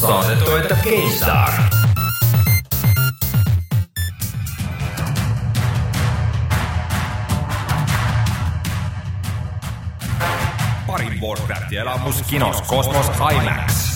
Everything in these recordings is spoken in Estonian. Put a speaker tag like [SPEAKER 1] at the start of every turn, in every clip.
[SPEAKER 1] saadet toetab GameStar. parim Warcrafti elamus kinos Kosmos IMAX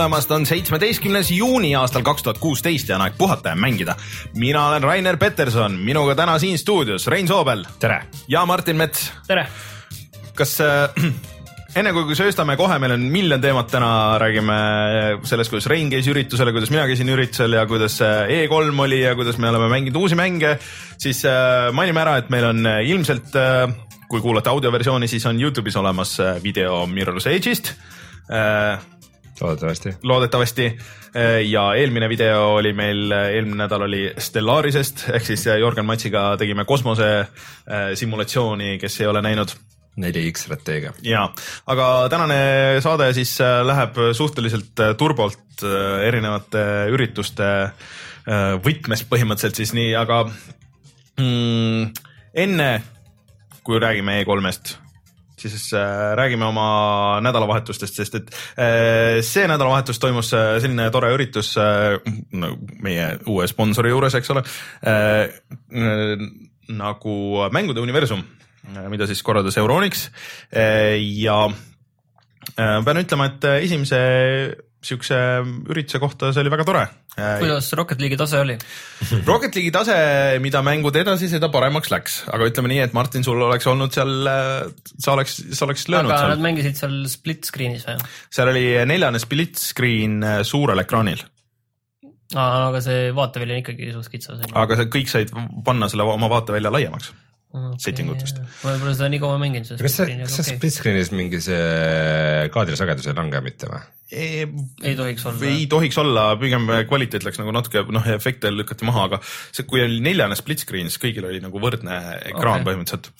[SPEAKER 1] tulemast, on seitsmeteistkümnes juuni aastal kaks tuhat kuusteist ja on aeg puhata ja mängida. mina olen Rainer Peterson, minuga täna siin stuudios Rein Soobel.
[SPEAKER 2] tere!
[SPEAKER 1] ja Martin Mets.
[SPEAKER 3] tere!
[SPEAKER 1] kas äh, enne kui sööstame kohe, meil on miljon teemat täna, räägime sellest, kuidas Rein käis üritusel ja kuidas mina käisin üritusel ja kuidas E3 oli ja kuidas me oleme mänginud uusi mänge, siis äh, mainime ära, et meil on ilmselt äh, kui kuulate audioversiooni, siis on Youtube'is olemas äh, video Mirror's Edge'ist äh,
[SPEAKER 2] loodetavasti.
[SPEAKER 1] loodetavasti ja eelmine video oli meil, eelmine nädal oli Stellarisest ehk siis Jörgen Matsiga tegime kosmose simulatsiooni, kes ei ole näinud
[SPEAKER 2] 4X strateegia.
[SPEAKER 1] ja, aga tänane saade siis läheb suhteliselt turbolt erinevate ürituste võtmes põhimõtteliselt siis nii, aga mm, enne kui räägime E3-st siis äh, räägime oma nädalavahetustest, sest et äh, see nädalavahetus toimus äh, selline tore üritus no, meie uue sponsori juures, eks ole nagu Mängude universum, mida siis korraldas Euronix ja pean ütlema, et esimese siukse ürituse kohta, see oli väga tore.
[SPEAKER 3] kuidas Rocket League'i tase oli?
[SPEAKER 1] Rocket League'i tase, mida mängud edasi, seda paremaks läks, aga ütleme nii, et Martin, sul oleks olnud seal, sa oleks, sa oleks löönud
[SPEAKER 3] aga
[SPEAKER 1] seal.
[SPEAKER 3] nad mängisid seal split screen'is või?
[SPEAKER 1] seal oli neljane split screen suurel ekraanil.
[SPEAKER 3] aga see vaateväli on ikkagi suht kitsas.
[SPEAKER 1] aga sa kõik said panna selle oma vaatevälja laiemaks okay. setting utest.
[SPEAKER 3] ma võib-olla seda nii kaua mänginud.
[SPEAKER 2] kas see, kas see split screen'is mingi see kaadrisagedus ei lange mitte või?
[SPEAKER 3] ei, ei tohiks olla.
[SPEAKER 1] ei tohiks olla, pigem kvaliteet läks nagu natuke, noh, efekte lükati maha, aga see, kui oli neljane split screen, siis kõigil oli nagu võrdne ekraan okay. põhimõtteliselt.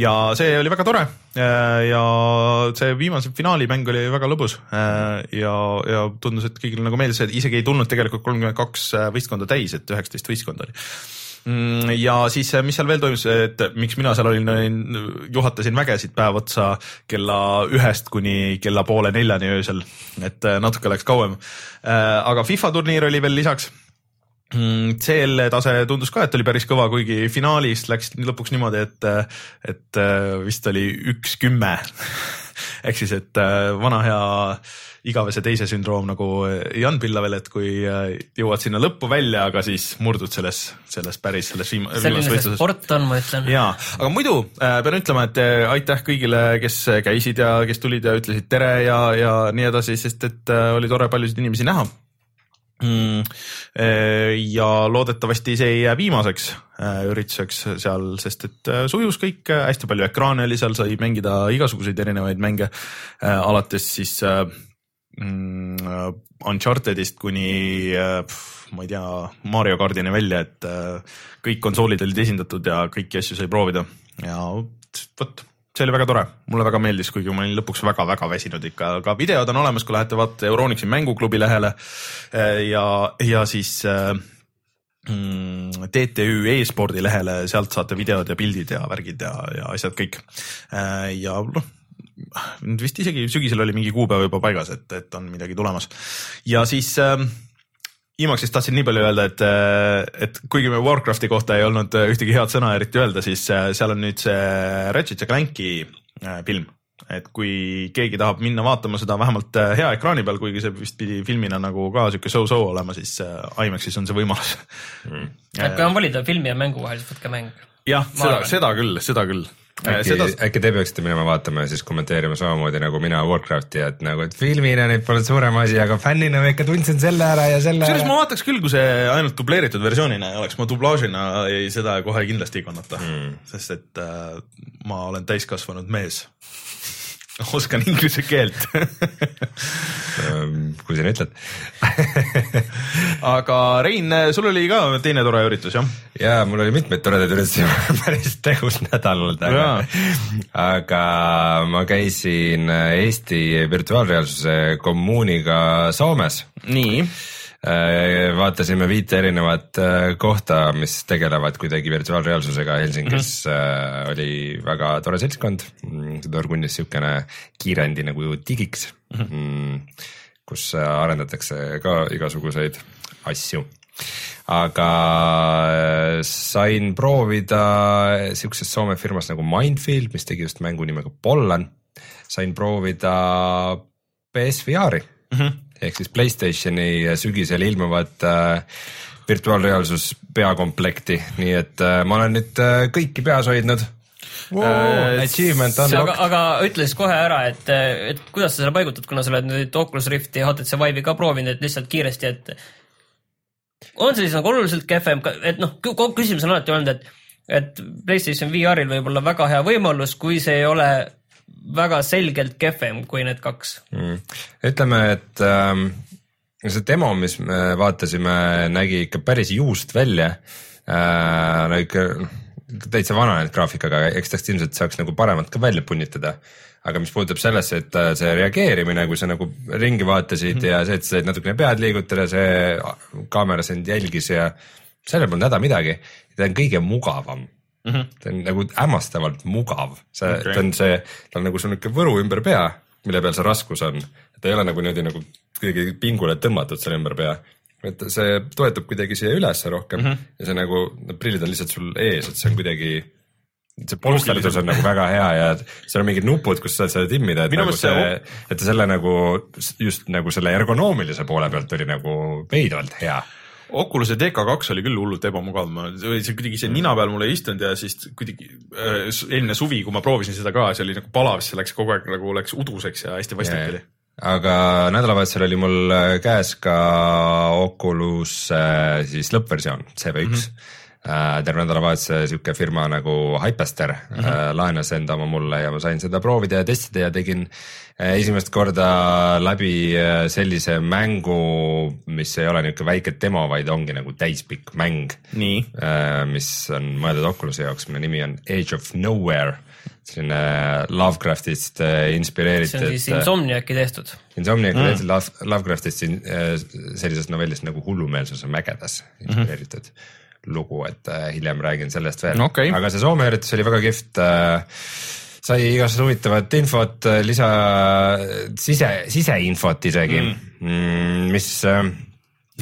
[SPEAKER 1] ja see oli väga tore ja see viimase finaalimäng oli väga lõbus ja, ja tundus, et kõigile nagu meeldis, et isegi ei tulnud tegelikult kolmkümmend kaks võistkonda täis, et üheksateist võistkonda oli ja siis, mis seal veel toimus, et miks mina seal olin, juhatasin vägesid päev otsa kella ühest kuni kella poole neljani öösel, et äh, natuke läks kauem. Äh, aga FIFA turniir oli veel lisaks. Mm, CL tase tundus ka, et oli päris kõva, kuigi finaalis läks lõpuks niimoodi, et, et vist oli üks kümme. Ehk siis, et vana hea igavese teise sündroom nagu Jan Pillavel, et kui äh, jõuad sinna lõppu välja, aga siis murdud selles, selles päris, selles viim-.
[SPEAKER 3] selline see sport on, ma ütlen.
[SPEAKER 1] jaa, aga muidu äh, pean ütlema, et äh, aitäh kõigile, kes käisid ja kes tulid ja ütlesid tere ja, ja nii edasi, sest et oli tore paljusid inimesi näha mm, ja loodetavasti see ei jää viimaseks ürituseks seal, sest et sujus kõik, hästi palju ekraane oli seal, sai mängida igasuguseid erinevaid mänge, alates siis Unchartedist kuni ma ei tea, Mario kardini välja, et kõik konsoolid olid esindatud ja kõiki asju sai proovida. Ja vot see oli väga tore, mulle väga meeldis, kuigi ma olin lõpuks väga-väga väsinud ikka, aga videod on olemas, kui lähete vaata Euronixi mänguklubi lehele. Ja, ja siis mm, TTÜ e-spordi lehele, sealt saate videod ja pildid ja värgid ja, ja asjad kõik. ja noh, nüüd vist isegi sügisel oli mingi kuupäev juba paigas, et, et on midagi tulemas. ja siis äh, Imaxist tahtsin nii palju öelda, et, et kuigi me Warcrafti kohta ei olnud ühtegi head sõna eriti öelda, siis seal on nüüd see Ratchet ja Clanki film. et kui keegi tahab minna vaatama seda vähemalt hea ekraani peal, kuigi see vist pidi filmina nagu ka sihuke so-so olema, siis IMAXis on see võimalus
[SPEAKER 3] mm.. et kui on valida filmi ja mängu vahel, siis võtke mäng.
[SPEAKER 1] jah, seda, seda küll, seda küll
[SPEAKER 2] äkki seda..., äkki te peaksite minema vaatama ja siis kommenteerima samamoodi nagu mina Warcrafti, et nagu, et filmina nüüd pole suurem asi, aga fännina ma ikka tundsin selle ära ja selle
[SPEAKER 1] kusjuures ma vaataks küll, kui see ainult dubleeritud versioonina oleks, ma dublaažina ei, seda kohe kindlasti ei kannata. Mm., sest et äh, ma olen täiskasvanud mees oskan inglise keelt
[SPEAKER 2] kui sa nii ütled
[SPEAKER 1] aga Rein, sul oli ka teine tore üritus jah?
[SPEAKER 2] ja mul oli mitmeid toredaid üritusi päris tegus nädal olnud, aga, aga ma käisin Eesti virtuaalreaalsuse kommuuniga Soomes.
[SPEAKER 1] nii
[SPEAKER 2] vaatasime viite erinevat äh, kohta, mis tegelevad kuidagi virtuaalreaalsusega Helsingis mm. -hmm. oli väga tore seltskond, mm, Torgunnis siukene kiirendi nagu digiks mhm. mm, -hmm. kus arendatakse ka igasuguseid asju aga sain proovida siukses Soome firmas nagu Mindfield, mis tegi just mängu nimega Pollan. sain proovida PSVR-i mm. -hmm ehk siis Playstationi sügisel ilmuvat äh, virtuaalreaalsus peakomplekti, nii et äh, ma olen nüüd äh, kõiki peas hoidnud wow,. Uh, achievement unlocked.
[SPEAKER 3] aga, aga ütle siis kohe ära, et, et kuidas sa selle paigutad, kuna sa oled nüüd Oculus Rifti ja HTC Vive'i ka proovinud, et lihtsalt kiiresti, et on see siis nagu oluliselt kehvem, et noh, küsimus on alati olnud, et et PlayStation VR-il võib olla väga hea võimalus, kui see ei ole väga selgelt kehvem kui need kaks
[SPEAKER 2] mm.. ütleme, et ähm, see demo, mis me vaatasime, nägi ikka päris juust välja äh,. no ikka täitsa vananenud graafikaga, eks tast ilmselt saaks nagu paremat ka välja punnitada. aga mis puudutab sellesse, et äh, see reageerimine, kui sa nagu ringi vaatasid mm -hmm. ja see, et sa said natukene pead liigutada, see kaamera sind jälgis ja sellel polnud häda midagi. ta on kõige mugavam mm. -hmm. ta on nagu hämmastavalt mugav, see okay., ta on see, ta on nagu sul niisugune võru ümber pea, mille peal see raskus on. ta ei ole nagu niimoodi nagu kuidagi pingule tõmmatud selle ümber pea. et see toetub kuidagi siia ülesse rohkem mm -hmm. ja see nagu, need prillid on lihtsalt sul ees, et see on kuidagi see polsterdatus on nagu väga hea ja seal on mingid nupud, kus sa saad seda timmida, et Minu nagu see, et selle nagu just nagu selle ergonoomilise poole pealt oli nagu veidvalt hea
[SPEAKER 1] Oculus'e DK2 oli küll hullult ebamugav, ma, see kuidagi see nina peal mul ei istunud ja siis kuidagi äh, eelmine suvi, kui ma proovisin seda ka, see oli nagu palav, see läks kogu aeg nagu läks uduseks ja hästi vastik oli.
[SPEAKER 2] aga nädalavahetusel oli mul äh, käes ka Oculus äh, siis lõppversioon CV1 mm. -hmm terve nädalavahetuse sihuke firma nagu Hypester mm -hmm. laenas enda oma mulle ja ma sain seda proovida ja testida ja tegin äh, Äh, esimest korda läbi äh, sellise mängu, mis ei ole niisugune väike demo, vaid ongi nagu täispikk mäng. Äh, mis on mõeldud Oculus'i jaoks, mille nimi on Age of Nowhere selline Lovecraftist inspireeritud.
[SPEAKER 3] see on siis Insomniaci tehtud.
[SPEAKER 2] Insomniaci mm. tehtud Lovecraftist sellisest novellist nagu Hullumeelsuse mägedes inspireeritud mm -hmm. Lugu, et hiljem räägin sellest veel
[SPEAKER 1] okay.,
[SPEAKER 2] aga see Soome üritus oli väga kihvt sai igasugust huvitavat infot, äh, lisa, sise, siseinfot isegi mm., mm mis. Äh,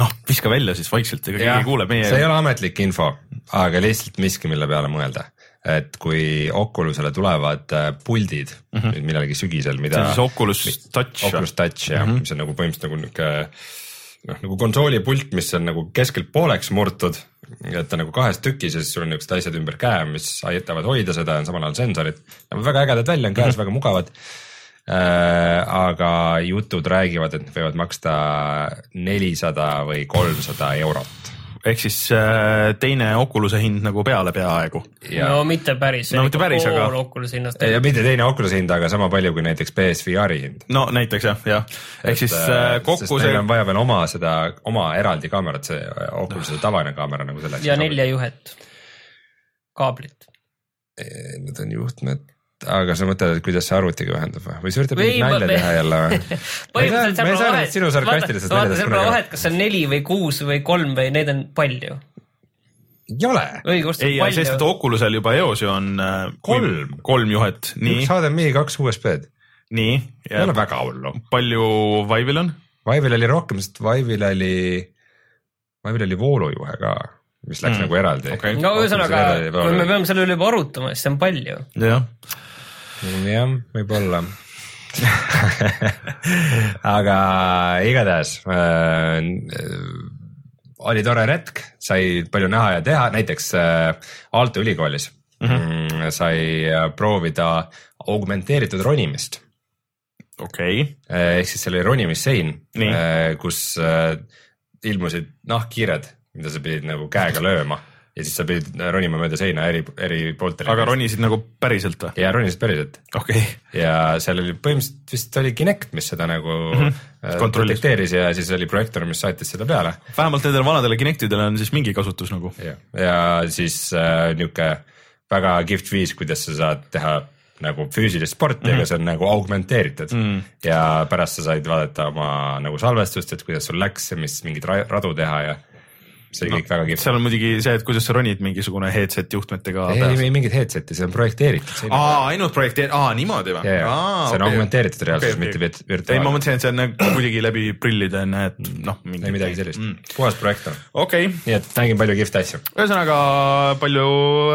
[SPEAKER 1] noh, viska välja siis vaikselt, ega keegi ei kuule meie.
[SPEAKER 2] see ei ole ametlik info, aga lihtsalt miski, mille peale mõelda. et kui Oculusele tulevad äh, puldid mm -hmm. millalgi sügisel, mida.
[SPEAKER 1] see on siis Oculus Touch.
[SPEAKER 2] Oculus Touch jah mm, -hmm. mis on nagu põhimõtteliselt nagu niuke noh, nagu konsoolipult, mis on nagu keskelt pooleks murtud, et ta nagu kahes tükis ja siis sul on niisugused asjad ümber käe, mis aitavad hoida seda, on samal ajal sensorid. näevad väga ägedad välja, on käes mm -hmm. väga mugavad äh,. aga jutud räägivad, et need võivad maksta nelisada või kolmsada eurot
[SPEAKER 1] ehk siis äh, teine Oculus'e hind nagu peale peaaegu.
[SPEAKER 3] no mitte päris.
[SPEAKER 1] no mitte päris, aga.
[SPEAKER 3] Oculus'e hinnast.
[SPEAKER 2] ja mitte teine Oculus'e hind, aga sama palju kui näiteks PSVR-i hind.
[SPEAKER 1] no näiteks jah, jah. ehk siis äh, kokku
[SPEAKER 2] see. on vaja veel oma seda, oma eraldi kaamerat, see Oculus'e tavaline kaamera nagu selleks.
[SPEAKER 3] ja nelja juhet, kaablit.
[SPEAKER 2] Need on juhtmed aga sa mõtled, et kuidas see arvutiga ühendub või, või sa üritad mingit nalja teha jälle või?
[SPEAKER 3] põhimõtteliselt
[SPEAKER 2] ma ei saa nüüd sinu sarkastilisest
[SPEAKER 3] naljast kunagi. vahet, kas see on neli või kuus või kolm või neid on palju.
[SPEAKER 2] ei ole.
[SPEAKER 1] ei, sest et Oculusel juba eos ju on äh,
[SPEAKER 2] kolm,
[SPEAKER 1] kolm juhet.
[SPEAKER 2] üks HDMI, kaks USB-d.
[SPEAKER 1] nii.
[SPEAKER 2] ei ole väga hullu.
[SPEAKER 1] palju Vive'il on?
[SPEAKER 2] Vive'il oli rohkem, sest Vive'il oli, Vive'il oli voolujuhe ka mis läks mm. nagu eraldi
[SPEAKER 3] okay.. no ühesõnaga, kui me peame selle üle juba arutama, siis see on palju.
[SPEAKER 1] jah
[SPEAKER 2] jah, võib-olla aga igatahes äh, oli tore retk, sai palju näha ja teha, näiteks äh, Aalto ülikoolis mhm. mm -hmm. sai äh, proovida augmenteeritud ronimist.
[SPEAKER 1] okei okay..
[SPEAKER 2] Äh, ehk siis seal oli ronimissein, äh, kus äh, ilmusid nahkhiired, mida sa pidid nagu käega lööma ja siis sa pidid ronima mööda seina eri, eri pooltele.
[SPEAKER 1] aga ronisid nagu päriselt või?
[SPEAKER 2] ja ronisid päriselt
[SPEAKER 1] okei okay.,
[SPEAKER 2] ja seal oli põhimõtteliselt vist oli Kinect, mis seda nagu mm
[SPEAKER 1] Mhm.
[SPEAKER 2] -hmm. Detekteeris ja siis oli projektor, mis saatis seda peale
[SPEAKER 1] vähemalt nendele vanadele Kinectidele on siis mingi kasutus nagu.
[SPEAKER 2] ja, siis äh, niisugune väga kihvt viis, kuidas sa saad teha nagu füüsilist sporti mm, -hmm. aga see on nagu augmenteeritud mm -hmm. ja pärast sa said vaadata oma nagu salvestust, et kuidas sul läks ja mis mingeid ra- radu teha ja see no, kõik väga kihvt.
[SPEAKER 1] seal on muidugi see, et kuidas sa ronid mingisugune headset juhtmetega
[SPEAKER 2] ei, ei. mingit headset'i, see on projekteeritud.
[SPEAKER 1] aa, ainult projekteer-, aa niimoodi või?
[SPEAKER 2] see on augmenteeritud reaalsus, mitte virt-
[SPEAKER 1] ei, ma
[SPEAKER 2] virtuaalne.
[SPEAKER 1] mõtlesin, et see on nagu kuidagi läbi prillide näed noh, mingi
[SPEAKER 2] ei midagi sellist mm., puhas projektor.
[SPEAKER 1] okei okay.,
[SPEAKER 2] nii et nägin palju kihvte asju.
[SPEAKER 1] ühesõnaga palju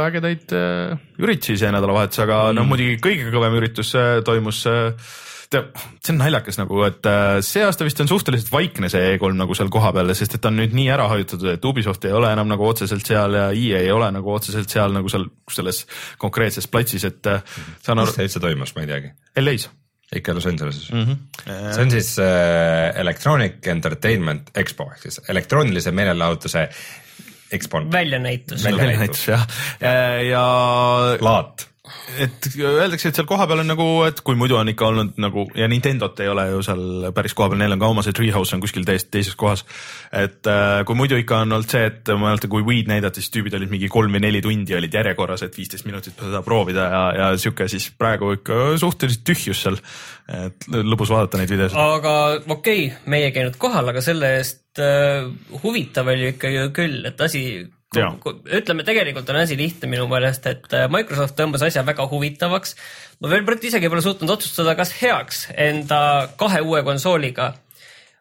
[SPEAKER 1] ägedaid äh, üritusi see nädalavahetus, aga mm. noh, muidugi kõige kõvem üritus äh, toimus äh, tead, see on naljakas nagu, et äh, see aasta vist on suhteliselt vaikne see E3 nagu seal kohapeal, sest et ta on nüüd nii ära hajutatud, et Ubisoft ei ole enam nagu otseselt seal ja EA ei ole nagu otseselt seal nagu seal selles konkreetses platsis, et äh, saan
[SPEAKER 2] kus
[SPEAKER 1] aru,
[SPEAKER 2] see üldse toimus, ma ei teagi.
[SPEAKER 1] LA-s
[SPEAKER 2] ikka Los Angeleses mm.
[SPEAKER 1] mm.
[SPEAKER 2] -hmm. see on siis äh, Electronic Entertainment Expo ehk siis elektroonilise meelelahutuse EXPO.
[SPEAKER 3] väljanäitus.
[SPEAKER 2] Välja-
[SPEAKER 1] väljanäitus jah, ja
[SPEAKER 2] laat.
[SPEAKER 1] Et öeldakse, et seal kohapeal on nagu, et kui muidu on ikka olnud nagu ja Nintendot ei ole ju seal päris kohapeal, neil on ka oma see Treehouse on kuskil täiesti teises kohas. et äh, kui muidu ikka on olnud see, et ma mäletan, kui Weed näidati, siis tüübid olid mingi kolm või neli tundi olid järjekorras, et viisteist minutit seda proovida ja, ja sihuke siis praegu ikka suhteliselt tühjus seal. et lõbus vaadata neid videosid.
[SPEAKER 3] aga okei okay,, meie ei käinud kohal, aga selle eest äh, huvitav oli ikkagi küll, et asi. ütleme, tegelikult on asi lihtne minu meelest, et äh, Microsoft tõmbas asja väga huvitavaks. ma veel isegi pole suutnud otsustada, kas heaks enda kahe uue konsooliga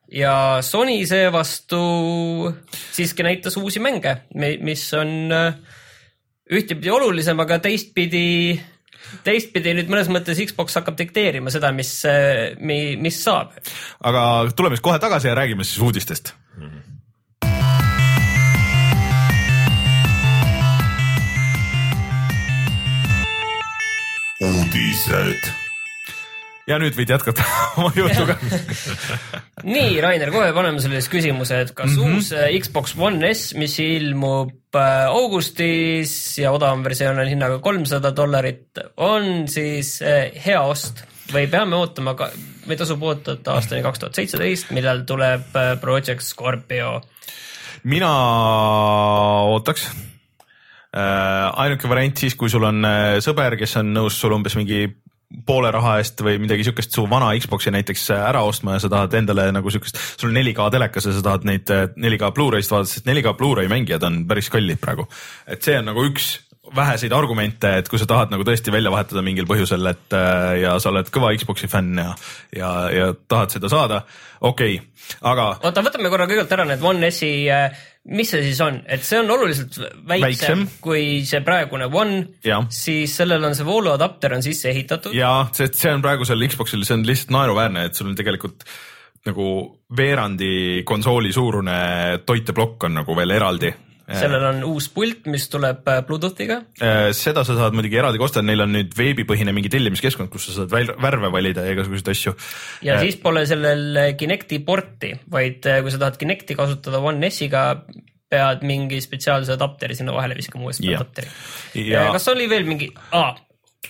[SPEAKER 3] ja Sony seevastu siiski näitas uusi mänge, mis on äh, ühtepidi olulisem, aga teistpidi, teistpidi nüüd mõnes mõttes Xbox hakkab dikteerima seda, mis, mis saab.
[SPEAKER 1] aga tuleme siis kohe tagasi ja räägime siis uudistest.
[SPEAKER 4] uudised.
[SPEAKER 1] ja nüüd võid jätkata oma jutuga.
[SPEAKER 3] nii, Rainer, kohe paneme selle siis küsimuse, et kas mm -hmm. uus äh, Xbox One S, mis ilmub äh, augustis ja odavam versioon on hinnaga kolmsada dollarit, on siis äh, hea ost või peame ootama ka, või tasub oodata aastani kaks tuhat seitseteist, millal tuleb Project Scorpio.
[SPEAKER 1] mina ootaks. Ainuke variant siis, kui sul on äh, sõber, kes on nõus sul umbes mingi poole raha eest või midagi siukest su vana Xbox'i näiteks äh, ära ostma ja sa tahad endale nagu siukest, sul on 4K telekas ja sa tahad neid äh, 4K Blu-ray'st vaadata, sest 4K Blu-ray mängijad on päris kallid praegu. et see on nagu üks väheseid argumente, et kui sa tahad nagu tõesti välja vahetada mingil põhjusel, et äh, ja sa oled kõva Xbox'i fänn ja, ja, ja tahad seda saada, okei okay., aga
[SPEAKER 3] oota, võtame korra kõigepealt ära need One S-i, mis see siis on, et see on oluliselt väiksem,
[SPEAKER 1] Väiksem.
[SPEAKER 3] kui see praegune One siis sellel on see vooluadapter on sisse ehitatud.
[SPEAKER 1] ja sest see on praegusel Xbox'il, see on lihtsalt naeruväärne, et sul on tegelikult nagu veerandi konsooli suurune toiteplokk on nagu veel eraldi.
[SPEAKER 3] Sellel on uus pult, mis tuleb äh, Bluetoothiga.
[SPEAKER 1] seda sa saad muidugi eraldi ka osta, neil on nüüd veebipõhine mingi tellimiskeskkond, kus sa saad värve valida ja igasuguseid asju.
[SPEAKER 3] ja äh. siis pole sellel Kinecti porti, vaid äh, kui sa tahad Kinecti kasutada One S-iga, pead mingi spetsiaalse adapteri sinna vahele viskama USB
[SPEAKER 1] Jah.
[SPEAKER 3] adapteri.
[SPEAKER 1] ja,
[SPEAKER 3] kas oli veel mingi ah,,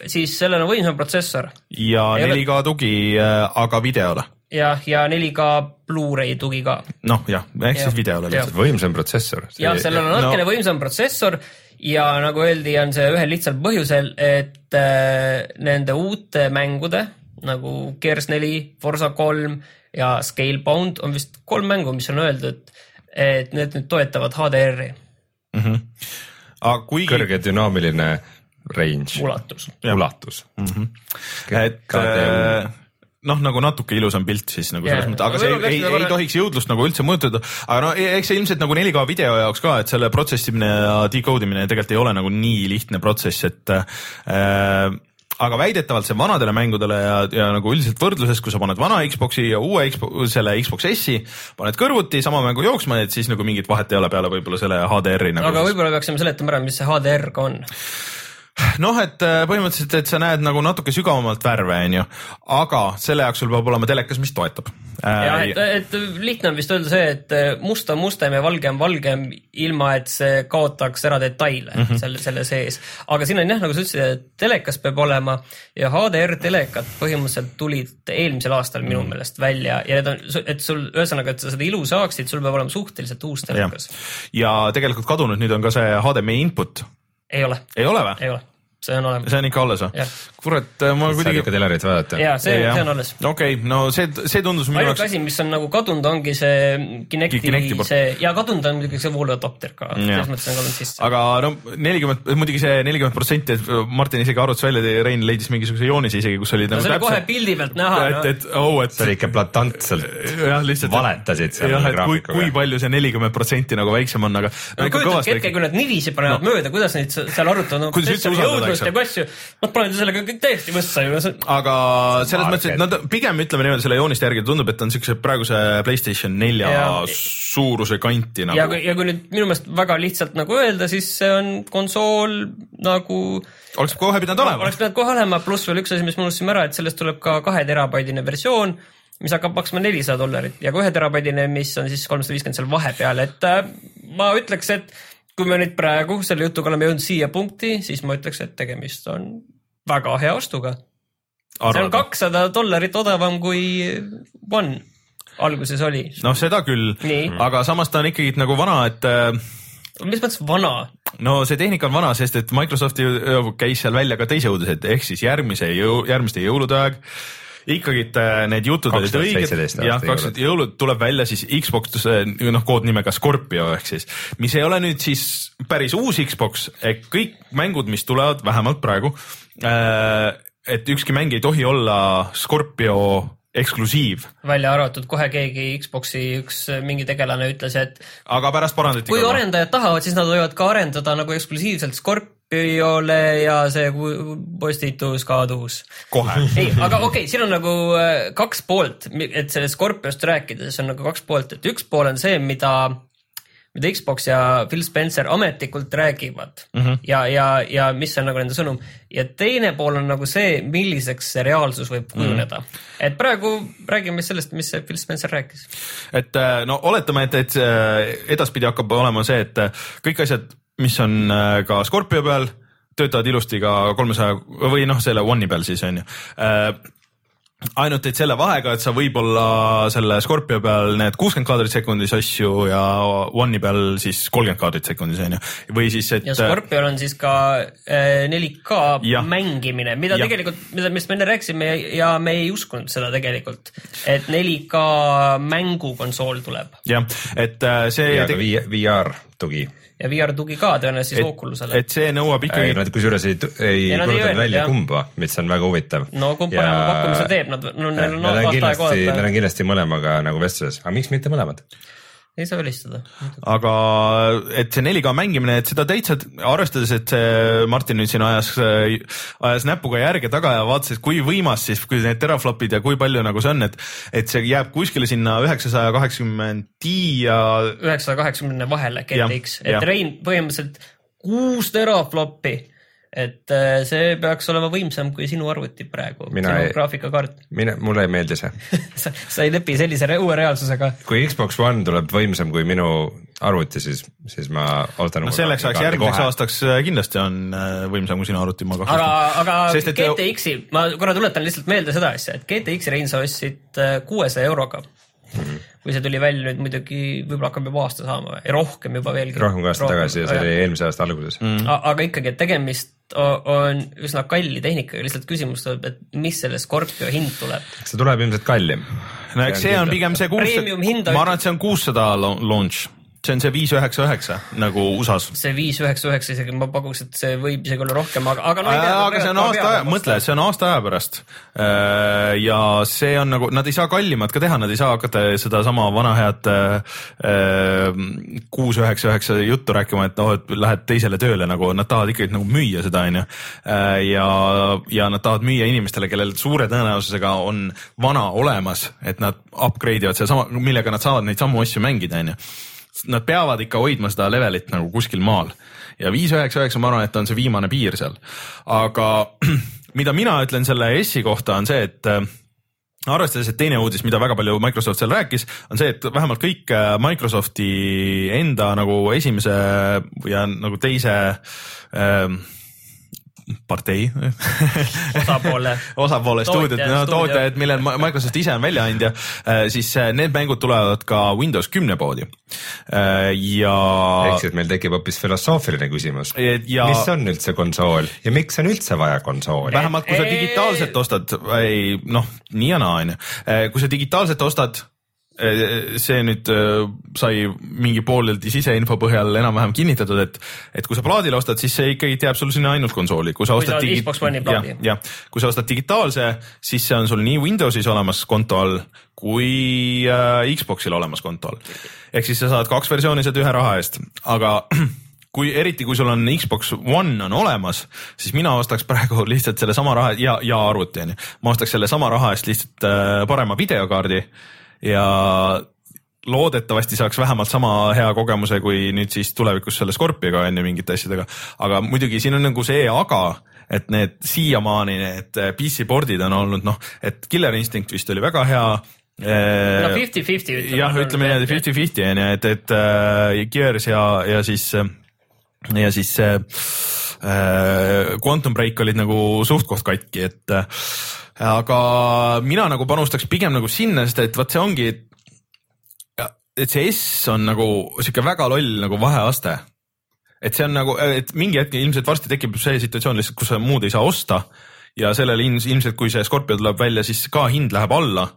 [SPEAKER 3] siis sellel on võimsam protsessor
[SPEAKER 1] ja
[SPEAKER 3] ei ole-
[SPEAKER 1] 4K tugi, aga videole.
[SPEAKER 3] ja, ja 4K Blu-ray tugi ka
[SPEAKER 1] noh, jah, ehk
[SPEAKER 3] Jah.
[SPEAKER 1] siis videole
[SPEAKER 3] Jah.
[SPEAKER 1] lihtsalt.
[SPEAKER 2] võimsam protsessor.
[SPEAKER 3] jah, sellel on natukene no. võimsam protsessor ja nagu öeldi, on see ühel lihtsal põhjusel, et äh, nende uute mängude nagu Gears neli, Forsa kolm ja Scalebound on vist kolm mängu, mis on öeldud, et need nüüd toetavad HDR-i
[SPEAKER 1] aga kuigi,
[SPEAKER 2] kõrge dünaamiline range.
[SPEAKER 3] ulatus.
[SPEAKER 2] ulatus.
[SPEAKER 1] et äh, noh, nagu natuke ilusam pilt siis nagu selles
[SPEAKER 3] Jaa.
[SPEAKER 1] mõttes, aga see
[SPEAKER 3] võib-olla
[SPEAKER 1] ei, ei, ei tohiks jõudlust nagu üldse mõjutada, aga no e- eks see ilmselt nagu 4K video jaoks ka, et selle protsessimine ja decode imine tegelikult ei ole nagu nii lihtne protsess, et äh, aga väidetavalt see vanadele mängudele ja, ja nagu üldiselt võrdluses, kui sa paned vana Xbox'i ja uue Xbox, selle Xbox S-i, paned kõrvuti sama mängu jooksma, et siis nagu mingit vahet ei ole peale võib-olla selle HDR-i nagu
[SPEAKER 3] aga
[SPEAKER 1] siis-
[SPEAKER 3] võib-olla peaksime seletama ära, mis see HDR ka on.
[SPEAKER 1] Noh, et äh, põhimõtteliselt, et sa näed nagu natuke sügavamalt värve, onju, aga selle jaoks sul peab olema telekas, mis toetab.
[SPEAKER 3] jah, et, et lihtne on vist öelda see, et must on mustem ja valge on valgem, ilma et see kaotaks ära detaile mm -hmm. selle, selle sees. aga siin on jah, nagu sa ütlesid, et telekas peab olema ja HDR telekad põhimõtteliselt tulid eelmisel aastal minu -hmm. meelest välja ja need on, et sul ühesõnaga, et sa seda ilu saaksid, sul peab olema suhteliselt uus telekas.
[SPEAKER 1] ja tegelikult kadunud nüüd on ka see HDMI input
[SPEAKER 3] ei ole.
[SPEAKER 1] ei ole või?
[SPEAKER 3] ei ole see on olemas.
[SPEAKER 1] see on ikka alles või? kurat, ma kuidagi.
[SPEAKER 2] saad ikka telerit vaadata?
[SPEAKER 3] jaa, see, see on alles.
[SPEAKER 1] okei okay,, no see, see tundus
[SPEAKER 3] minu jaoks. ainuke asi, mis on nagu kadunud, ongi see Kinecti, Kinecti see ja kadunud on muidugi see voolu adapter ka, selles mõttes on kadunud sisse.
[SPEAKER 1] aga no nelikümmend, muidugi see nelikümmend protsenti, et Martin isegi arvutas välja, Rein leidis mingisuguse joonise isegi, kus oli
[SPEAKER 3] no,
[SPEAKER 1] nagu
[SPEAKER 3] täpselt. kohe pildi pealt näha.
[SPEAKER 1] et, et oh, et.
[SPEAKER 2] see oli ikka platantselt.
[SPEAKER 1] jah, lihtsalt.
[SPEAKER 2] valetasid seal
[SPEAKER 1] jah, et kui, kui palju see nelikümmend protsenti nagu väiksem on, aga.
[SPEAKER 3] no kujutadki hetke, kui nad niiviisi panevad mööda, kuidas neid seal arutavad, no jõudlust ja asju, nad panevad ju sellega kõik täiesti võssa ju.
[SPEAKER 1] aga selles mõttes, et nad pigem ütleme niimoodi selle jooniste järgi tundub, et on siukse praeguse Playstation nelja ja, suuruse kanti nagu.
[SPEAKER 3] ja, ja kui nüüd minu meelest väga lihtsalt nagu öelda, siis see on konsool nagu.
[SPEAKER 1] oleks kohe pidanud olema.
[SPEAKER 3] oleks pidanud kohe olema, pluss veel üks asi, mis me unustasime ära, et sellest tuleb ka kahe terabaidine versioon mis hakkab maksma nelisada dollarit ja ka ühe terabaidine, mis on siis kolmsada viiskümmend seal vahepeal, et äh, ma ütleks, et kui me nüüd praegu selle jutuga oleme jõudnud siia punkti, siis ma ütleks, et tegemist on väga hea ostuga. see on kakssada dollarit odavam kui One alguses oli.
[SPEAKER 1] noh, seda küll, aga samas ta on ikkagi nagu vana, et äh,
[SPEAKER 3] mis mõttes vana?
[SPEAKER 1] no see tehnika on vana, sest et Microsoft ju käis seal välja ka teise uudise, et ehk siis järgmise jõu, järgmiste jõulude aeg ikkagi äh, need jutud olid õiged, jah, kaks tuhat jõulud tuleb välja siis Xbox noh, koodnimega Scorpio ehk siis, mis ei ole nüüd siis päris uus Xbox, kõik mängud, mis tulevad vähemalt praegu äh,, et ükski mäng ei tohi olla Scorpio eksklusiiv.
[SPEAKER 3] välja arvatud kohe keegi Xbox'i üks mingi tegelane ütles, et.
[SPEAKER 1] aga pärast parandati.
[SPEAKER 3] kui arendajad tahavad, siis nad võivad ka arendada nagu eksklusiivselt Scorp-, ei ole ja see postitus kadus.
[SPEAKER 1] kohe.
[SPEAKER 3] ei, aga okei okay,, siin on nagu äh, kaks poolt, et sellest Scorpiost rääkides on nagu kaks poolt, et üks pool on see, mida, mida Xbox ja Phil Spencer ametlikult räägivad mm -hmm. ja, ja, ja mis on nagu nende sõnum. ja teine pool on nagu see, milliseks see reaalsus võib kujuneda mm. -hmm. et praegu räägime sellest, mis Phil Spencer rääkis.
[SPEAKER 1] et äh, no oletame, et, et äh, edaspidi hakkab olema see, et kõik asjad mis on äh, ka Scorpio peal, töötavad ilusti ka kolmesaja või noh, selle One'i peal siis on ju äh, ainult et selle vahega, et sa võib-olla selle Scorpio peal need kuuskümmend kaadrit sekundis asju ja One'i peal siis kolmkümmend kaadrit sekundis on ju, või siis, et.
[SPEAKER 3] ja Scorpiol on siis ka 4K äh, mängimine, mida ja. tegelikult, mida, millest me enne rääkisime ja me ei uskunud seda tegelikult, et 4K mängukonsool tuleb.
[SPEAKER 1] jah, et see.
[SPEAKER 2] ja VR tugi
[SPEAKER 3] ja VR tugi ka tõenäoliselt siis Oculusele.
[SPEAKER 1] et see nõuab ikkagi.
[SPEAKER 2] Nad kusjuures ei, ei kuulutanud välja jah. kumba, mis on väga huvitav.
[SPEAKER 3] no kumb ja... parema pakkumise teeb, nad, no neil on aasta aega
[SPEAKER 2] oodata. Neil on kindlasti mõlemaga nagu vestluses, aga miks mitte mõlemad?
[SPEAKER 3] Ei saa välistada.
[SPEAKER 1] aga et see 4K mängimine, et seda täitsa arvestades, et see Martin nüüd siin ajas, ajas näpuga järge taga ja vaatas, et kui võimas siis, kui need teraflopid ja kui palju nagu see on, et, et see jääb kuskile sinna üheksasaja kaheksakümmend Ti ja.
[SPEAKER 3] üheksasaja kaheksakümne vahele GTX, et. Rein põhimõtteliselt kuus teraflopi et äh, see peaks olema võimsam kui sinu arvuti praegu, sinu ei, graafikakaart.
[SPEAKER 2] mine, mulle ei meeldi see
[SPEAKER 3] sa, sa ei lepi sellise uue reaalsusega.
[SPEAKER 2] kui Xbox One tuleb võimsam kui minu arvuti, siis, siis ma ootan.
[SPEAKER 1] no selleks ajaks järgmiseks aastaks äh, kindlasti on äh, võimsam kui sinu arvuti, ma
[SPEAKER 3] kahtlust. aga, aga Sest, et... GTX-i, ma korra tuletan lihtsalt meelde seda asja, et GTX-i Rein sa ostsid kuuesaja euroga -hmm kui see tuli välja nüüd muidugi, võib-olla hakkab juba aasta saama või? Rohkem juba veelgi.
[SPEAKER 2] rohkem kui aasta tagasi ja see oli eelmise aasta alguses.
[SPEAKER 3] Mm.. aga ikkagi, et tegemist on üsna kalli tehnikaga, lihtsalt küsimus tuleb, et mis selle Scorpio hind tuleb?
[SPEAKER 2] see tuleb ilmselt kallim.
[SPEAKER 1] no eks see on pigem see kuussada, ma arvan, et see on kuussada launch see on see viis üheksa üheksa nagu USA-s.
[SPEAKER 3] see viis üheksa üheksa isegi ma pakuks, et see võib isegi olla rohkem, aga, aga no
[SPEAKER 1] ei tea. aga see on aasta aja, mõtle, see on aasta aja pärast. Äh, ja see on nagu, nad ei saa kallimat ka teha, nad ei saa hakata sedasama vana head äh, kuus üheksa üheksa juttu rääkima, et noh, et lähed teisele tööle nagu, nad tahavad ikkagi nagu müüa seda, onju. Äh, ja, ja nad tahavad müüa inimestele, kellel suure tõenäosusega on vana olemas, et nad upgrade ivad sedasama, millega nad saavad neid samu asju mängida, onju nad peavad ikka hoidma seda levelit nagu kuskil maal ja viis üheksa üheksa, ma arvan, et on see viimane piir seal. aga mida mina ütlen selle S-i kohta on see, et äh, arvestades, et teine uudis, mida väga palju Microsoft seal rääkis, on see, et vähemalt kõik äh, Microsofti enda nagu esimese ja nagu teise äh, partei
[SPEAKER 3] osapoole
[SPEAKER 1] osapoole stuudiot, no tootjad, millel Microsoft ise on väljaandja, äh, siis äh, need mängud tulevad ka Windows kümne poodi. Äh, ja.
[SPEAKER 2] ehk siis meil tekib hoopis filosoofiline küsimus ja.... mis on üldse konsool ja miks on üldse vaja konsooli?
[SPEAKER 1] vähemalt kui sa digitaalselt ostad, ei noh, nii ja naa on ju, kui sa digitaalselt ostad see nüüd eh, sai mingi pooleldi siseinfo põhjal enam-vähem kinnitatud, et, et kui sa plaadile ostad, siis see ikkagi teab sul sinna ainult konsooli, kui sa ostad.
[SPEAKER 3] digi...
[SPEAKER 1] Jah, kui sa ostad digitaalse, siis see on sul nii Windowsis olemas konto all kui äh, Xboxil olemas konto all. ehk siis sa saad kaks versiooni sealt ühe raha eest, aga kui eriti, kui sul on Xbox One on olemas, siis mina ostaks praegu lihtsalt sellesama raha ja, ja arvuti on ju, ma ostaks sellesama raha eest lihtsalt äh, parema videokaardi ja loodetavasti saaks vähemalt sama hea kogemuse kui nüüd siis tulevikus selle Scorpioga on ju mingite asjadega, aga muidugi siin on nagu see aga, et need siiamaani need PC pordid on olnud noh, et Killer Instinct vist oli väga hea
[SPEAKER 3] no fifty-fifty
[SPEAKER 1] ütleme. jah, ütleme niimoodi fifty-fifty on ju, et, et äh, Gears ja, ja siis ja siis see äh, Quantum Break olid nagu suht-koht katki, et äh, aga mina nagu panustaks pigem nagu sinna, sest et vot see ongi, et see S on nagu sihuke väga loll nagu vaheaste. et see on nagu, et mingi hetk ilmselt varsti tekib see situatsioon lihtsalt, kus sa muud ei saa osta ja sellele ilmselt, kui see Scorpio tuleb välja, siis ka hind läheb alla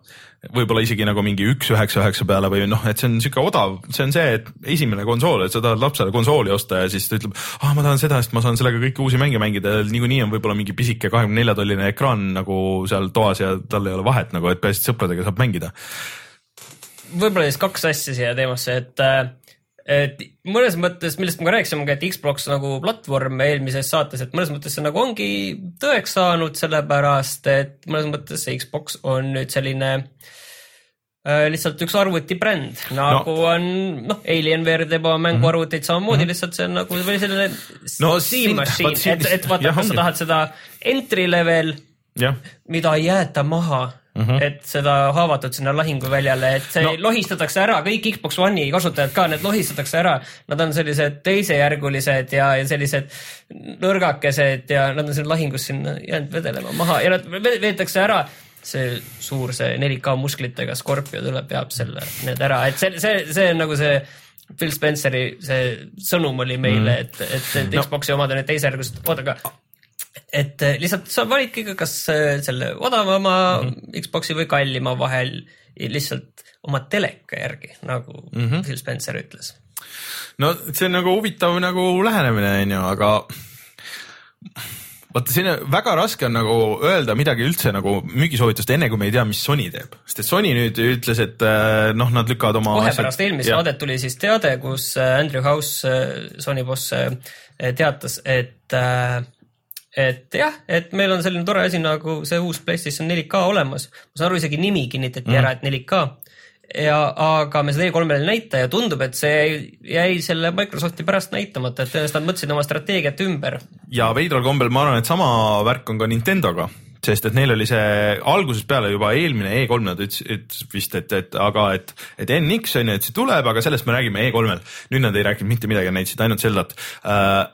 [SPEAKER 1] võib-olla isegi nagu mingi üks üheksa üheksa peale või noh, et see on sihuke odav, see on see, et esimene konsool, et sa tahad lapsele konsooli osta ja siis ta ütleb, ah ma tahan seda, sest ma saan sellega kõiki uusi mänge mängida ja niikuinii on võib-olla mingi pisike kahekümne nelja tolline ekraan nagu seal toas ja tal ei ole vahet nagu, et peaasi, et sõpradega saab mängida.
[SPEAKER 3] võib-olla siis kaks asja siia teemasse, et äh, et mõnes mõttes, millest me ka rääkisime, et Xbox nagu platvorm eelmises saates, et mõnes mõttes see nagu ongi tõeks saanud, sellepärast et mõnes mõttes see Xbox on nüüd selline äh, lihtsalt üks arvutibränd, nagu no. on noh, Alienware teeb oma mänguarvuteid samamoodi mm, -hmm. lihtsalt see on nagu selline no, Steam machine, et, et vaata, kas sa tahad seda entry level, mida ei jäeta maha Mm -hmm. et seda haavatud sinna lahinguväljale, et see no. lohistatakse ära, kõik Xbox One'i kasutajad ka, need lohistatakse ära. Nad on sellised teisejärgulised ja, ja sellised nõrgakesed ja nad on siin lahingus sinna jäänud vedelema maha ja nad veetakse ära see suur, see 4K musklitega Scorpio tuleb, peab selle, need ära, et see, see, see on nagu see Phil Spenceri see sõnum oli meile mm., et, et, et Xbox'i no. omad on need teisejärgulised, oota, aga et eh, lihtsalt sa validki ka, kas eh, selle odavama mm -hmm. Xbox'i või kallima vahel lihtsalt oma teleka järgi, nagu mm -hmm. Phil Spencer ütles.
[SPEAKER 1] no see on nagu huvitav nagu lähenemine, on ju, aga vaata, siin väga raske on nagu öelda midagi üldse nagu müügisoovitust, enne kui me ei tea, mis Sony teeb, sest et Sony nüüd ütles, et eh, noh, nad lükkavad oma.
[SPEAKER 3] kohe pärast eelmist saadet tuli siis teade, kus Andrew House, Sony boss teatas, et äh, et jah, et meil on selline tore asi nagu see uus PlayStation 4K olemas. ma saan aru, isegi nimi kinnitati mm. ära, et 4K. ja, aga me seda E3-l ei näita ja tundub, et see jäi selle Microsofti pärast näitamata, et tõenäoliselt nad mõtlesid oma strateegiat ümber.
[SPEAKER 1] ja veidral kombel ma arvan, et sama värk on ka Nintendoga sest et neil oli see algusest peale juba eelmine E3 nad ütles, ütles vist, et, et aga et, et NX on ju, et see tuleb, aga sellest me räägime E3-l. nüüd nad ei rääkinud mitte midagi, näitasid ainult Zeldat uh,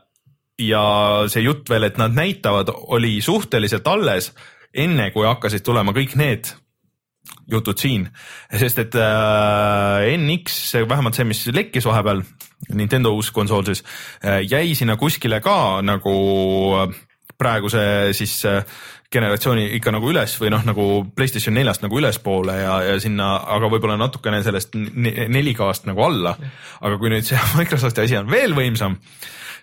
[SPEAKER 1] ja see jutt veel, et nad näitavad, oli suhteliselt alles, enne kui hakkasid tulema kõik need jutud siin, sest et äh, NX, vähemalt see, mis lekkis vahepeal, Nintendo uus konsool siis äh,, jäi sinna kuskile ka nagu äh, praeguse siis äh, generatsiooni ikka nagu üles või noh, nagu Playstation neljast nagu ülespoole ja, ja sinna, aga võib-olla natukene sellest 4K-st nagu alla. aga kui nüüd see Microsofti asi on veel võimsam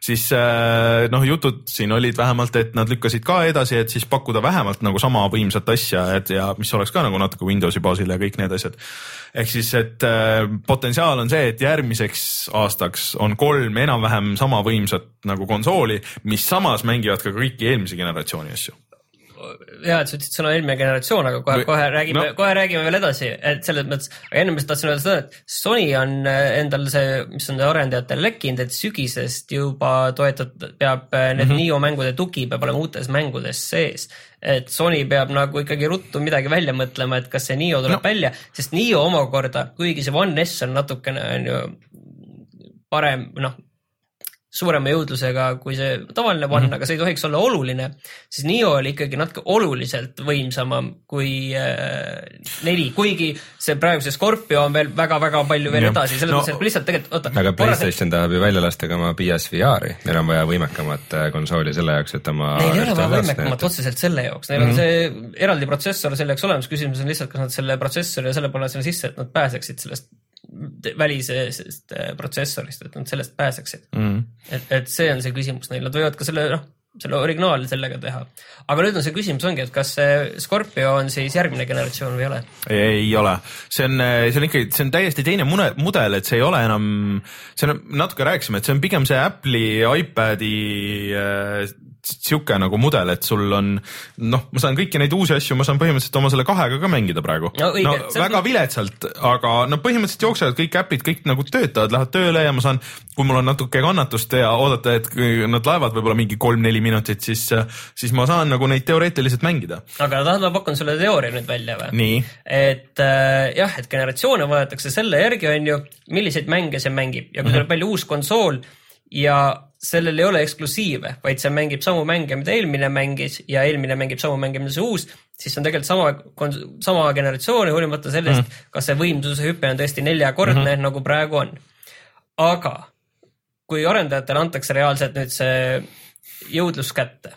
[SPEAKER 1] siis äh, noh, jutud siin olid vähemalt, et nad lükkasid ka edasi, et siis pakkuda vähemalt nagu sama võimsat asja, et ja mis oleks ka nagu natuke Windowsi baasil ja kõik need asjad. ehk siis, et äh, potentsiaal on see, et järgmiseks aastaks on kolm enam-vähem sama võimsat nagu konsooli, mis samas mängivad ka kõiki eelmise generatsiooni asju
[SPEAKER 3] hea, et sa ütlesid sõna eelmine generatsioon, aga kohe kohe räägime
[SPEAKER 1] no-
[SPEAKER 3] kohe räägime veel edasi, et selles mõttes, ennem just tahtsin öelda seda, et Sony on äh, endal see, mis on arendajatele lekkinud, et sügisest juba toetab, peab äh, need mm -hmm. Nio mängude tugi peab olema uutes mängudes sees. et Sony peab nagu ikkagi ruttu midagi välja mõtlema, et kas see Nio tuleb
[SPEAKER 1] no.
[SPEAKER 3] välja, sest Nio omakorda, kuigi see One S on natukene on ju parem, noh suurema jõudlusega kui see tavaline One mm, -hmm. aga see ei tohiks olla oluline, siis Nio oli ikkagi natuke oluliselt võimsamam kui äh, neli, kuigi see praegu see Scorpio on veel väga-väga palju veel
[SPEAKER 1] Jah.
[SPEAKER 3] edasi, selles
[SPEAKER 1] No-
[SPEAKER 3] mõttes, et lihtsalt tegelikult oota.
[SPEAKER 2] aga PlayStation tahab ju välja lasta ka oma PSVR-i, neil on vaja võimekamat äh, konsooli selle jaoks, et oma.
[SPEAKER 3] Neil ei ole vaja võimekamat otseselt selle jaoks, neil
[SPEAKER 1] Mhm.
[SPEAKER 3] on see eraldi protsessor selle jaoks olemas, küsimus on lihtsalt, kas nad selle protsessori ja selle panevad sinna sisse, et nad pääseksid sellest välisest äh, protsessorist, et nad sellest pääseksid.
[SPEAKER 1] mm..
[SPEAKER 3] et, et see on see küsimus neil, nad võivad ka selle noh, selle originaali sellega teha. aga nüüd on see küsimus ongi, et kas see Scorpio on siis järgmine generatsioon või ei ole?
[SPEAKER 1] ei ole, see on, see on ikkagi, see on täiesti teine mune, mudel, et see ei ole enam, see on, natuke rääkisime, et see on pigem see Apple'i iPad'i äh, sihuke nagu mudel, et sul on noh, ma saan kõiki neid uusi asju, ma saan põhimõtteliselt oma selle kahega ka mängida praegu.
[SPEAKER 3] No
[SPEAKER 1] no väga
[SPEAKER 3] mõttes-
[SPEAKER 1] viletsalt, aga no põhimõtteliselt jooksevad kõik äpid, kõik nagu töötavad, lähevad tööle ja ma saan, kui mul on natuke kannatust ja oodata, et nad laevad võib-olla mingi kolm-neli minutit, siis, siis ma saan nagu neid teoreetiliselt mängida.
[SPEAKER 3] aga tahad, ma pakun sulle teooria nüüd välja või? et äh, jah, et generatsioone vaadatakse selle järgi, on ju, milliseid mänge see mängib ja kui tuleb välja uus konsool ja sellel ei ole eksklusiive, vaid see mängib samu mänge, mida eelmine mängis ja eelmine mängib samu mänge, mida see uus, siis on tegelikult sama, sama generatsiooni, hoolimata sellest mm, -hmm. kas see võimsuse hüpe on tõesti neljakordne mm, -hmm. nagu praegu on. aga kui arendajatele antakse reaalselt nüüd see jõudlus kätte,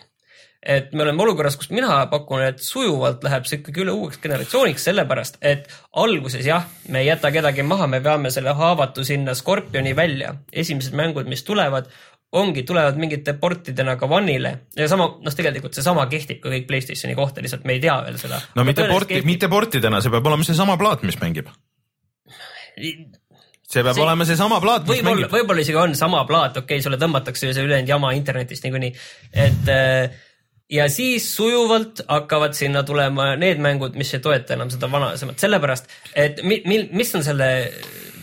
[SPEAKER 3] et me oleme olukorras, kus mina pakun, et sujuvalt läheb see ikkagi üle uueks generatsiooniks, sellepärast et alguses jah, me ei jäta kedagi maha, me veame selle haavatu sinna Scorpioni välja. esimesed mängud, mis tulevad, ongi, tulevad mingite portidena ka One'ile ja sama, noh, tegelikult seesama kehtib ka kõik Playstationi kohta, lihtsalt me ei tea veel seda.
[SPEAKER 1] no mitte porti, mitte portidena, see peab olema seesama plaat, mis mängib. See peab
[SPEAKER 3] See-
[SPEAKER 1] see... olema seesama plaat,
[SPEAKER 3] võib-olla, võib-olla isegi on sama plaat, okei okay,, sulle tõmmatakse see ülejäänud jama internetist niikuinii, et äh, ja siis sujuvalt hakkavad sinna tulema need mängud, mis ei toeta enam seda vanasemat, sellepärast et mi, mi, mis on selle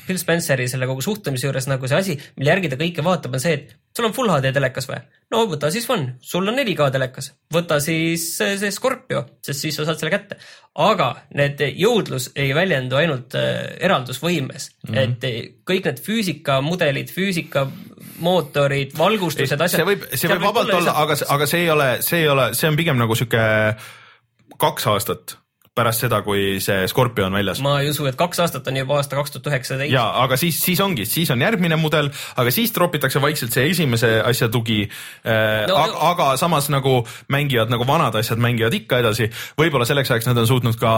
[SPEAKER 3] Phil Spenceri selle kogu suhtumise juures nagu see asi, mille järgi ta kõike vaatab, on see, et sul on full HD telekas või? no võta siis One, sul on 4K telekas, võta siis see, see Scorpio, sest siis sa saad selle kätte. aga need jõudlus ei väljendu ainult äh, eraldusvõimes mm. -hmm. et kõik need füüsikamudelid, füüsikamootorid, valgustused, asjad.
[SPEAKER 1] see võib, see võib vabalt olla, aga, aga see ei ole, see ei ole, see on pigem nagu sihuke kaks aastat pärast seda, kui see Scorpio on väljas.
[SPEAKER 3] ma ei usu, et kaks aastat on juba aasta kaks tuhat üheksateist.
[SPEAKER 1] ja aga siis, siis ongi, siis on järgmine mudel, aga siis tropitakse vaikselt see esimese asja tugi äh,
[SPEAKER 3] No,
[SPEAKER 1] no- aga samas nagu mängivad nagu vanad asjad mängivad ikka edasi. võib-olla selleks ajaks nad on suutnud ka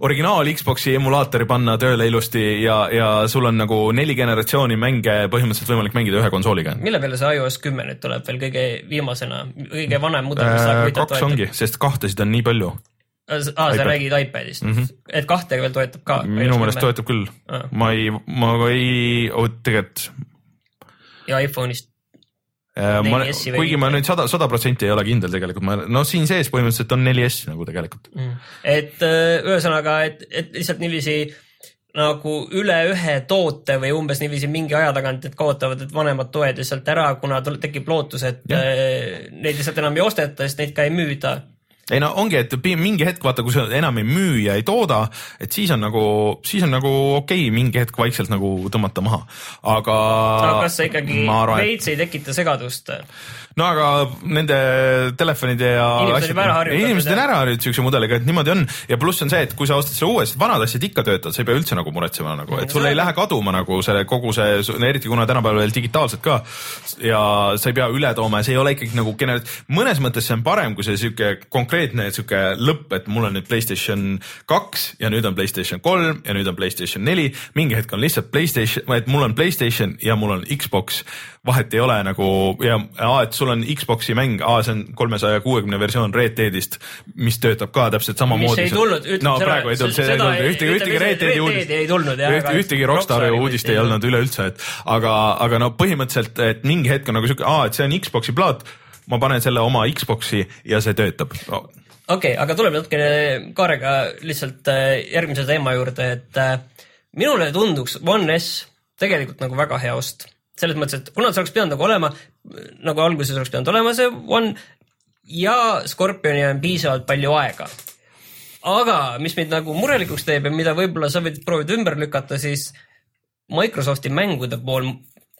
[SPEAKER 1] originaal Xbox'i emulaatori panna tööle ilusti ja, ja sul on nagu neli generatsiooni mänge põhimõtteliselt võimalik mängida ühe konsooliga.
[SPEAKER 3] mille peale see iOS kümme nüüd tuleb veel kõige viimasena, kõige vanem mudel, mis
[SPEAKER 1] Äh,
[SPEAKER 3] võid
[SPEAKER 1] kaks ongi, sest kahtesid on nii palju.
[SPEAKER 3] aa, sa räägid iPadist mm, -hmm. et kahte veel toetab ka?
[SPEAKER 1] minu meelest toetab küll
[SPEAKER 3] Aa..
[SPEAKER 1] ma ei, ma ei, tegelikult
[SPEAKER 3] ja iPhone'ist.
[SPEAKER 1] äh, ma
[SPEAKER 3] 4S-i, või
[SPEAKER 1] kuigi ma nüüd sada, sada protsenti ei ole kindel tegelikult, ma noh, siin sees põhimõtteliselt on 4S nagu tegelikult.
[SPEAKER 3] et öö, ühesõnaga, et, et lihtsalt niiviisi nagu üle ühe toote või umbes niiviisi mingi aja tagant, et kaotavad need vanemad toed lihtsalt ära, kuna tekib lootus, et öö, neid lihtsalt enam ei osteta, sest neid ka ei müüda
[SPEAKER 1] ei no ongi, et mingi hetk vaata, kui sa enam ei müü ja ei tooda, et siis on nagu, siis on nagu okei okay, mingi hetk vaikselt nagu tõmmata maha, aga.
[SPEAKER 3] aga kas see ikkagi
[SPEAKER 1] arvan,
[SPEAKER 3] veits ei tekita segadust?
[SPEAKER 1] No aga nende telefonide ja
[SPEAKER 3] Inimesed on ära harjutatud,
[SPEAKER 1] inimesed on ära harjunud siukse mudeliga, et niimoodi on. Ja pluss on see, et kui sa ostad selle uue, siis vanad asjad ikka töötavad, sa ei pea üldse nagu muretsema nagu, et sul ei lähe kaduma nagu selle kogu see, eriti kuna tänapäeval veel digitaalselt ka. Ja sa ei pea üle tooma ja see ei ole ikkagi nagu gener-, mõnes mõttes see on parem kui see sihuke konkreetne sihuke lõpp, et mul on nüüd Playstation kaks ja nüüd on Playstation kolm ja nüüd on Playstation neli, mingi hetk on lihtsalt Playstation, et mul on Playstation ja mul on Xbox, vahet ei ole nagu ja aa, et sul on Xbox'i mäng, aa, see on kolmesaja kuuekümne versioon Red Deadist, mis töötab ka täpselt samamoodi.
[SPEAKER 3] mis ei tulnud, ütleme
[SPEAKER 1] no ei tulnud, see ei tulnud ühtegi, ühtegi Red Deadi uudist.
[SPEAKER 3] ei tulnud jah.
[SPEAKER 1] Üht, ühtegi Rockstari uudist ei olnud üleüldse, et aga, aga no põhimõtteliselt, et mingi hetk on nagu siuke, aa, et see on Xbox'i plaat, ma panen selle oma Xbox'i ja see töötab no,.
[SPEAKER 3] okei okay,, aga tuleb natukene kaarega lihtsalt äh, järgmise teema juurde, et äh, minule tunduks One S tegelikult nagu väga hea ost. Selles mõttes, et kuna see oleks pidanud nagu olema, nagu alguses oleks pidanud olema see One ja Scorpionil on piisavalt palju aega. aga mis mind nagu murelikuks teeb ja mida võib-olla sa võid proovida ümber lükata, siis Microsofti mängude pool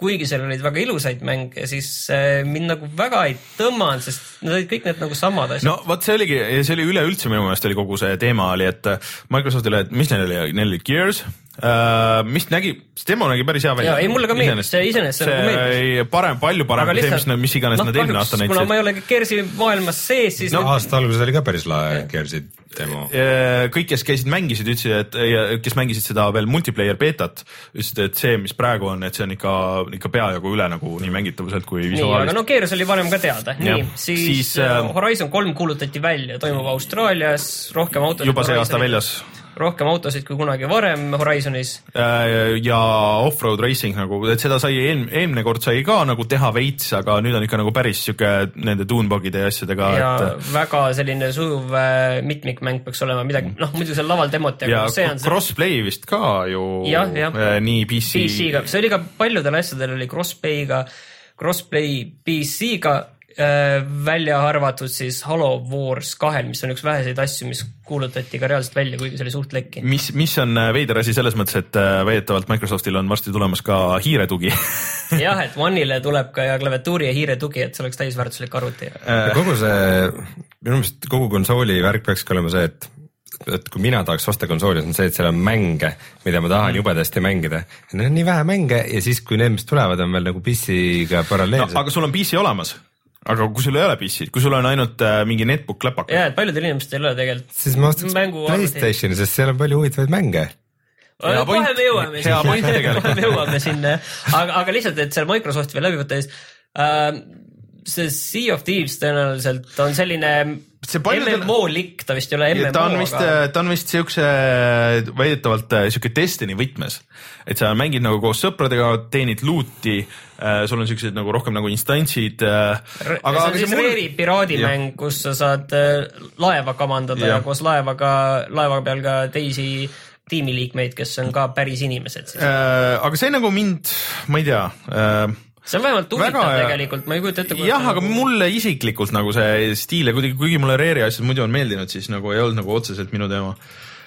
[SPEAKER 3] kuigi seal olid väga ilusaid mänge, siis äh, mind nagu väga ei tõmmanud, sest need olid kõik need nagu samad asjad.
[SPEAKER 1] no vot, see oligi, see oli üleüldse minu meelest oli kogu see teema oli, et Microsoftile, et mis neil oli, neil oli Gears uh,, mis nägi, see demo nägi päris hea välja.
[SPEAKER 3] ei, mulle ka meeldis, see iseenesest
[SPEAKER 1] see nagu meeldis. parem, palju parem kui see, mis, mis iganes no, nad eelmine aasta näitasid.
[SPEAKER 3] kuna ma ei ole Gearsi maailmas sees, siis
[SPEAKER 2] no, aasta alguses oli ka päris lahe Gearsi demo.
[SPEAKER 1] kõik, kes käisid, mängisid, ütlesid, et ja kes mängisid seda veel multiplayer beetat, ütlesid, et see, mis praegu on, et see on ikka, ikka peajagu üle nagu nii mängitavuselt kui
[SPEAKER 3] visuaalselt. no Gears oli varem ka teada, nii, siis, siis äh, Horizon kolm kuulutati välja, toimub Austraalias, rohkem autosid.
[SPEAKER 1] juba see aasta väljas
[SPEAKER 3] rohkem autosid kui kunagi varem Horizonis.
[SPEAKER 1] Äh, ja off-road racing nagu, et seda sai eelmine, eelmine kord sai ka nagu teha veits, aga nüüd on ikka nagu päris sihuke nende tunebug'ide ja asjadega.
[SPEAKER 3] ja et... väga selline sujuv äh, mitmikmäng peaks olema midagi, noh muidu seal laval demot
[SPEAKER 1] ja see on crossplay see... vist ka ju.
[SPEAKER 3] jah, jah.
[SPEAKER 1] Äh, nii PC.
[SPEAKER 3] PC-ga, see oli ka paljudel asjadel oli crossplay'ga, crossplay PC-ga Äh, välja arvatud siis Halo Wars kahel, mis on üks väheseid asju, mis kuulutati ka reaalselt välja, kuigi see oli suht lekki.
[SPEAKER 1] mis, mis on äh, veider asi selles mõttes, et äh, väidetavalt Microsoftil on varsti tulemas ka hiiretugi
[SPEAKER 3] jah, et One'ile tuleb ka ja klaviatuuri ja hiiretugi, et see oleks täisväärtuslik arvuti
[SPEAKER 2] kogu see, minu meelest kogu konsooli värk peakski olema see, et et kui mina tahaks osta konsooli, on see, et seal on mänge, mida ma tahan mm. jubedasti mängida. Neil on nii vähe mänge ja siis, kui need, mis tulevad, on veel nagu PC-ga paralleelselt
[SPEAKER 1] no,. aga sul on PC olemas aga kui sul ei ole PC-d, kui sul on ainult äh, mingi netbook läpakas.
[SPEAKER 3] jaa, et paljudel inimestel ei ole tegelikult.
[SPEAKER 2] siis ma ostaks Playstationi, sest seal on palju huvitavaid mänge.
[SPEAKER 3] kohe me jõuame
[SPEAKER 1] hea point tegelikult
[SPEAKER 3] me jõuame sinna, aga, aga lihtsalt, et seal Microsofti veel läbi võtta, siis äh, see Sea of Thieves tõenäoliselt on selline MMO-lik, ta vist ei ole MMO.
[SPEAKER 1] ta on vist ta on vist siukse, väidetavalt äh, siuke Destiny võtmes, et sa mängid nagu koos sõpradega, teenid loot'i äh,, sul on siuksed nagu rohkem nagu instantsid äh,.
[SPEAKER 3] aga see on siis mul... Reeri piraadimäng, kus sa saad äh, laeva kamandada ja, ja koos laevaga, laeva peal ka teisi tiimiliikmeid, kes on ka päris inimesed siis
[SPEAKER 1] äh,. aga see nagu mind, ma ei tea äh,
[SPEAKER 3] see on vähemalt huvitav tegelikult, ma ei kujuta ette.
[SPEAKER 1] jah, aga mulle isiklikult nagu see stiil ja kuidagi, kuigi mulle Rare'i asjad muidu on meeldinud, siis nagu ei olnud nagu otseselt minu teema.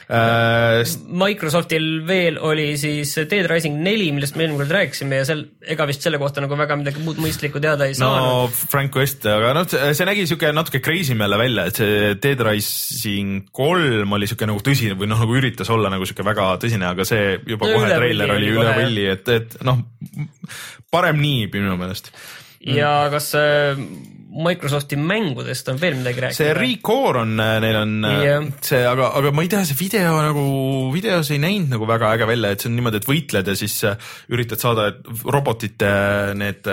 [SPEAKER 3] Microsoftil veel oli siis Dead Rising neli, millest me eelmine kord rääkisime ja seal, ega vist selle kohta nagu väga midagi muud mõistlikku teada ei saanud.
[SPEAKER 1] no Frank West, aga noh, see nägi siuke natuke crazy meele välja, et see Dead Rising kolm oli siuke nagu tõsine või noh, nagu üritas olla nagu siuke väga tõsine, aga see juba no, kohe treiler oli üle võlli, et, et noh parem nii minu meelest.
[SPEAKER 3] ja kas äh, Microsofti mängudest on veel midagi rääkida?
[SPEAKER 1] see Recore on, äh, neil on yeah. Äh, see, aga, aga ma ei tea, see video nagu, videos ei näinud nagu väga äge välja, et see on niimoodi, et võitled ja siis üritad saada robotite need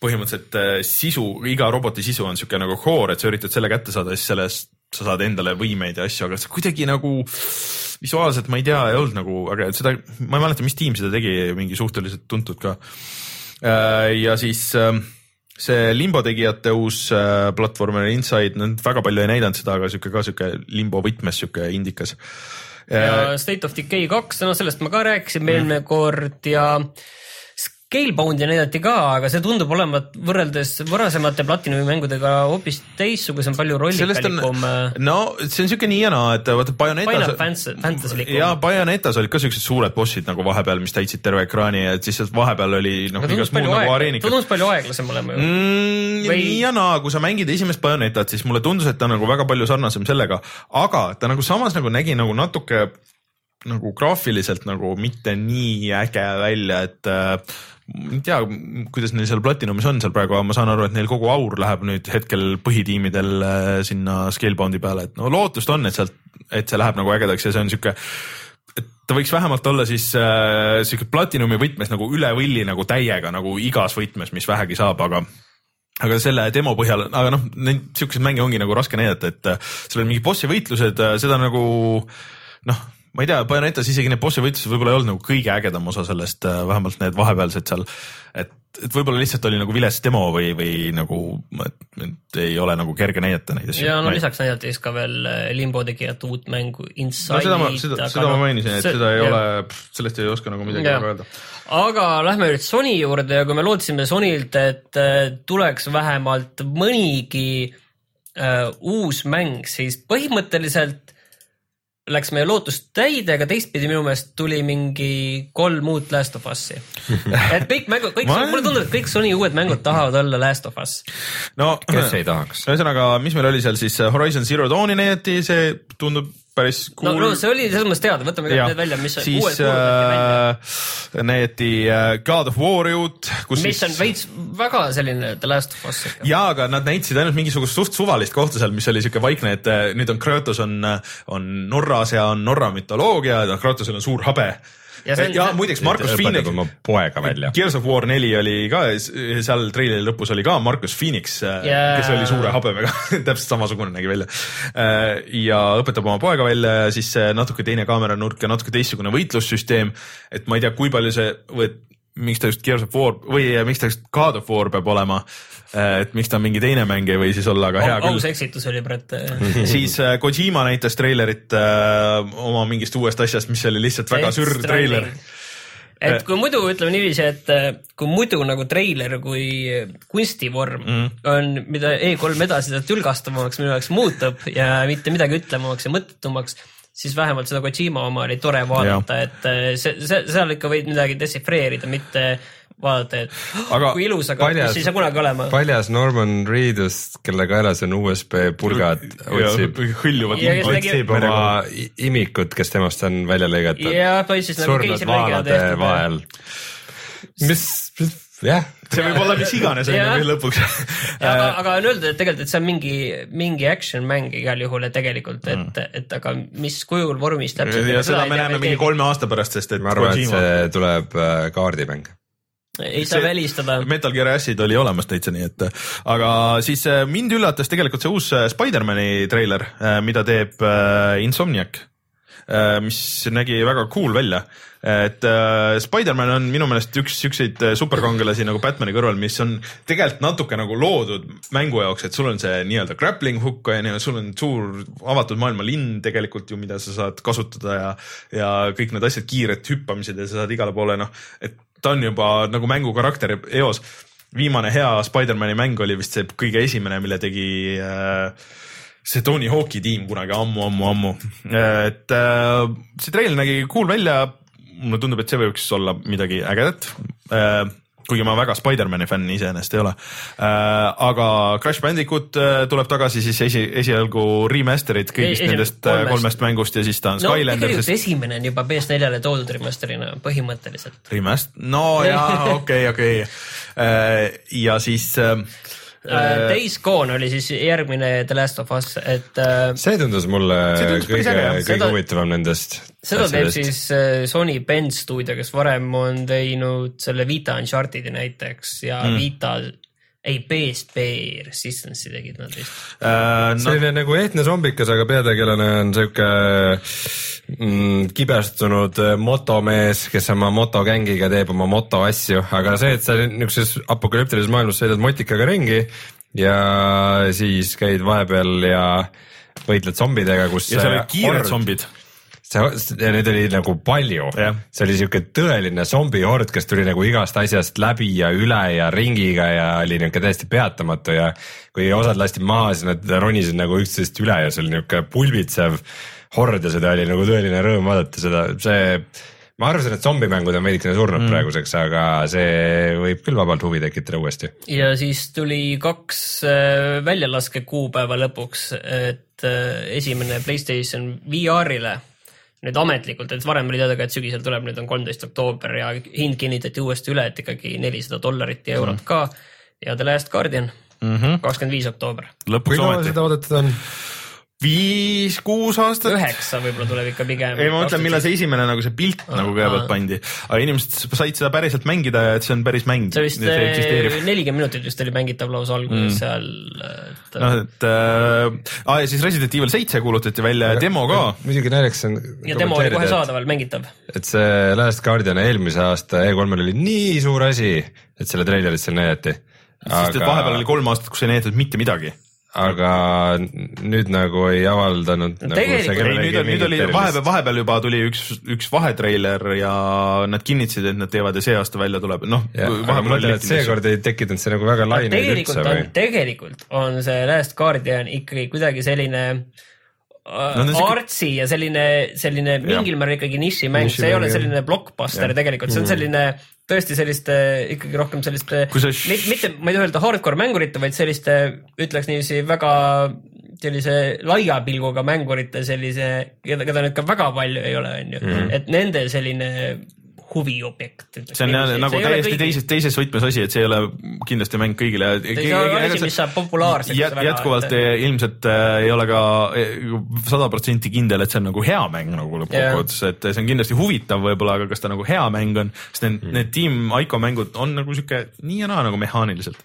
[SPEAKER 1] põhimõtteliselt sisu, iga roboti sisu on siuke nagu core, et sa üritad selle kätte saada ja siis sellest sa saad endale võimeid ja asju, aga see kuidagi nagu visuaalselt ma ei tea, ei olnud nagu, aga seda, ma ei mäleta, mis tiim seda tegi, mingi suhteliselt tuntud ka Äh, ja siis ähm, see Limbo tegijate uus äh, platvormer Inside, nad väga palju ei näidanud seda, aga sihuke ka sihuke Limbo võtmes sihuke indikas.
[SPEAKER 3] ja State of Decay kaks, no sellest ma ka rääkisin eelmine mm. kord ja Scalebound'i näidati ka, aga see tundub olevat võrreldes varasemate Platinumi mängudega hoopis teistsugusem, palju rollikalikum.
[SPEAKER 1] Äh, no see on siuke nii ja naa, et vaata Bayonetas.
[SPEAKER 3] Fantasylikum.
[SPEAKER 1] ja Bayonetas olid ka siuksed suured bossid nagu vahepeal, mis täitsid terve ekraani, et siis sealt vahepeal oli noh, igas muud nagu areenikad.
[SPEAKER 3] tundus palju aeglasem olema ju
[SPEAKER 1] mm,. Või... nii ja naa, kui sa mängid esimest Bayonetat, siis mulle tundus, et ta on nagu väga palju sarnasem sellega, aga ta nagu samas nagu nägi nagu natuke nagu graafiliselt nagu mitte nii äge välja, et äh, ei tea, kuidas neil seal Platinumis on seal praegu, aga ma saan aru, et neil kogu aur läheb nüüd hetkel põhitiimidel äh, sinna Scalebound'i peale, et no lootust on, et sealt, et see läheb nagu ägedaks ja see on sihuke ta võiks vähemalt olla siis äh, sihuke Platinumi võtmes nagu üle võlli nagu täiega nagu igas võtmes, mis vähegi saab, aga aga selle demo põhjal, aga noh, neid siukseid mänge ongi nagu raske näidata, et äh, seal on mingi bossi võitlused, äh, seda nagu noh ma ei tea, Bayonetas isegi need bossi võitlused võib-olla ei olnud nagu kõige ägedam osa sellest, äh, vähemalt need vahepealsed seal. et et võib-olla lihtsalt oli nagu vilets demo või, või nagu, et, ei ole nagu kerge näidata neid asju.
[SPEAKER 3] ja no lisaks näidati siis ka veel äh, Limbo tegijate uut mängu Inside.
[SPEAKER 1] no seda ma, seda, seda
[SPEAKER 3] no,
[SPEAKER 1] ma mainisin, et see, seda ei ja. ole, sellest ei oska nagu midagi
[SPEAKER 3] Ja.
[SPEAKER 1] öelda.
[SPEAKER 3] aga lähme nüüd Sony juurde ja kui me lootsime Sonylt, et äh, tuleks vähemalt mõnigi äh, uus mäng, siis põhimõtteliselt läks meie lootus täide, aga teistpidi minu meelest tuli mingi kolm uut Last of Us'i. et kõik mängud, kõik,
[SPEAKER 1] Ma-
[SPEAKER 3] mulle tundub, et kõik Sony uued mängud tahavad olla Last of Us.
[SPEAKER 1] no
[SPEAKER 2] kes ei tahaks?
[SPEAKER 1] ühesõnaga, mis meil oli seal siis Horizon Zero Dawni näidati, see tundub päris
[SPEAKER 3] no
[SPEAKER 1] cool
[SPEAKER 3] no see oli selles mõttes teada, võtame need välja, mis on
[SPEAKER 1] siis
[SPEAKER 3] uued välja.
[SPEAKER 1] äh, näidati äh, God of War'i uut, kus
[SPEAKER 3] mis on
[SPEAKER 1] siis
[SPEAKER 3] veits väga selline The Last of Us.
[SPEAKER 1] jaa, aga nad näitasid ainult mingisugust suht suvalist kohta seal, mis oli siuke vaikne, et äh, nüüd on Kratos on, on Norras ja on Norra mütoloogia ja Kratosel on suur habe.
[SPEAKER 3] Ja
[SPEAKER 1] ja,
[SPEAKER 3] see
[SPEAKER 1] ja muideks Markus Phoenix
[SPEAKER 2] oma poega välja.
[SPEAKER 1] Gears of War neli oli ka, seal treileri lõpus oli ka Markus Phoenix yeah.,
[SPEAKER 3] Jaa.
[SPEAKER 1] kes oli suure habemega, täpselt samasugune nägi välja. ja õpetab oma poega välja ja siis see natuke teine kaameranurk ja natuke teistsugune võitlussüsteem. et ma ei tea, kui palju see või miks ta just Gears of War või miks ta just God of War peab olema. Et miks ta mingi teine mäng ei või siis olla, aga hea küll
[SPEAKER 3] aus eksitus oli Brett.
[SPEAKER 1] siis äh, Kojima näitas treilerit äh, oma mingist uuest asjast, mis oli lihtsalt väga sürr treiler.
[SPEAKER 3] et kui muidu ütleme niiviisi, et äh, kui muidu nagu treiler kui kunstivorm mm. on, mida E3 edasi seda tülgastavamaks minu jaoks muutub ja mitte midagi ütlemamaks ja mõttetumaks, siis vähemalt seda Kojima oma oli tore vaadata, et äh, see, see, seal ikka võid midagi dešifreerida, mitte vaadata, et
[SPEAKER 1] Aga
[SPEAKER 3] kui ilus, aga
[SPEAKER 2] paljas-
[SPEAKER 3] ei saa kunagi olema.
[SPEAKER 2] paljas Norman Reedus, kelle kaelas on USB pulgad, otsib,
[SPEAKER 1] hõljuvad
[SPEAKER 2] otsib oma imikut, kes temast on välja lõigatud.
[SPEAKER 3] nagu
[SPEAKER 2] surnud vaalade vahel. mis, jah,
[SPEAKER 1] see võib olla mis iganes on ju lõpuks.
[SPEAKER 3] aga, aga on öeldud, et tegelikult, et see on mingi, mingi action mäng igal juhul, et tegelikult, et mm., et aga mis kujul, vormis täpselt.
[SPEAKER 1] ja seda me näeme mingi kolme aasta pärast, sest et
[SPEAKER 2] ma arvan, et see tuleb äh, kaardimäng.
[SPEAKER 3] Ei saa välistada.
[SPEAKER 1] Metal Gear Acid oli olemas täitsa nii, et aga siis äh, mind üllatas tegelikult see uus äh, Spider-man'i treiler, mida teeb äh, Insomniac, mis nägi väga cool välja. et äh, Spider-man on minu meelest üks siukseid äh, superkangelasi nagu Batman'i kõrval, mis on tegelikult natuke nagu loodud mängu jaoks, et sul on see nii-öelda grappling hook on ju, sul on suur avatud maailma linn tegelikult ju, mida sa saad kasutada ja, ja kõik need asjad, kiired hüppamised ja sa saad igale poole noh, et ta on juba nagu mängu karakter eos. viimane hea Spider-man'i mäng oli vist see kõige esimene, mille tegi äh, see Tony Hawk'i tiim kunagi ammu-ammu-ammu. et äh, see treiler nägi cool välja. mulle tundub, et see võiks olla midagi ägedat äh,. Kuigi ma väga Spider-man'i fänn iseenesest ei ole äh,. aga Crash Bandicoot äh, tuleb tagasi siis esi, esialgu remaster'id kõigist
[SPEAKER 3] Esi-
[SPEAKER 1] nendest äh,
[SPEAKER 3] kolmest.
[SPEAKER 1] kolmest mängust ja siis ta on
[SPEAKER 3] no
[SPEAKER 1] Skylander, sest
[SPEAKER 3] esimene on juba PS4-le toodud remaster'ina põhimõtteliselt.
[SPEAKER 1] Remast-, no jaa, okei, okei. ja siis äh,
[SPEAKER 3] Days Gone oli siis järgmine The Last of Us, et uh,
[SPEAKER 2] see tundus mulle
[SPEAKER 1] See tundus
[SPEAKER 2] kõige kõige
[SPEAKER 3] Seda-
[SPEAKER 2] huvitavam nendest.
[SPEAKER 3] seda teeb siis Sony Bend stuudio, kes varem on teinud selle Vita Uncharted'i näiteks ja mm. Vita, ei PSP Resistance'i tegid nad vist.
[SPEAKER 1] äh, no,
[SPEAKER 2] selline nagu ehtne zombikas, aga peategelane on siuke mm, kibestunud äh, motomees, kes oma motogängiga teeb oma motoasju, aga see, et sa niisuguses apokalüptilises maailmas sõidad motikaga ringi ja siis käid vahepeal ja võitled zombidega, kus
[SPEAKER 1] ja seal olid kiired zombid.
[SPEAKER 2] see, ja neid oli nagu palju
[SPEAKER 1] Jah.,
[SPEAKER 2] see oli siuke tõeline zombihord, kes tuli nagu igast asjast läbi ja üle ja ringiga ja oli niuke täiesti peatamatu ja kui osad lasti maha, siis nad ronisid nagu üksteisest üle ja see oli niuke pulbitsev hord ja seda oli nagu tõeline rõõm vaadata seda, see ma arvasin, et zombimängud on veidikene surnud mm. praeguseks, aga see võib küll vabalt huvi tekitada uuesti.
[SPEAKER 3] ja siis tuli kaks uh, väljalaske kuupäeva lõpuks, et uh, esimene Playstation VR-ile nüüd ametlikult, et varem oli teada ka, et sügisel tuleb, nüüd on kolmteist oktoober ja hind kinnitati uuesti üle, et ikkagi nelisada dollarit ja eurot mm. ka ja The Last Guardian kakskümmend viis oktoober.
[SPEAKER 2] kui
[SPEAKER 1] lõpuks
[SPEAKER 2] kaua seda oodatud on?
[SPEAKER 1] Viis-kuus aastat.
[SPEAKER 3] üheksa võib-olla tuleb ikka pigem.
[SPEAKER 1] ei, ma mõtlen, millal see esimene nagu see pilt nagu kõigepealt pandi, aga inimesed said seda päriselt mängida ja et see on päris mäng.
[SPEAKER 3] see vist
[SPEAKER 1] eksisteerib.
[SPEAKER 3] nelikümmend minutit vist oli mängitav lausa alguses mm. seal, et
[SPEAKER 1] noh, et äh, aa, ja siis Resident Evil seitse kuulutati välja ja demo ka.
[SPEAKER 2] muidugi naljakas on.
[SPEAKER 3] ja demo oli kohe. saadaval, mängitav.
[SPEAKER 2] et see Last Guardian eelmise aasta E3-l oli nii suur asi, et selle treilerit seal näidati.
[SPEAKER 1] sest et vahepeal oli kolm aastat, kus ei näidatud mitte midagi.
[SPEAKER 2] Aga nüüd nagu ei avaldanud nagu
[SPEAKER 3] tegelikult-
[SPEAKER 1] ei, nüüd on, nüüd oli vahepeal, vahepeal juba tuli üks, üks vahetreiler ja nad kinnitasid, et nad teevad ja see aasta välja tuleb, noh.
[SPEAKER 2] seekord ei tekitanud see nagu väga laineid
[SPEAKER 3] tegelikult
[SPEAKER 2] üldse
[SPEAKER 3] on
[SPEAKER 2] või?,
[SPEAKER 3] tegelikult on see Last Guardian ikkagi kuidagi selline
[SPEAKER 1] No
[SPEAKER 3] no,
[SPEAKER 1] siuke-
[SPEAKER 3] artsi ja selline, selline mingil määral ikkagi nišimäng, see ei ole selline blockbuster
[SPEAKER 2] Jah.
[SPEAKER 3] tegelikult, see on selline tõesti selliste ikkagi rohkem selliste mitte, ma ei taha öelda hardcore mängurite, vaid selliste, ütleks niiviisi väga sellise laia pilguga mängurite sellise, keda, keda nüüd ka väga palju ei ole, on ju, et nende selline huviobjekt.
[SPEAKER 1] see on jah nagu täiesti teises, teises võtmes asi, et see ei ole kindlasti mäng kõigile.
[SPEAKER 3] see ei ole asi, mis saab populaarseks
[SPEAKER 1] jät- jätkuvalt et... ilmselt äh, ei ole ka sada protsenti kindel, et see on nagu hea mäng nagu lõppkokkuvõttes, et see on kindlasti huvitav võib-olla, aga kas ta nagu hea mäng on, sest need mm., need Team Ico mängud on nagu sihuke nii ja naa nagu mehaaniliselt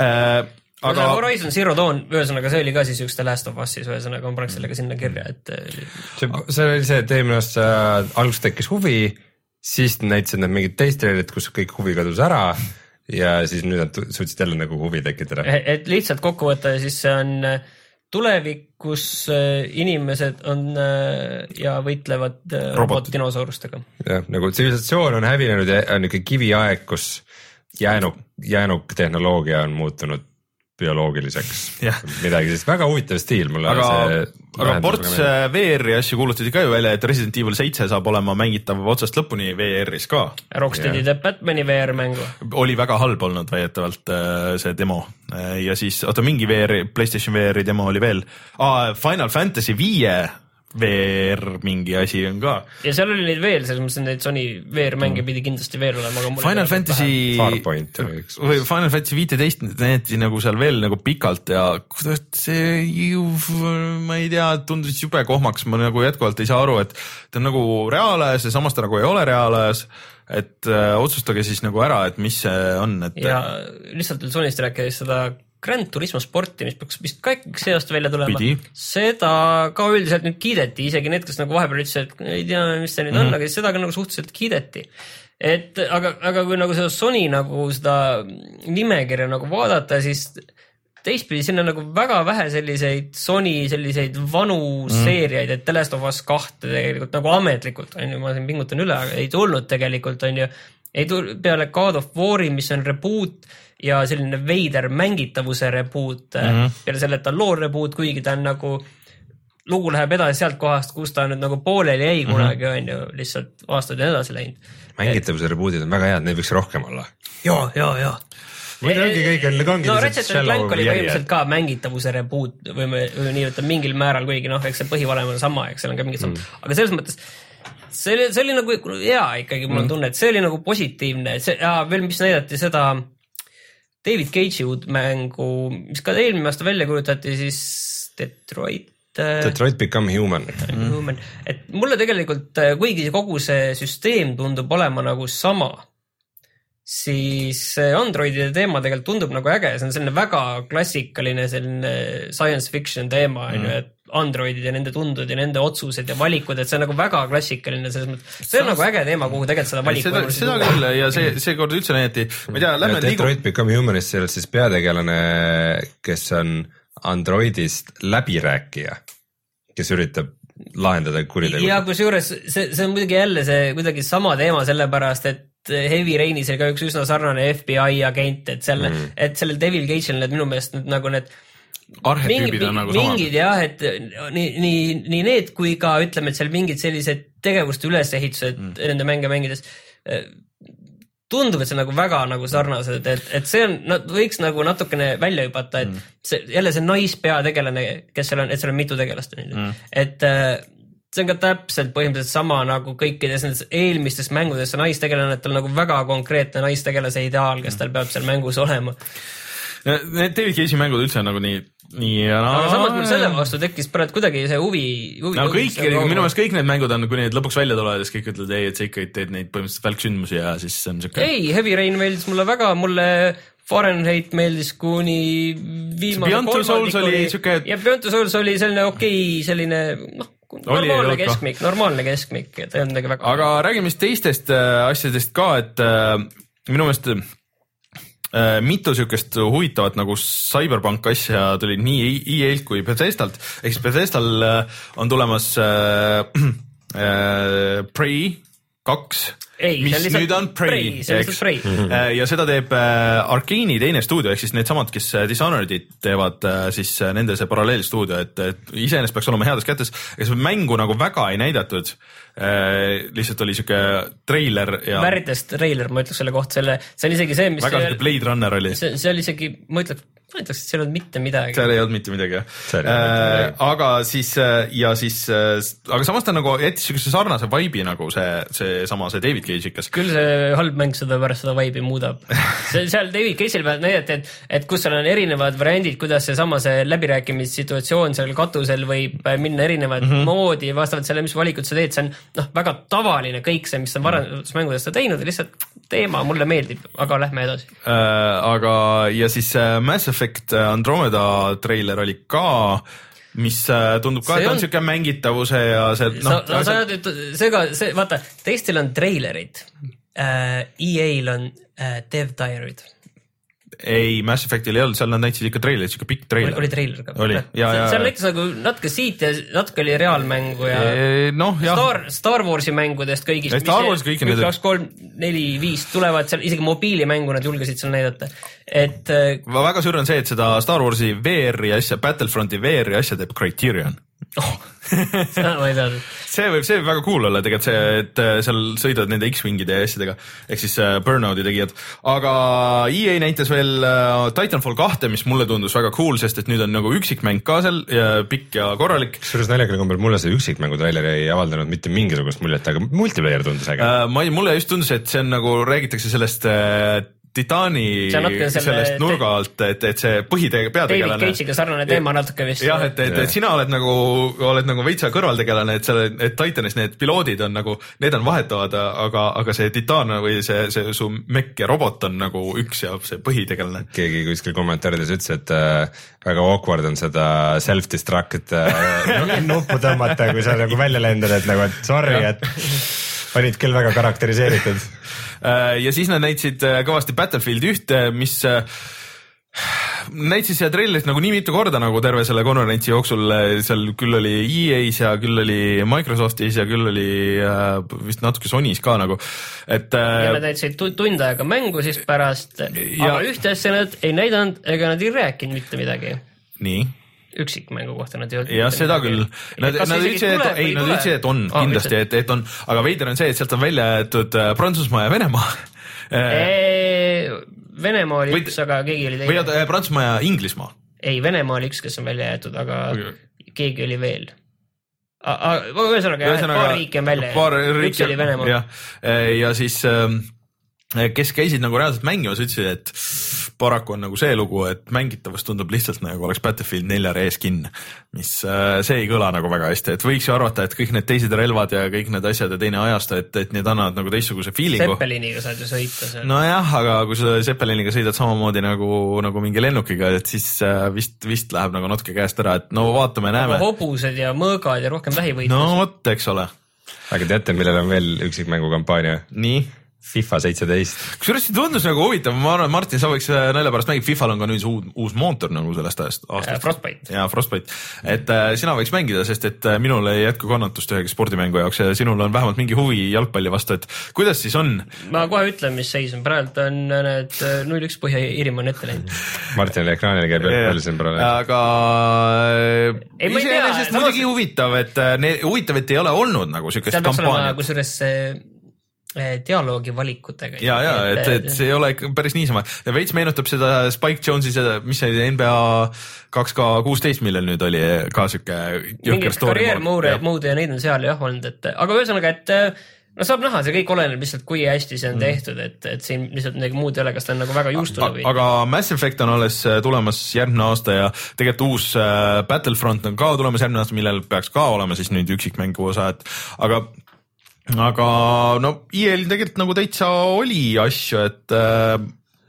[SPEAKER 1] äh,.
[SPEAKER 3] aga
[SPEAKER 1] aga
[SPEAKER 3] Horizon Zero Dawn, ühesõnaga see oli ka siis üks The Last of Us'is, ühesõnaga ma paneks selle ka sinna kirja, et äh,
[SPEAKER 2] see, see oli see, et eelmine aasta alguses tekkis huvi, siis näitasid nad mingit teist treilerit, kus kõik huvi kadus ära ja siis nüüd nad suutsid jälle nagu huvi tekitada.
[SPEAKER 3] et lihtsalt kokku võtta, siis see on äh, tulevikus äh, inimesed on ja võitlevad robotdinosaurustega.
[SPEAKER 2] jah, nagu tsivilisatsioon on hävinenud ja on niisugune kiviaeg, kus jäänuk, jäänuk tehnoloogia on muutunud bioloogiliseks
[SPEAKER 1] Jah..
[SPEAKER 2] midagi sellist, väga huvitav stiil mulle.
[SPEAKER 1] aga, aga ports VR-i asju kuulutati ka ju välja, et Resident Evil seitse saab olema mängitav otsast lõpuni VR-is ka.
[SPEAKER 3] Rocksteadi teeb Batman'i VR-mängu.
[SPEAKER 1] oli väga halb olnud väidetavalt äh, see demo Äh, ja siis oota mingi VR-i, Playstation VR-i demo oli veel ah,, Final Fantasy viie VR mingi asi on ka.
[SPEAKER 3] ja seal oli neid veel, selles mõttes, et neid Sony VR-mänge pidi kindlasti veel olema, aga mul
[SPEAKER 1] Final Fantasy
[SPEAKER 2] Farpoint oli üks.
[SPEAKER 1] või Final Fantasy viiteist näidati nagu seal veel nagu pikalt ja kuidas see ju, ma ei tea, tundus jube kohmaks, ma nagu jätkuvalt ei saa aru, et ta on nagu reaalajas ja samas ta nagu ei ole reaalajas. et äh, otsustage siis nagu ära, et mis see on, et
[SPEAKER 3] ja lihtsalt veel Sonyst rääkides seda Grand Turismo sporti, mis peaks vist ka ikkagi see aasta välja tulema seda ka üldiselt nüüd kiideti, isegi need, kes nagu vahepeal ütlesid, et ei tea, mis see nüüd
[SPEAKER 1] Mhm.
[SPEAKER 3] mm -hmm. on, aga seda ka nagu suhteliselt kiideti. et aga, aga kui nagu seda Sony nagu seda nimekirja nagu vaadata, siis teistpidi sinna nagu väga vähe selliseid Sony selliseid vanu
[SPEAKER 1] Mhm.
[SPEAKER 3] mm. seeriaid, et The Last of Us kahte tegelikult nagu ametlikult on ju, ma siin pingutan üle, aga ei tulnud tegelikult on ju. Ei tulnud peale God of War'i, mis on reboot ja selline veider mängitavuse reboot mm. -hmm. peale selle, et ta on loo reboot, kuigi ta on nagu lugu läheb edasi sealt kohast, kus ta nüüd nagu pooleli jäi
[SPEAKER 1] Mhm.
[SPEAKER 3] kunagi on ju, lihtsalt aastaid on edasi läinud.
[SPEAKER 2] mängitavuse reboot'id on väga head, neid võiks rohkem olla.
[SPEAKER 3] ja, ja, ja
[SPEAKER 2] muidu ongi kõik on, ongi
[SPEAKER 3] no Ratchet and Clank oli põhimõtteliselt ka mängitavuse reboot või me või nii ütleme mingil määral, kuigi noh, eks see põhivalem on sama, eks seal on ka mingid mm., aga selles mõttes see oli, see oli nagu hea ikkagi, mul on tunne, et see oli nagu positiivne, see ja veel, mis näidati seda David Cage'i uut mängu, mis ka eelmine aasta välja kuulutati, siis Detroit äh,
[SPEAKER 2] Detroit Become Human.
[SPEAKER 3] mm.. et mulle tegelikult, kuigi kogu see süsteem tundub olema nagu sama, siis see Androidide teema tegelikult tundub nagu äge, see on selline väga klassikaline selline science fiction teema on ju, et Androidid ja nende tunded ja nende otsused ja valikud, et see on nagu väga klassikaline selles mõttes, see on nagu äge teema, kuhu tegelikult seda
[SPEAKER 1] seda, seda
[SPEAKER 3] valikut
[SPEAKER 1] küll ja see, seekord üldse näidati, ma ei tea, lähme liigume.
[SPEAKER 2] Detroit Become Humanist, seal siis peategelane, kes on Androidist läbirääkija, kes üritab lahendada kuritegu.
[SPEAKER 3] ja kusjuures see, see on muidugi jälle see kuidagi sama teema, sellepärast et Heavy Rainis oli ka üks üsna sarnane FBI agent, et seal mm., et sellel Devil Cage'il need minu meelest need nagu need
[SPEAKER 1] arhetüübid on nagu samad
[SPEAKER 3] mingid. jah, et nii, nii, nii need kui ka ütleme, et seal mingid sellised tegevuste ülesehitused mm. nende mänge mängides eh, tundub, et see on nagu väga nagu sarnased, et, et see on, nad võiks nagu natukene välja hüpata, et mm. see jälle see naispeategelane, kes seal on, et seal on mitu tegelast on ju mm., et äh, see on ka täpselt põhimõtteliselt sama nagu kõikides nendes eelmistes mängudes see naistegelane, et tal on nagu väga konkreetne naistegelase ideaal, kes tal peab seal mängus olema.
[SPEAKER 1] Need David Cage'i mängud üldse on nagu nii, nii ja naa.
[SPEAKER 3] aga samas mul selle vastu tekkis praegu kuidagi see huvi, huvi.
[SPEAKER 1] no kõik, minu meelest kõik need mängud on, kui need lõpuks välja tulevad, siis kõik ütlevad ei, et sa ikka teed neid põhimõtteliselt välksündmusi ja siis on siuke.
[SPEAKER 3] ei, Heavy Rain meeldis mulle väga, mulle Fahrenheit meeldis kuni viimase
[SPEAKER 1] oli siuke.
[SPEAKER 3] ja Beyond Two Souls oli selline okei okay,, selline noh, normaalne keskmik, normaalne keskmik, et ei olnud midagi väga.
[SPEAKER 1] aga räägime siis teistest äh, asjadest ka, et äh, minu meelest mitu siukest huvitavat nagu CyberPunk asja tuli nii EA-lt kui Bethesdalt, ehk siis Bethesdal äh, on tulemas äh, äh, Prey kaks
[SPEAKER 3] ei,
[SPEAKER 1] mis nüüd on Prey,
[SPEAKER 3] eks.
[SPEAKER 1] Äh, ja seda teeb äh, Arkeeni teine stuudio ehk siis needsamad, kes äh, Dishonored'it teevad, siis nende see paralleelstuudio, et, et iseenesest peaks olema heades kätes, ega seda mängu nagu väga ei näidatud. lihtsalt oli siuke treiler ja.
[SPEAKER 3] värites treiler, ma ütleks selle kohta, selle, see on isegi see, mis.
[SPEAKER 1] väga siuke Blade Runner oli.
[SPEAKER 3] see, see oli isegi, ma ütleks ma ütleks, et seal ei olnud mitte midagi.
[SPEAKER 1] seal ei olnud mitte midagi jah äh,. aga siis ja siis aga samas ta nagu jättis siukese sarnase vibe'i nagu see, seesama, see David Cage ikas.
[SPEAKER 3] küll see halb mäng seda pärast seda vibe'i muudab see seal David Cage'il peab näidata, et, et kus seal on erinevad variandid, kuidas seesama see läbirääkimissituatsioon seal katusel võib minna erinevat mm -hmm. moodi vastavalt sellele, mis valikut sa teed, see on noh, väga tavaline kõik see, mis on varasemates mängudes ta teinud lihtsalt teema mulle meeldib, aga lähme edasi
[SPEAKER 1] äh,. aga ja siis äh, Mass Effect Andromeda treiler oli ka mis äh, tundub ka, et on, on siuke mängitavuse ja see
[SPEAKER 3] noh. no sa ajad nüüd sega, see vaata, teistel on treilerid äh,. EA-l on äh, Dev Diary'd
[SPEAKER 1] ei, Mass Effectil ei olnud, seal nad näitasid ikka treilerit, siuke pikk treiler.
[SPEAKER 3] oli treiler ka?
[SPEAKER 1] oli, ja, ja.
[SPEAKER 3] seal näitas nagu natuke siit ja natuke oli reaalmängu ja
[SPEAKER 1] noh, jah.
[SPEAKER 3] Star, Star Warsi mängudest kõigist.
[SPEAKER 1] Star Warsi kõiki
[SPEAKER 3] need. kaks, kolm, neli, viis tulevad seal, isegi mobiilimängu nad julgesid seal näidata, et.
[SPEAKER 1] Äh, väga suur on see, et seda Star Warsi VR-i asja, Battlefronti VR-i asja teeb Criterion
[SPEAKER 3] oh seda ma ei teadnud.
[SPEAKER 1] See võib, see võib väga cool olla tegelikult see, et äh, seal sõidavad nende X-Wingide ja asjadega. Ehk siis äh, Burnouti tegijad, aga EA näitas veel äh, Titanfall kahte, mis mulle tundus väga cool, sest et nüüd on nagu üksikmäng ka seal ja pikk ja korralik.
[SPEAKER 2] kusjuures naljakal kombel mulle see üksikmängu treiler ei avaldanud mitte mingisugust muljet, aga multiplayer tundus äge.
[SPEAKER 1] Ma ei, mulle just tundus, et see on nagu räägitakse sellest Titani sellest selle, nurga alt, et, et see põhitege-, peategelane.
[SPEAKER 3] David Cage'iga sarnane teema natuke vist.
[SPEAKER 1] jah, et, et, et sina oled nagu, oled nagu veitsa kõrvaltegelane, et seal, et Titanis need piloodid on nagu, need on vahetavad, aga, aga see Titan või see, see su mekk ja robot on nagu üks ja see põhitegelane.
[SPEAKER 2] keegi kuskil kommentaarides ütles, et äh, väga awkward on seda self-destruct äh, nuppu tõmmata, kui sa nagu välja lendad, et nagu, et sorry, et panid küll väga karakteriseeritud
[SPEAKER 1] ja siis nad näitasid äh, kõvasti Battlefield ühte, mis äh, näitasid seda treilerit nagu nii mitu korda nagu terve selle konverentsi jooksul, seal küll oli EA-s ja küll oli Microsoftis ja küll oli äh, vist natuke Sonys ka nagu, et äh,.
[SPEAKER 3] ja nad näitasid tund aega mängu siis pärast, aga ühte asja nad ei näidanud ega nad ei rääkinud mitte midagi.
[SPEAKER 1] nii
[SPEAKER 3] üksikmängu kohta nad ei
[SPEAKER 1] olnud. jah, seda küll. Nad, nad ütlesid, et ei, nad ütlesid, et on oh, kindlasti, et, et on, aga veider on see, et sealt on välja jäetud äh, Prantsusmaa ja Venemaa
[SPEAKER 3] Venemaa oli või, üks, aga keegi oli
[SPEAKER 1] teine. või oota, Prantsusmaa ja Inglismaa.
[SPEAKER 3] ei, Venemaa oli üks, kes on välja jäetud, aga okay. keegi oli veel ühesõnaga jah, paar riiki on välja
[SPEAKER 1] jäänud,
[SPEAKER 3] üks oli Venemaa.
[SPEAKER 1] ja siis ähm, kes käisid nagu reaalselt mängimas, ütlesid, et paraku on nagu see lugu, et mängitavus tundub lihtsalt nagu oleks Battlefield nelja reskin, mis äh, see ei kõla nagu väga hästi, et võiks ju arvata, et kõik need teised relvad ja kõik need asjad ja teine ajastu, et, et need annavad nagu teistsuguse feeling'u.
[SPEAKER 3] Zeppeliniga saad ju sõita seal.
[SPEAKER 1] nojah, aga kui sa Zeppeliniga sõidad samamoodi nagu, nagu mingi lennukiga, et siis äh, vist, vist läheb nagu natuke käest ära, et no vaatame, näeme.
[SPEAKER 3] hobused ja mõõgad ja rohkem vähivõitlus.
[SPEAKER 1] no vot, eks ole.
[SPEAKER 2] aga teate, millel on veel üksikmängu kampaania?
[SPEAKER 1] nii
[SPEAKER 2] FIFA seitseteist.
[SPEAKER 1] kusjuures see tundus nagu huvitav, ma arvan, Martin, sa võiks äh, nalja pärast mängida, Fifal on ka nüüd uus, uus mootor nagu sellest ajast
[SPEAKER 3] aastast. Frostbite.
[SPEAKER 1] jaa, Frostbite, et äh, sina võiks mängida, sest et äh, minul ei jätku kannatust ühegi spordimängu jaoks ja sinul on vähemalt mingi huvi jalgpalli vastu, et kuidas siis on?
[SPEAKER 3] ma kohe ütlen, mis seis on, praegu on äh, need äh, null üks Põhja-Iirimaa on ette läinud.
[SPEAKER 2] Martinile ekraanile käib jälle siin praegu.
[SPEAKER 1] aga iseenesest muidugi huvitav, et huvitav, et ei ole olnud nagu siukest kampaaniat.
[SPEAKER 3] kusjuures Eh, dialoogi valikutega.
[SPEAKER 1] ja, ja et, et see ei ole ikka päris niisama, veits meenutab seda Spike Jonze'i seda, mis see NBA kaks K kuusteist, millel nüüd oli ka siuke.
[SPEAKER 3] mingid karjäär mode, ja neid on seal jah olnud, et aga ühesõnaga, et no saab näha, see kõik oleneb lihtsalt, kui hästi see on tehtud, et, et siin lihtsalt midagi muud ei ole, kas ta on nagu väga juustune või.
[SPEAKER 1] aga Mass Effect on alles äh, tulemas järgmine aasta ja tegelikult uus Battlefront on ka tulemas järgmine aasta, millel peaks ka olema siis nüüd üksikmängu osa, et aga aga no EA-l tegelikult nagu täitsa oli asju, et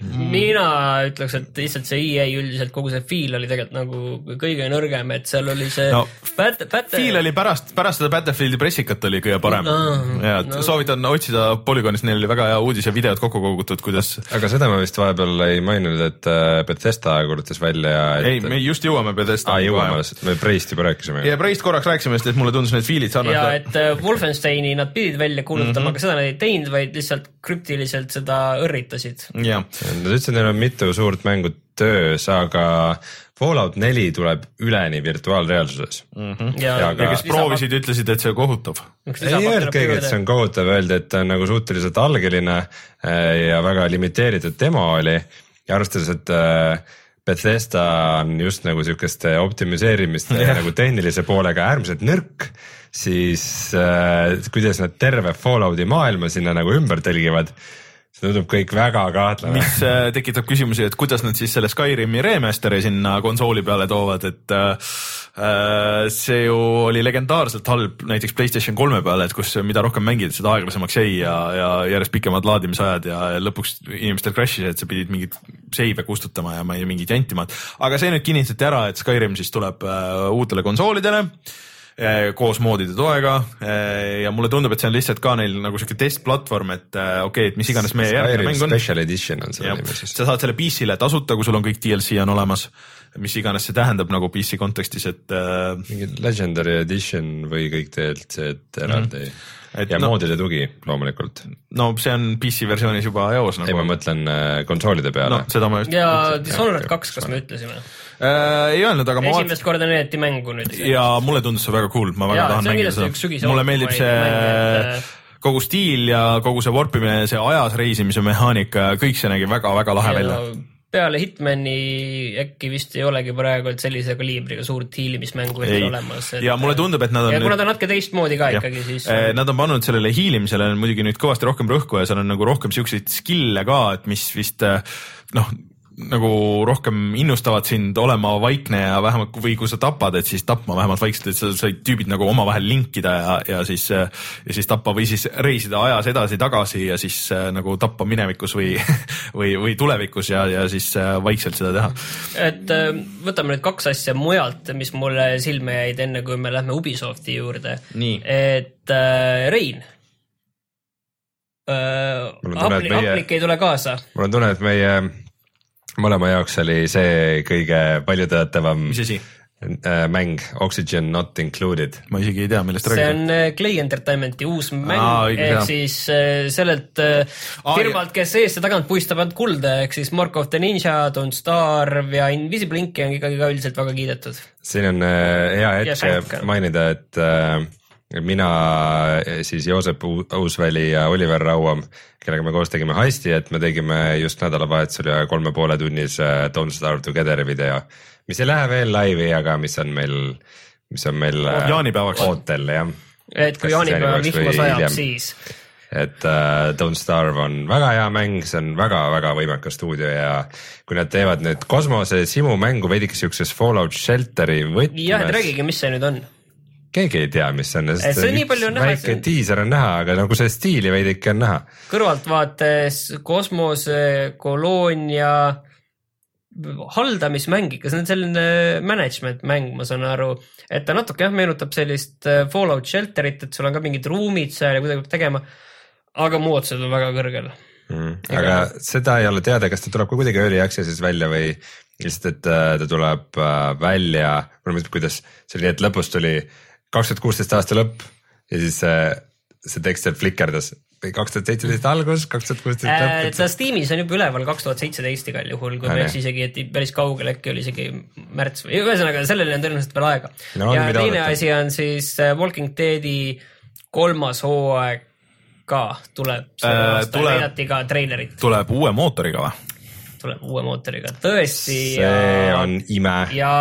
[SPEAKER 1] äh,
[SPEAKER 3] mina ütleks, et lihtsalt see EA üldiselt kogu see feel oli tegelikult nagu kõige nõrgem, et seal oli see
[SPEAKER 1] No,
[SPEAKER 3] Bat- Battle-
[SPEAKER 1] Feel oli pärast, pärast seda Battlefieldi pressikat oli kõige parem
[SPEAKER 3] No,
[SPEAKER 1] ja et
[SPEAKER 3] no.
[SPEAKER 1] soovitan otsida Polygonis, neil oli väga hea uudis ja videod kokku kogutud, kuidas
[SPEAKER 2] aga seda ma vist vahepeal ei maininud, et äh, Bethesda kuulutas välja,
[SPEAKER 1] ei,
[SPEAKER 2] et
[SPEAKER 1] me just jõuame Bethesda
[SPEAKER 2] aa, jõuame, me Preist juba rääkisime.
[SPEAKER 1] ja Preist korraks rääkisime, sest et mulle tundus need feel'id
[SPEAKER 3] ja
[SPEAKER 1] sarnased.
[SPEAKER 3] et äh, Wolfensteini nad pidid välja kuulutama mm. -hmm. aga seda nad ei teinud, vaid lihtsalt krüptiliselt seda õrritasid.
[SPEAKER 1] jah,
[SPEAKER 2] Nad ütlesid, neil on mitu suurt mängu töös, aga Fallout neli tuleb üleni virtuaalreaalsuses.
[SPEAKER 3] ja,
[SPEAKER 2] Ja
[SPEAKER 1] ja
[SPEAKER 2] ka-
[SPEAKER 1] kes proovisid, ütlesid, et see on kohutav.
[SPEAKER 2] ei öelnudki, et see on kohutav, öeldi, et ta on nagu suhteliselt algeline äh, ja väga limiteeritud demo oli ja arvestades, et äh, Bethesda on just nagu sihukeste optimiseerimiste ja nagu tehnilise poolega äärmiselt nõrk, siis äh, kuidas nad terve Fallouti maailma sinna nagu ümber tõlgivad, see tundub kõik väga kahtlane.
[SPEAKER 1] mis äh, tekitab küsimusi, et kuidas nad siis selle Skyrimi remaster'i sinna konsooli peale toovad, et äh, see ju oli legendaarselt halb näiteks Playstation kolme peal, et kus mida rohkem mängid, seda aeglasemaks jäi ja, ja järjest pikemad laadimisajad ja lõpuks inimestel crash'is, et sa pidid mingeid seive kustutama ja mingit jantima, aga see nüüd kinnitati ära, et Skyrim siis tuleb äh, uutele konsoolidele eh, koos moodide toega eh, ja mulle tundub, et see on lihtsalt ka neil nagu siuke testplatvorm, et eh, okei okay,, et mis iganes meie järgmine mäng on.
[SPEAKER 2] Special Edition on selle nimi siis.
[SPEAKER 1] sa saad selle PC-le tasuta, kui sul on kõik DLC on olemas, mis iganes see tähendab nagu PC kontekstis, et
[SPEAKER 2] mingi Legendary Edition või kõik DLC-d eraldi mm.
[SPEAKER 1] Mhm. Et
[SPEAKER 2] ja
[SPEAKER 1] no-
[SPEAKER 2] moodide tugi loomulikult.
[SPEAKER 1] no see on PC versioonis juba eos
[SPEAKER 2] ei, ma
[SPEAKER 1] nagu.
[SPEAKER 2] mõtlen konsoolide peale
[SPEAKER 1] no seda ma just
[SPEAKER 3] ja
[SPEAKER 2] Jah,
[SPEAKER 3] Dishonored kaks, kas me ütlesime?
[SPEAKER 1] Äh, ei öelnud, aga
[SPEAKER 3] esimest korda näidati mängu nüüd.
[SPEAKER 1] ja mulle tundus see väga cool, ma väga
[SPEAKER 3] Jaa,
[SPEAKER 1] tahan mängida seda. mulle meeldib see
[SPEAKER 3] et,
[SPEAKER 1] kogu stiil ja kogu see warpimine, see ajas reisimise mehaanika ja kõik see nägi väga-väga lahe välja.
[SPEAKER 3] peale Hitmani äkki vist ei olegi praegu, et sellise kaliibriga suurt hiilimismängu veel olemas.
[SPEAKER 1] ja mulle tundub, et nad on
[SPEAKER 3] ja kuna ta on natuke teistmoodi ka
[SPEAKER 1] Jah.
[SPEAKER 3] ikkagi, siis
[SPEAKER 1] Eh, Nad on pannud sellele hiilimisele muidugi nüüd kõvasti rohkem rõhku ja seal on nagu rohkem siukseid skill'e ka, et mis vist eh, noh, nagu rohkem innustavad sind olema vaikne ja vähemalt või kui sa tapad, et siis tapma vähemalt vaikselt, et sa said tüübid nagu omavahel linkida ja, ja siis ja siis tappa või siis reisida ajas edasi-tagasi ja siis äh, nagu tappa minevikus või või, või tulevikus ja, ja siis äh, vaikselt seda teha.
[SPEAKER 3] et äh, võtame nüüd kaks asja mujalt, mis mulle silma jäid, enne kui me lähme Ubisofti juurde.
[SPEAKER 1] Nii.
[SPEAKER 3] et äh, Rein äh,. Aplik
[SPEAKER 2] meie-
[SPEAKER 3] Aplik ei tule kaasa.
[SPEAKER 2] mul on tunne, et meie mõlema jaoks oli see kõige paljutõotavam
[SPEAKER 1] mis asi?
[SPEAKER 2] äh, mäng Oxygen Not Included.
[SPEAKER 1] ma isegi ei tea, millest
[SPEAKER 3] see
[SPEAKER 1] räägid.
[SPEAKER 3] on äh, Clay Entertainmenti uus mäng
[SPEAKER 1] Aa,
[SPEAKER 3] ehk
[SPEAKER 1] jah.
[SPEAKER 3] siis äh, sellelt
[SPEAKER 1] Aa,
[SPEAKER 3] firmalt, kes eest ja tagant puistab ainult kulda, ehk siis Mark of the Ninja, Don't Starve ja Invisible Inki on ikkagi ka üldiselt väga kiidetud.
[SPEAKER 2] siin on hea hetk mainida, et äh, mina, siis Joosep Uusväli ja Oliver Rauam, kellega me koos tegime Heisti, et me tegime just nädalavahetusel ühe kolme poole tunnise Don't Starve Together'i video, mis ei lähe veel laivi, aga mis on meil, mis on meil äh,
[SPEAKER 1] Jaanipäevaks.
[SPEAKER 2] ootel jah
[SPEAKER 3] et kui
[SPEAKER 2] jaanipäevaks
[SPEAKER 3] vihma sajab, siis
[SPEAKER 2] et äh, Don't Starve on väga hea mäng, see on väga-väga võimekas stuudio ja kui nad teevad nüüd kosmose simumängu veidike siukses Fallout Shelteri
[SPEAKER 3] jah, et
[SPEAKER 2] võtmes,
[SPEAKER 3] räägige, mis see nüüd on.
[SPEAKER 2] Keegi ei tea, mis see on,
[SPEAKER 3] Et see nii palju on näha,
[SPEAKER 2] väike
[SPEAKER 3] on-
[SPEAKER 2] diiser on näha, aga nagu see stiili veidike on näha.
[SPEAKER 3] kõrvaltvaates kosmosekoloonia haldamismäng ikka, see on selline management mäng, ma saan aru, et ta natuke jah, meenutab sellist äh, Fallout Shelterit, et sul on ka mingid ruumid seal ja kuidagi peab tegema. aga muutused on väga kõrgel.
[SPEAKER 2] Mm. aga seda ei ole teada, kas ta tuleb ka kuidagi early access'is välja või lihtsalt, et äh, ta tuleb äh, välja, kuidas see oli et lõpus tuli kaks tuhat kuusteist aasta lõpp ja siis see, see tekst seal flikerdas või kaks tuhat seitseteist algus, kaks tuhat kuusteist
[SPEAKER 3] Äh,
[SPEAKER 2] lõpp.
[SPEAKER 3] ta Steamis on juba üleval kaks tuhat seitseteist igal juhul, kui ma ei eksi isegi, et päris kaugel äkki oli isegi märts või ühesõnaga selleni on tõenäoliselt veel aega.
[SPEAKER 2] No
[SPEAKER 3] ja teine asi on siis äh, Walking Deadi kolmas hooaeg ka tuleb
[SPEAKER 1] Äh,
[SPEAKER 3] äh,,
[SPEAKER 1] tuleb-
[SPEAKER 3] näidati ka treilerit,
[SPEAKER 1] tuleb uue mootoriga või?
[SPEAKER 3] Tuleb uue mootoriga, tõesti.
[SPEAKER 2] see on ime.
[SPEAKER 3] ja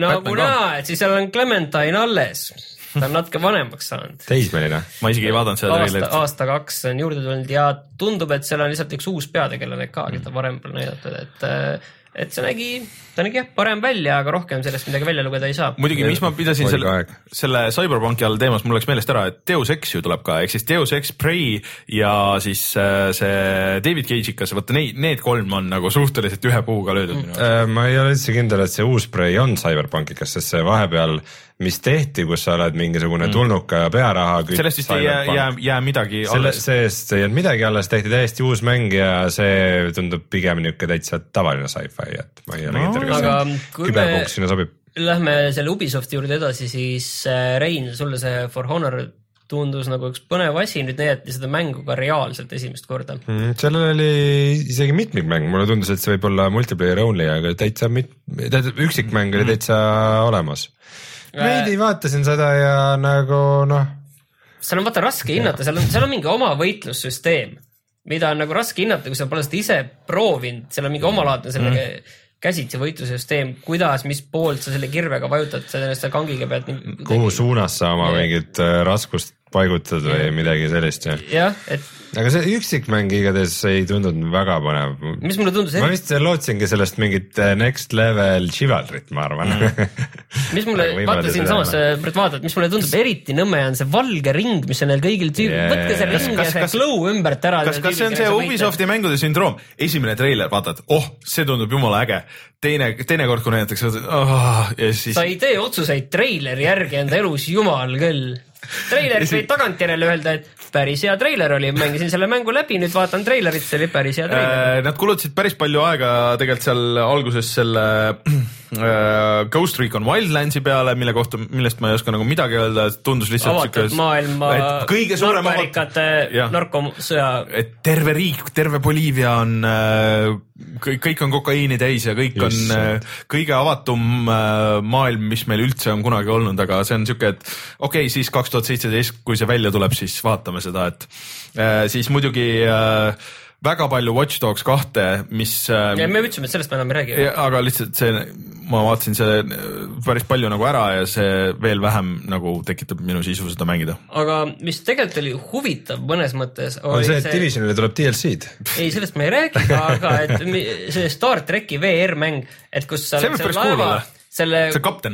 [SPEAKER 3] nagu näha, et siis seal on Clementine alles. ta on natuke vanemaks saanud.
[SPEAKER 2] teismeline.
[SPEAKER 1] ma isegi ei vaadanud seda
[SPEAKER 3] aasta,
[SPEAKER 1] treilerit.
[SPEAKER 3] aasta-kaks on juurde tulnud ja tundub, et seal on lihtsalt üks uus peategelane ka, keda varem pole näidatud, et, et see nägi, ta nägi jah parem välja, aga rohkem sellest midagi välja lugeda ei saa.
[SPEAKER 1] muidugi, mis ma pidasin selle selle CyberPunki all teemas, mul läks meelest ära, et Deus Ex ju tuleb ka, ehk siis Deus Ex Prey ja siis äh, see David Cage'ikas, vaata neid, need kolm on nagu suhteliselt ühe puuga löödud minu arust.
[SPEAKER 2] Äh, ma ei ole üldse kindel, et see uus Prey on CyberPunkikas, sest see vahepeal, mis tehti, kus sa oled mingisugune tulnuka ja pearaha
[SPEAKER 1] sellest vist ei jää, jää, jää midagi
[SPEAKER 2] selle,
[SPEAKER 1] alles.
[SPEAKER 2] sellest ei jäänud midagi alles, tehti täiesti uus mäng ja see tundub pigem niisugune täitsa tavaline sci-fi, et ma ei ole
[SPEAKER 1] No,
[SPEAKER 2] kindel, kas
[SPEAKER 3] aga
[SPEAKER 2] see
[SPEAKER 3] kui me
[SPEAKER 2] küberpunk sinna sobib.
[SPEAKER 3] lähme selle Ubisofti juurde edasi, siis äh, Rein, sulle see For Honor tundus nagu üks põnev asi, nüüd näidati seda mängu ka reaalselt esimest korda.
[SPEAKER 2] Mm, sellel oli isegi mitmikmäng, mulle tundus, et see võib olla multiplayer only, aga täitsa mit-, tähendab üksikmäng oli täitsa olemas. Veidi vaatasin seda ja nagu noh,
[SPEAKER 3] seal on vaata raske hinnata, seal on, seal on mingi oma võitlussüsteem, mida on nagu raske hinnata, kui sa pole seda ise proovinud, seal on mingi omalaadne selle mm. käsitsi võitlussüsteem, kuidas, mis poolt sa selle kirvega vajutad, sa selle kangiga pead.
[SPEAKER 2] kuhu suunas sa oma
[SPEAKER 3] Jah.
[SPEAKER 2] mingit äh, raskust paigutad või midagi sellist ja.
[SPEAKER 3] jah, et
[SPEAKER 2] aga see üksikmäng igatahes ei tundunud väga põnev.
[SPEAKER 3] mis mulle tundus
[SPEAKER 2] ma, vist lootsingi sellest mingit äh, next level chivalry't, ma arvan mm..
[SPEAKER 3] mis mulle, vaata siinsamas, Brett vaatad, mis mulle tundub eriti nõme on see valge ring, mis on neil kõigil tüüp
[SPEAKER 2] Yeah.
[SPEAKER 3] võtke see ring
[SPEAKER 1] kas-
[SPEAKER 3] ja see glow ümbert ära.
[SPEAKER 1] kas, kas see on see Ubisofti mängude sündroom? esimene treiler, vaatad, oh, see tundub jumala äge. teine, teinekord, kui näidatakse oh, ja siis
[SPEAKER 3] sa ei tee otsuseid treileri järgi enda elus, jumal küll. Treileris võid tagantjärele öelda, et päris hea treiler oli, mängisin selle mängu läbi, nüüd vaatan treilerit, see oli päris hea treiler.
[SPEAKER 1] Äh, Nad kulutasid päris palju aega tegelikult seal alguses selle Ghost Recon Wildlandsi peale, mille kohta, millest ma ei oska nagu midagi öelda, tundus lihtsalt
[SPEAKER 3] avatud
[SPEAKER 1] siukes-
[SPEAKER 3] maailma
[SPEAKER 1] et kõige suurem Jah.
[SPEAKER 3] narkosõja
[SPEAKER 1] et terve riik, terve Boliivia on äh,, kõik, kõik on kokaiini täis ja kõik on
[SPEAKER 2] Issand.
[SPEAKER 1] äh, kõige avatum äh, maailm, mis meil üldse on kunagi olnud, aga see on siuke, et okei okay,, siis kaks tuhat seitseteist, kui see välja tuleb, siis vaatame seda, et äh, siis muidugi äh, väga palju Watch Dogs kahte, mis äh,
[SPEAKER 3] ja me ütlesime, et sellest me enam ei räägi.
[SPEAKER 1] Ja, aga lihtsalt see, ma vaatasin see päris palju nagu ära ja see veel vähem nagu tekitab minu sisu seda mängida.
[SPEAKER 3] aga mis tegelikult oli huvitav mõnes mõttes,
[SPEAKER 2] on see, et Divisionile tuleb DLC-d.
[SPEAKER 3] ei, sellest me ei räägi, aga et see Star tracki VR-mäng, et kus sa
[SPEAKER 1] See
[SPEAKER 3] oled
[SPEAKER 1] võib
[SPEAKER 3] seal laeva
[SPEAKER 1] olla.,
[SPEAKER 3] selle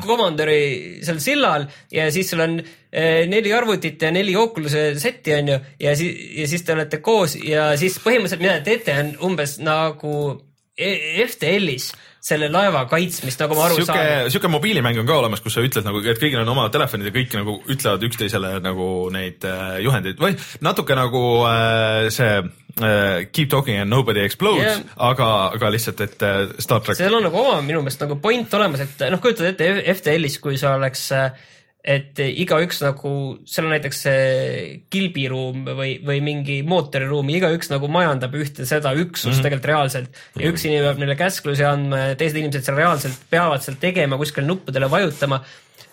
[SPEAKER 3] komandöri seal sillal ja siis sul on eh, neli arvutit ja neli Oculus'e setti onju ja siis, ja siis te olete koos ja siis põhimõtteliselt mida te teete, on umbes nagu E- FTL-is selle laeva kaitsmist, nagu ma aru
[SPEAKER 1] sihuke
[SPEAKER 3] saan.,
[SPEAKER 1] sihuke mobiilimäng on ka olemas, kus sa ütled nagu, et kõigil on oma telefonid ja kõik nagu ütlevad üksteisele nagu neid äh, juhendeid või natuke nagu äh, see Keep talking and nobody explodes yeah., aga, aga lihtsalt, et äh, Star track.
[SPEAKER 3] seal on nagu oma minu meelest nagu point olemas, et noh, kujutad ette FTL-is, kui sa oleks, et igaüks nagu, seal on näiteks kilbiruum või, või mingi mootoriruum, igaüks nagu majandab ühte seda üksust mm -hmm. tegelikult reaalselt ja üks inimene peab neile käsklusi andma ja teised inimesed seal reaalselt peavad seal tegema, kuskil nuppudele vajutama.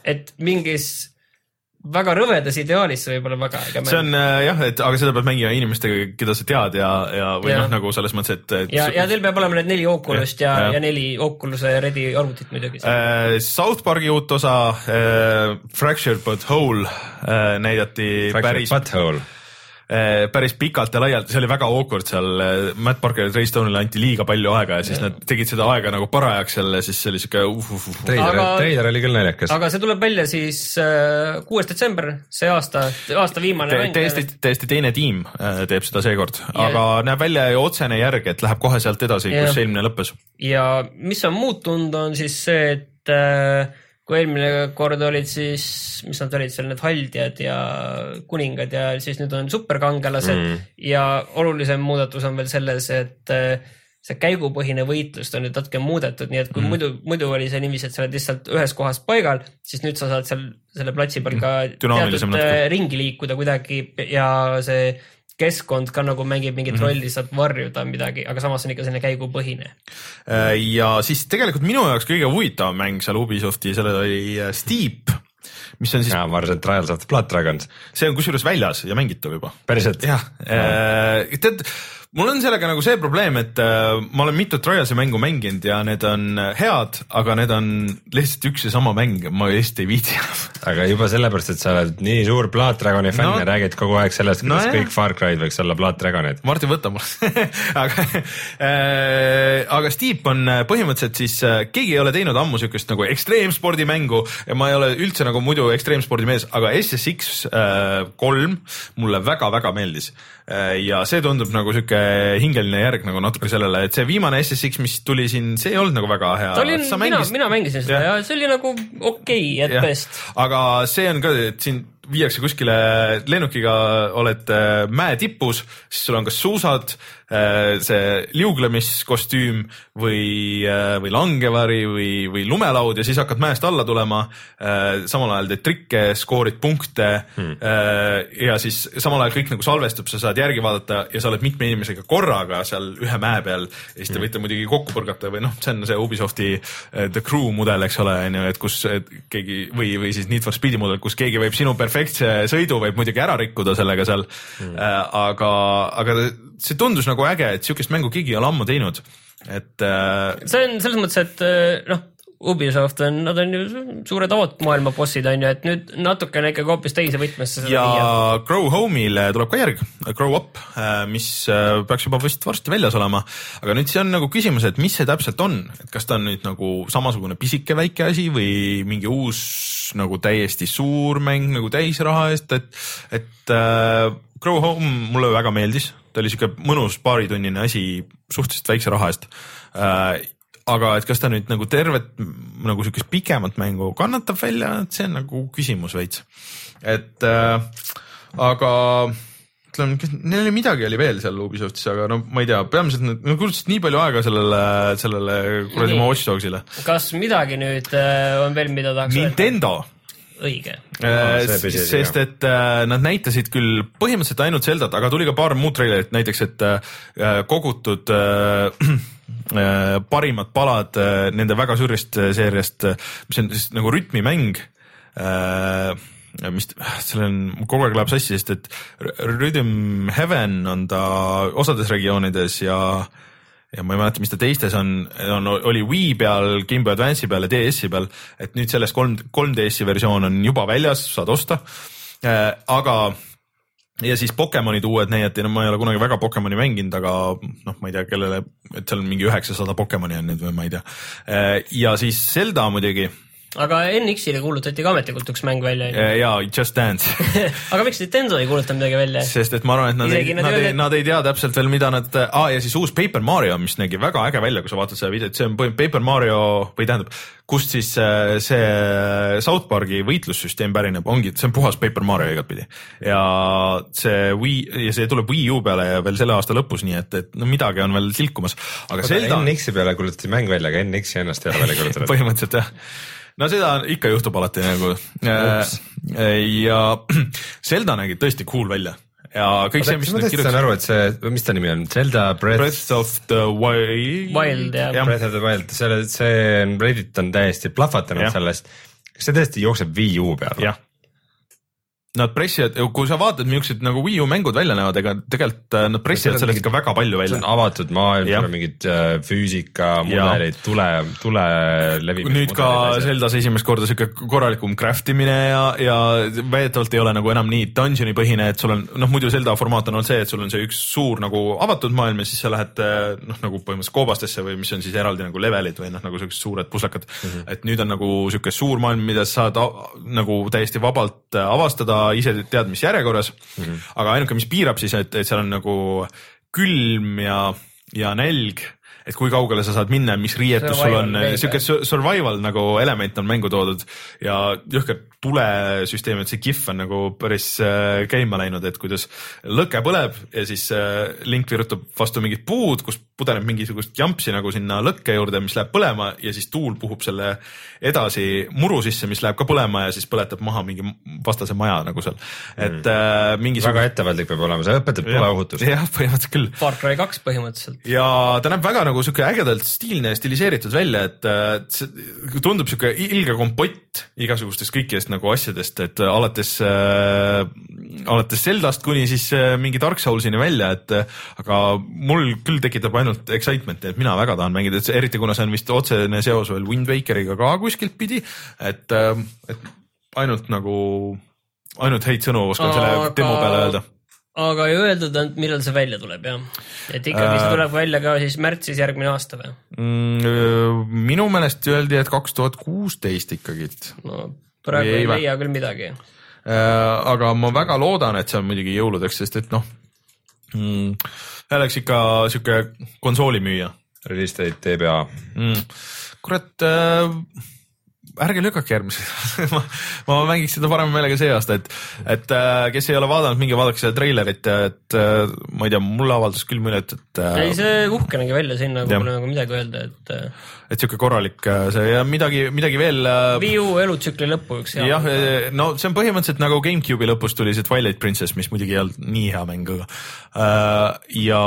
[SPEAKER 3] et mingis väga rõvedas ideaalis see võib olla väga
[SPEAKER 1] see on äh, jah, et aga seda pead mängima inimestega, keda sa tead ja, ja või noh, nagu selles mõttes, et, et
[SPEAKER 3] ja, ja teil peab olema need neli Oculus't ja, ja, ja neli Oculus'e Ready arvutit muidugi.
[SPEAKER 1] Äh, South Park'i uut osa äh, Fractured but Whole äh, näidati päris,
[SPEAKER 2] Butthole.
[SPEAKER 1] äh, päris pikalt ja laialt, see oli väga awkward seal äh,, Matt Parker ja Trey Stone'ile anti liiga palju aega ja siis nad tegid seda aega nagu parajaks jälle, siis see oli siuke uh, uh, uh.
[SPEAKER 2] treiler treiler oli küll naljakas.
[SPEAKER 3] aga see tuleb välja siis äh, kuues detsember, see aasta, aasta viimane
[SPEAKER 1] Te,
[SPEAKER 3] mäng.
[SPEAKER 1] täiesti, täiesti teine tiim äh, teeb seda seekord, aga näeb välja ju otsene järg, et läheb kohe sealt edasi,
[SPEAKER 3] Jah.
[SPEAKER 1] kus eelmine lõppes.
[SPEAKER 3] ja mis on muutunud, on siis see, et äh, kui eelmine kord olid siis, mis nad olid seal, need haldjad ja kuningad ja siis nüüd on superkangelased mm. ja olulisem muudatus on veel selles, et äh, see käigupõhine võitlust on nüüd natuke muudetud, nii et kui mm. muidu, muidu oli see niiviisi, et sa oled lihtsalt ühes kohas paigal, siis nüüd sa saad seal selle platsi peal ka teatud
[SPEAKER 1] natuke.
[SPEAKER 3] äh, ringi liikuda kuidagi ja see keskkond ka nagu mängib mingit mm -hmm. rolli, saad varjuda midagi, aga samas on ikka selline käigupõhine
[SPEAKER 1] Äh, ja siis tegelikult minu jaoks kõige huvitavam mäng seal Ubisofti, sellel oli äh, Steep, mis on siis,
[SPEAKER 2] jaa, ma arvasin, et Trials of the Blood Dragons.
[SPEAKER 1] see on kusjuures väljas ja mängitav juba.
[SPEAKER 2] päriselt?
[SPEAKER 1] jah, tead, mul on sellega nagu see probleem, et äh, ma olen mitut Trialsi mängu mänginud ja need on head, aga need on lihtsalt üks ja sama mäng, ma lihtsalt ei viitsi enam.
[SPEAKER 2] aga juba sellepärast, et sa oled nii suur Blood Dragoni fänn no, ja räägid kogu aeg sellest, kuidas no, kõik Far Cry'd võiks olla Blood Dragonid.
[SPEAKER 1] Martin, võta mul aga äh,, aga Steep on äh, põhimõtteliselt siis äh,, keegi ei ole teinud ammu siukest nagu ekstreemspordimängu ja ma ei ole üldse nagu muidu ekstreemspordi mees, aga SSX äh, kolm mulle väga-väga meeldis. Äh, ja see tundub nagu sihuke hingeline järg nagu natuke sellele, et see viimane SSX, mis tuli siin, see ei olnud nagu väga hea.
[SPEAKER 3] oli, mina mängis..., mina mängisin seda ja. ja see oli nagu okei okay, at best.
[SPEAKER 1] aga see on ka, et siin viiakse kuskile lennukiga, oled äh, mäe tipus, siis sul on kas suusad, äh, see liuglemiskostüüm või, äh, või langevari või, või lumelaud ja siis hakkad mäest alla tulema. samal ajal teed trikke, skoorid punkte hmm. ja siis samal ajal kõik nagu salvestub, sa saad järgi vaadata ja sa oled mitme inimesega korraga seal ühe mäe peal ja siis te hmm. võite muidugi kokku põrgata või noh, see on see Ubisofti The Crew mudel, eks ole, on ju, et kus et keegi või, või siis Need for Speedi mudel, kus keegi võib sinu perfektselt perfektse sõidu võib muidugi ära rikkuda sellega seal. Mm.. Äh, aga, aga see tundus nagu äge, et sihukest mängu keegi ei ole ammu teinud, et äh....
[SPEAKER 3] see on selles mõttes, et äh, noh Ubisoft on, nad on ju suured maailma bossid on ju, et nüüd natukene ikkagi hoopis teise võtmesse
[SPEAKER 1] ja viia. Grow Home'ile tuleb ka järg, Grow Up, äh, mis äh, peaks juba vist varsti väljas olema. aga nüüd see on nagu küsimus, et mis see täpselt on, et kas ta on nüüd nagu samasugune pisike väike asi või mingi uus nagu täiesti suur mäng nagu täisraha eest, et, et äh, Grow Home mulle väga meeldis, ta oli sihuke mõnus paaritunnine asi suhteliselt väikse raha eest äh, aga et kas ta nüüd nagu tervet nagu siukest pikemat mängu kannatab välja, et see on nagu küsimus veits. et äh, aga ütleme, neil oli midagi oli veel seal Ubisoftis, aga no ma ei tea, peamiselt nad no, kulutasid nii palju aega sellele, sellele kuradi oma Watch Dogsile.
[SPEAKER 3] kas midagi nüüd äh, on veel, mida tahaks
[SPEAKER 1] Nintendo
[SPEAKER 3] öelda? õige
[SPEAKER 1] äh,. sest et äh, nad näitasid küll põhimõtteliselt ainult Zeldat, aga tuli ka paar muud treilerit, näiteks et äh, kogutud Äh, parimad palad äh, nende väga suurest äh, seeriast, mis on siis nagu rütmimäng mis, seal on, kogu aeg läheb sassi, sest et Rhythm Heaven on ta osades regioonides ja ja ma ei mäleta, mis ta teistes on, on, oli Wii peal, GameBoy Advance'i peal ja DS-i peal, et nüüd sellest kolm, 3DS-i versioon on juba väljas, saad osta. aga ja siis Pokemonid uued näidati, no ma ei ole kunagi väga Pokemoni mänginud, aga noh, ma ei tea, kellele, et seal on mingi üheksasada Pokemoni on nüüd või ma ei tea. ja siis Zelda muidugi
[SPEAKER 3] aga NX-ile kuulutati ka ametlikult üks mäng välja.
[SPEAKER 1] ja Just Dance
[SPEAKER 3] aga miks Nintendo ei kuuluta midagi välja?
[SPEAKER 1] sest et ma arvan, et nad Isegi ei, nad, ei, nad ei tea täpselt veel, mida nad ah,, ja siis uus Paper Mario, mis nägi väga äge välja, kui sa vaatad seda videot, see on Paper Mario või tähendab, kust siis äh, see South Park'i võitlussüsteem pärineb, ongi, see on puhas Paper Mario igatpidi. ja see Wii ja see tuleb Wii U peale ja veel selle aasta lõpus, nii et, et no midagi on veel tilkumas.
[SPEAKER 2] aga Zelda. NX-i peale kuulutati mäng välja, aga NX-i ennast ei ole välja kuulutatud
[SPEAKER 1] põhimõtteliselt jah no seda ikka juhtub alati nagu ja Zelda nägi tõesti cool välja ja kõik Oota, see,
[SPEAKER 2] mis nad kirjutasid. saan aru, et see, mis ta nimi on, Zelda Breath,
[SPEAKER 1] Breath of the Wild.
[SPEAKER 3] Wild jah
[SPEAKER 2] ja.. Breath of the Wild, selle, see Reddit on täiesti plahvatanud sellest. kas see tõesti jookseb Wii U peal?
[SPEAKER 1] jah Nad pressivad, kui sa vaatad, millised nagu Wii U mängud välja näevad, ega tegelikult äh, nad pressivad sellest ikka väga palju välja.
[SPEAKER 2] avatud maailm, seal on mingid äh, füüsikamudelid, tule, tule levimine.
[SPEAKER 1] nüüd ka Zeldas esimest korda sihuke korralikum craft imine ja, ja väidetavalt ei ole nagu enam nii dungeon'i põhine, et sul on noh, muidu Zelda formaat on olnud see, et sul on see üks suur nagu avatud maailm ja siis sa lähed äh, noh, nagu põhimõtteliselt koobastesse või mis on siis eraldi nagu levelid või noh, nagu siuksed suured puslakad mm. -hmm. et nüüd on nagu sihuke suur maailm, mida sa saad nagu täiesti vabalt avastada ise tead, mis järjekorras mm. -hmm. aga ainuke, mis piirab siis, et, et seal on nagu külm ja, ja nälg et kui kaugele sa saad minna, mis riietus sul on, siuke survival nagu element on mängu toodud ja jõhker tulesüsteem, et see kihv on nagu päris äh, käima läinud, et kuidas lõke põleb ja siis äh, Link virutab vastu mingit puud, kus pudeneb mingisugust jampsi nagu sinna lõkke juurde, mis läheb põlema ja siis tuul puhub selle edasi muru sisse, mis läheb ka põlema ja siis põletab maha mingi vastase maja nagu seal, et mm. äh, mingisugune.
[SPEAKER 2] väga ettevaatlik peab olema, see õpetab tuleohutust.
[SPEAKER 1] jah, põhimõtteliselt küll.
[SPEAKER 3] Far Cry kaks põhimõtteliselt.
[SPEAKER 1] ja ta näeb väga nagu sihuke ägedalt stiilne ja stiliseeritud välja, et see tundub sihuke ilge kompott igasugustest kõikidest nagu asjadest, et alates äh,, alates Zeldast kuni siis äh, mingi Dark Soulsini välja, et äh, aga mul küll tekitab ainult excitement'i, et mina väga tahan mängida, et eriti kuna see on vist otsene seos veel Wind Wakeriga ka kuskilt pidi, et äh,, et ainult nagu, ainult häid sõnu oskan aga... selle demo peale öelda
[SPEAKER 3] aga ei öeldud, millal see välja tuleb jah? et ikkagi see äh. tuleb välja ka siis märtsis järgmine aasta või
[SPEAKER 1] mm,? minu meelest öeldi, et kaks tuhat kuusteist ikkagi.
[SPEAKER 3] no praegu ei, ei leia küll midagi.
[SPEAKER 1] Äh, aga ma väga loodan, et see on muidugi jõuludeks, sest et noh mm,, oleks ikka sihuke konsoolimüüja.
[SPEAKER 2] Release date TBA
[SPEAKER 1] mm,. kurat äh, ärge lükake järgmise ma, ma mängiks seda parema meelega see aasta, et, et äh, kes ei ole vaadanud, minge vaadake seda treilerit, et äh, ma ei tea, mulle avaldas küll muljet, et
[SPEAKER 3] äh,. ei, see uhke nägi välja, sinna pole nagu midagi öelda, et.
[SPEAKER 1] Et sihuke korralik see ja midagi, midagi veel.
[SPEAKER 3] Wii U elutsükli lõppu üks hea.
[SPEAKER 1] jah, no see on põhimõtteliselt nagu GameCube'i lõpus tuli see Twilight Princess, mis muidugi ei olnud nii hea mäng, aga ja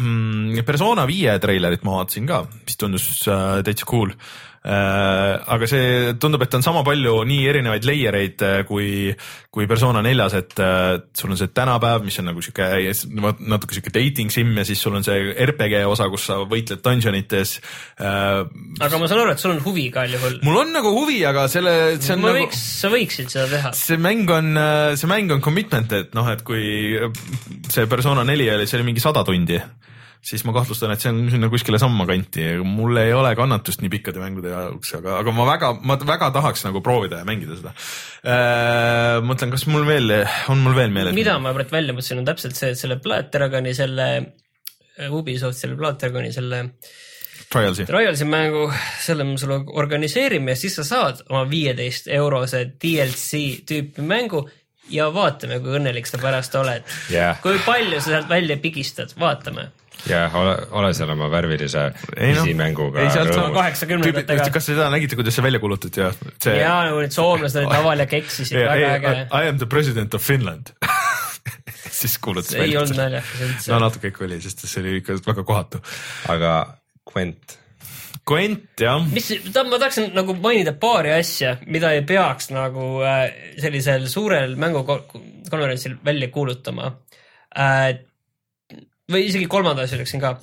[SPEAKER 1] mm, Persona viie treilerit ma vaatasin ka, mis tundus täitsa cool aga see tundub, et on sama palju nii erinevaid layer eid äh, kui, kui persona neljas, et äh, sul on see tänapäev, mis on nagu sihuke natuke sihuke dating sim ja siis sul on see RPG osa, kus sa võitled dungeonites.
[SPEAKER 3] aga ma saan aru, et sul on huvi ka juhul.
[SPEAKER 1] mul on nagu huvi, aga selle, see on
[SPEAKER 3] ma
[SPEAKER 1] nagu.
[SPEAKER 3] võiks, sa võiksid seda teha.
[SPEAKER 1] see mäng on, see mäng on commitment, et noh, et kui see persona neli oli, see oli mingi sada tundi siis ma kahtlustan, et see on sinna kuskile samma kanti, mul ei ole kannatust nii pikkade mängude jaoks, aga, aga ma väga, ma väga tahaks nagu proovida ja mängida seda äh,. mõtlen, kas mul veel, on mul veel meeles?
[SPEAKER 3] mida ma praegu välja mõtlesin, on täpselt see, et selle Plattergani, selle äh, Ubisoft, selle Plattergani, selle
[SPEAKER 1] Trialsi.
[SPEAKER 3] Trialsi mängu, selle me sulle organiseerime ja siis sa saad oma viieteist eurose DLC tüüpi mängu ja vaatame, kui õnnelik sa pärast oled
[SPEAKER 2] yeah..
[SPEAKER 3] kui palju sa sealt välja pigistad, vaatame
[SPEAKER 2] jah, ole, ole seal oma värvilise pisimänguga
[SPEAKER 3] no.. ei, sealt on kaheksakümnendatega.
[SPEAKER 1] kas te seda nägite, kuidas see välja kuulutati ja see...?
[SPEAKER 3] jaa, nagu need soomlased olid laval ja keksisid yeah,, väga äge.
[SPEAKER 1] I am the president of Finland siis kuulutas
[SPEAKER 3] välja. ei olnud naljakas üldse.
[SPEAKER 1] no natuke ikka oli, sest see oli ikka väga kohatu.
[SPEAKER 2] aga Gwent
[SPEAKER 1] Gwent jah.
[SPEAKER 3] mis, ma tahaksin nagu mainida paari asja, mida ei peaks nagu äh, sellisel suurel mängukonverentsil välja kuulutama äh, või isegi kolmanda asja ütleksin ka.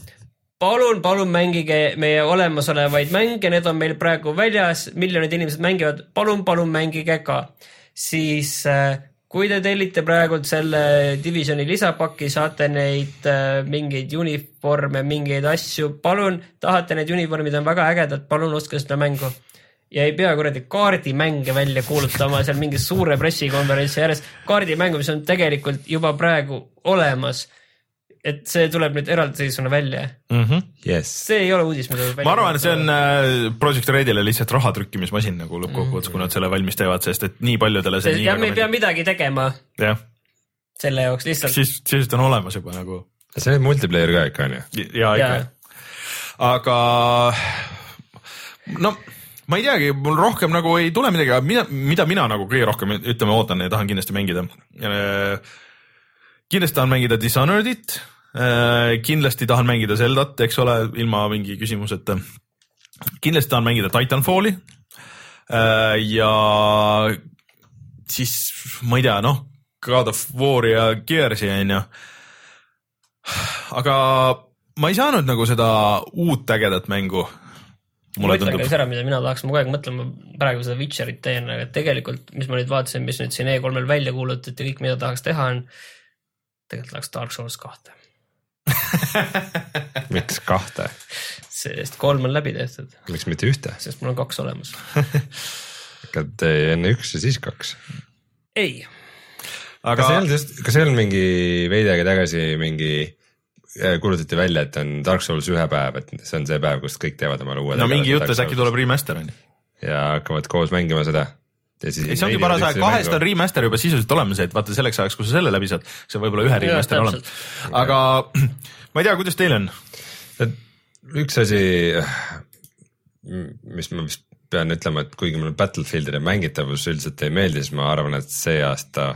[SPEAKER 3] palun, palun mängige meie olemasolevaid mänge, need on meil praegu väljas, miljonid inimesed mängivad, palun, palun mängige ka. siis äh, kui te tellite praegult selle Divisioni lisapaki, saate neid äh, mingeid univorme, mingeid asju, palun, tahate need univormid on väga ägedad, palun ostke seda mängu ja ei pea kuradi kaardimänge välja kuulutama seal mingi suure pressikonverentsi järjest. kaardimängu, mis on tegelikult juba praegu olemas et see tuleb nüüd eraldiseisvana välja
[SPEAKER 1] mm. -hmm.
[SPEAKER 2] Yes.
[SPEAKER 3] see ei ole uudis, mida
[SPEAKER 1] ma arvan, et see on äh, Project Redile lihtsalt raha trükkimismasin nagu lõppkokkuvõttes mm, -hmm. kui nad selle valmis teevad, sest et nii paljudele
[SPEAKER 3] see. jah, me ei pea midagi tegema.
[SPEAKER 1] jah.
[SPEAKER 3] selle jaoks lihtsalt.
[SPEAKER 1] siis, siis on olemas juba nagu.
[SPEAKER 2] see on multiplayer ka ikka on
[SPEAKER 1] ju? ja ikka. aga no ma ei teagi, mul rohkem nagu ei tule midagi, aga mida, mida mina nagu kõige rohkem ütleme ootan ja tahan kindlasti mängida. kindlasti tahan mängida Dishonored'it kindlasti tahan mängida Zeldat, eks ole, ilma mingi küsimuseta. kindlasti tahan mängida Titanfalli. Äh, ja siis ma ei tea, noh, God of War ja Gears'i on ju. aga ma ei saanud nagu seda uut ägedat mängu
[SPEAKER 3] ma ütlen ka ära, mida mina tahaks, ma kogu aeg mõtlen, ma praegu seda Witcherit teen, aga tegelikult, mis ma nüüd vaatasin, mis nüüd siin E3-l välja kuulutati, kõik, mida tahaks teha, on tegelikult tahaks Dark Souls kahte
[SPEAKER 2] miks kahte?
[SPEAKER 3] sest kolm on läbi tehtud.
[SPEAKER 2] miks mitte ühte?
[SPEAKER 3] sest mul on kaks olemas
[SPEAKER 2] hakkad enne üks ja siis kaks?
[SPEAKER 3] ei.
[SPEAKER 2] aga kas ei olnud just, kas ei olnud mingi veidi aega tagasi mingi äh, kuulutati välja, et on Dark Souls ühe päev, et see on see päev, kus kõik teevad omale uue.
[SPEAKER 1] no mingi jutt, et äkki tuleb remaster on ju.
[SPEAKER 2] ja hakkavad koos mängima seda
[SPEAKER 1] ei, see ongi paras aeg, kahest on remaster juba sisuliselt olemas, et vaata selleks ajaks, kui sa selle läbi saad, see võib olla ühe remaster olemas. aga ma ei tea, kuidas teil on?
[SPEAKER 2] üks asi, mis ma vist pean ütlema, et kuigi mulle Battlefieldide mängitavus üldiselt ei meeldi, siis ma arvan, et see aasta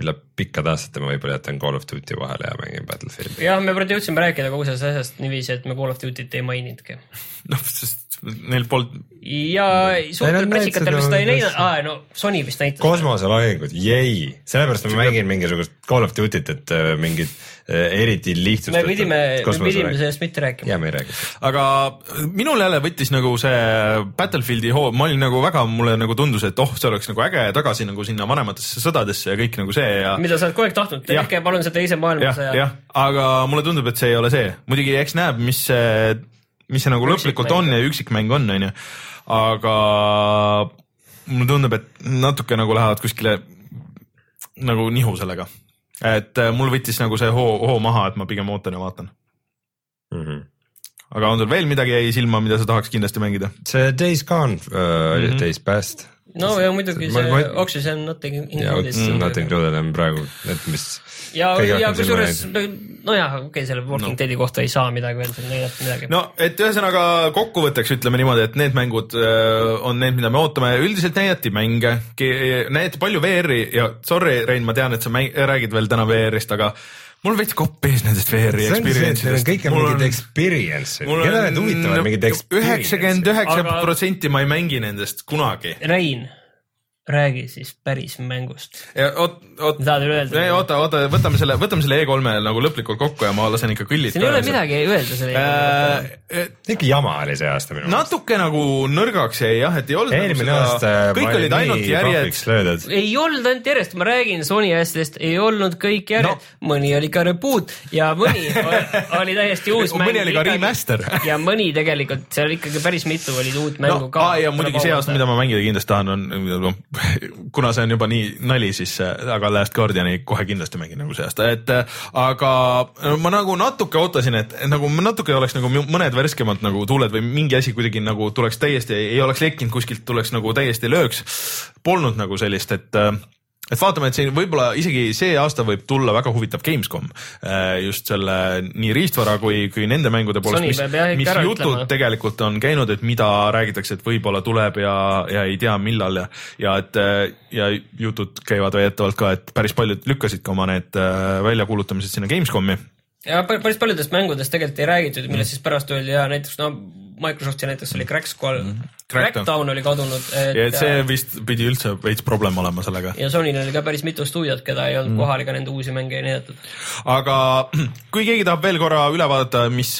[SPEAKER 2] üle pikkade aastate ma võib-olla jätan Call of Duty vahele ja mängin Battlefieldi.
[SPEAKER 3] jah, me praegu jõudsime rääkida kogu sellest asjast niiviisi, et me Call of Duty't ei maininudki.
[SPEAKER 1] noh, sest neil polnud,
[SPEAKER 3] ja suurtel pressikatel vist ta ei näidanud, aa no Sony vist näitas.
[SPEAKER 2] kosmoselahingud, jäi, sellepärast ma mängin mingisugust Call of Duty't, et äh, mingit äh, eriti
[SPEAKER 3] me
[SPEAKER 2] lihtsustatud
[SPEAKER 3] pidime, me pidime sellest mitte rääkima.
[SPEAKER 2] ja me ei räägi.
[SPEAKER 1] aga minul jälle võttis nagu see Battlefieldi hoo, ma olin nagu väga, mulle nagu tundus, et oh, see oleks nagu äge tagasi nagu sinna vanematesse sõdadesse ja kõik nagu see ja
[SPEAKER 3] mida sa oled kogu aeg tahtnud, tehke palun see teise maailmasõja.
[SPEAKER 1] jah, aga mulle tundub, et see ei ole see, muidugi eks näeb, mis see, mis see nagu lõplikult on ja üksikmäng on, onju, aga mulle tundub, et natuke nagu lähevad kuskile nagu nihu sellega. et äh, mul võttis nagu see hoo, hoo maha, et ma pigem ootan ja vaatan.
[SPEAKER 2] Mhm.
[SPEAKER 1] aga on sul veel midagi jäi silma, mida sa tahaks kindlasti mängida?
[SPEAKER 2] see Days Gone äh, oli
[SPEAKER 1] Mhm.
[SPEAKER 2] Days Past
[SPEAKER 3] no ja muidugi see
[SPEAKER 2] ma-
[SPEAKER 3] Oxygen Nothing
[SPEAKER 2] ja
[SPEAKER 3] Included.
[SPEAKER 2] Not Included on praegu need, mis
[SPEAKER 3] ja, ja kusjuures nojah, okei okay,, selle Walking
[SPEAKER 1] No.
[SPEAKER 3] Deadi kohta ei saa midagi veel seal näidata midagi no..
[SPEAKER 1] no et ühesõnaga kokkuvõtteks ütleme niimoodi, et need mängud äh, on need, mida me ootame, üldiselt näidati mänge, näidati palju VR-i ja sorry, Rein, ma tean, et sa mäng, räägid veel täna VR-ist, aga mul veits kopp ees nendest VR-i
[SPEAKER 2] on
[SPEAKER 1] experience'idest.
[SPEAKER 2] kõik on mingid experience'id, keda need huvitavad mingid
[SPEAKER 1] üheksakümmend
[SPEAKER 2] experience'id.
[SPEAKER 1] üheksa
[SPEAKER 3] Aga-
[SPEAKER 1] protsenti ma ei mängi nendest kunagi.
[SPEAKER 3] Rein, räägi siis päris mängust. tahad veel öelda?
[SPEAKER 1] oota, oota, võtame selle, võtame selle E3-e nagu lõplikult kokku ja ma lasen ikka kõllid
[SPEAKER 3] siin ei ole midagi öelda selle
[SPEAKER 1] äh,.
[SPEAKER 2] ikka jama oli see aasta minu meelest.
[SPEAKER 1] natuke nagu nõrgaks jäi jah, et ei olnud
[SPEAKER 2] eelmine aasta
[SPEAKER 1] kõik olid ainult järjed
[SPEAKER 3] ei olnud ainult järjest, ma räägin Sony asjadest, ei olnud kõik järjest no., mõni oli ka reboot ja mõni oli täiesti uus mäng.
[SPEAKER 1] Mõni oli ka remaster.
[SPEAKER 3] ja mõni tegelikult, seal ikkagi päris mitu olid uut mängu
[SPEAKER 1] no,
[SPEAKER 3] ka.
[SPEAKER 1] ja muidugi see aasta, mida ma mängida kindlasti tahan, on, kuna see on juba nii nali, siis aga Last Guardiani kohe kindlasti mängin nagu see aasta, et aga ma nagu natuke ootasin, et nagu natuke oleks nagu mõned värskemad nagu tuuled või mingi asi kuidagi nagu tuleks täiesti, ei oleks lekkinud kuskilt, tuleks nagu täiesti lööks. Polnud nagu sellist, et et vaatame, et siin võib-olla isegi see aasta võib tulla väga huvitav Gamescom äh, just selle nii riistvara kui, kui nende mängude poolest, mis mis jutud
[SPEAKER 3] ütlema.
[SPEAKER 1] tegelikult on käinud, et mida räägitakse, et võib-olla tuleb ja, ja ei tea, millal ja, ja et äh, ja jutud käivad väidetavalt ka, et päris paljud lükkasid ka oma need äh, väljakuulutamised sinna Gamescomi.
[SPEAKER 3] ja pä- päris paljudest mängudest tegelikult ei räägitud, millest siis pärast öeldi ja näiteks no Microsofti näiteks oli Crack Squad mm, -hmm.
[SPEAKER 1] Crackdown.
[SPEAKER 3] Crackdown oli kadunud.
[SPEAKER 1] ja et see vist pidi üldse veits probleem olema sellega.
[SPEAKER 3] ja Sonyl oli ka päris mitu stuudiot, keda ei olnud mm. kohal ega nende uusi mänge ei näidatud.
[SPEAKER 1] aga kui keegi tahab veel korra üle vaadata, mis,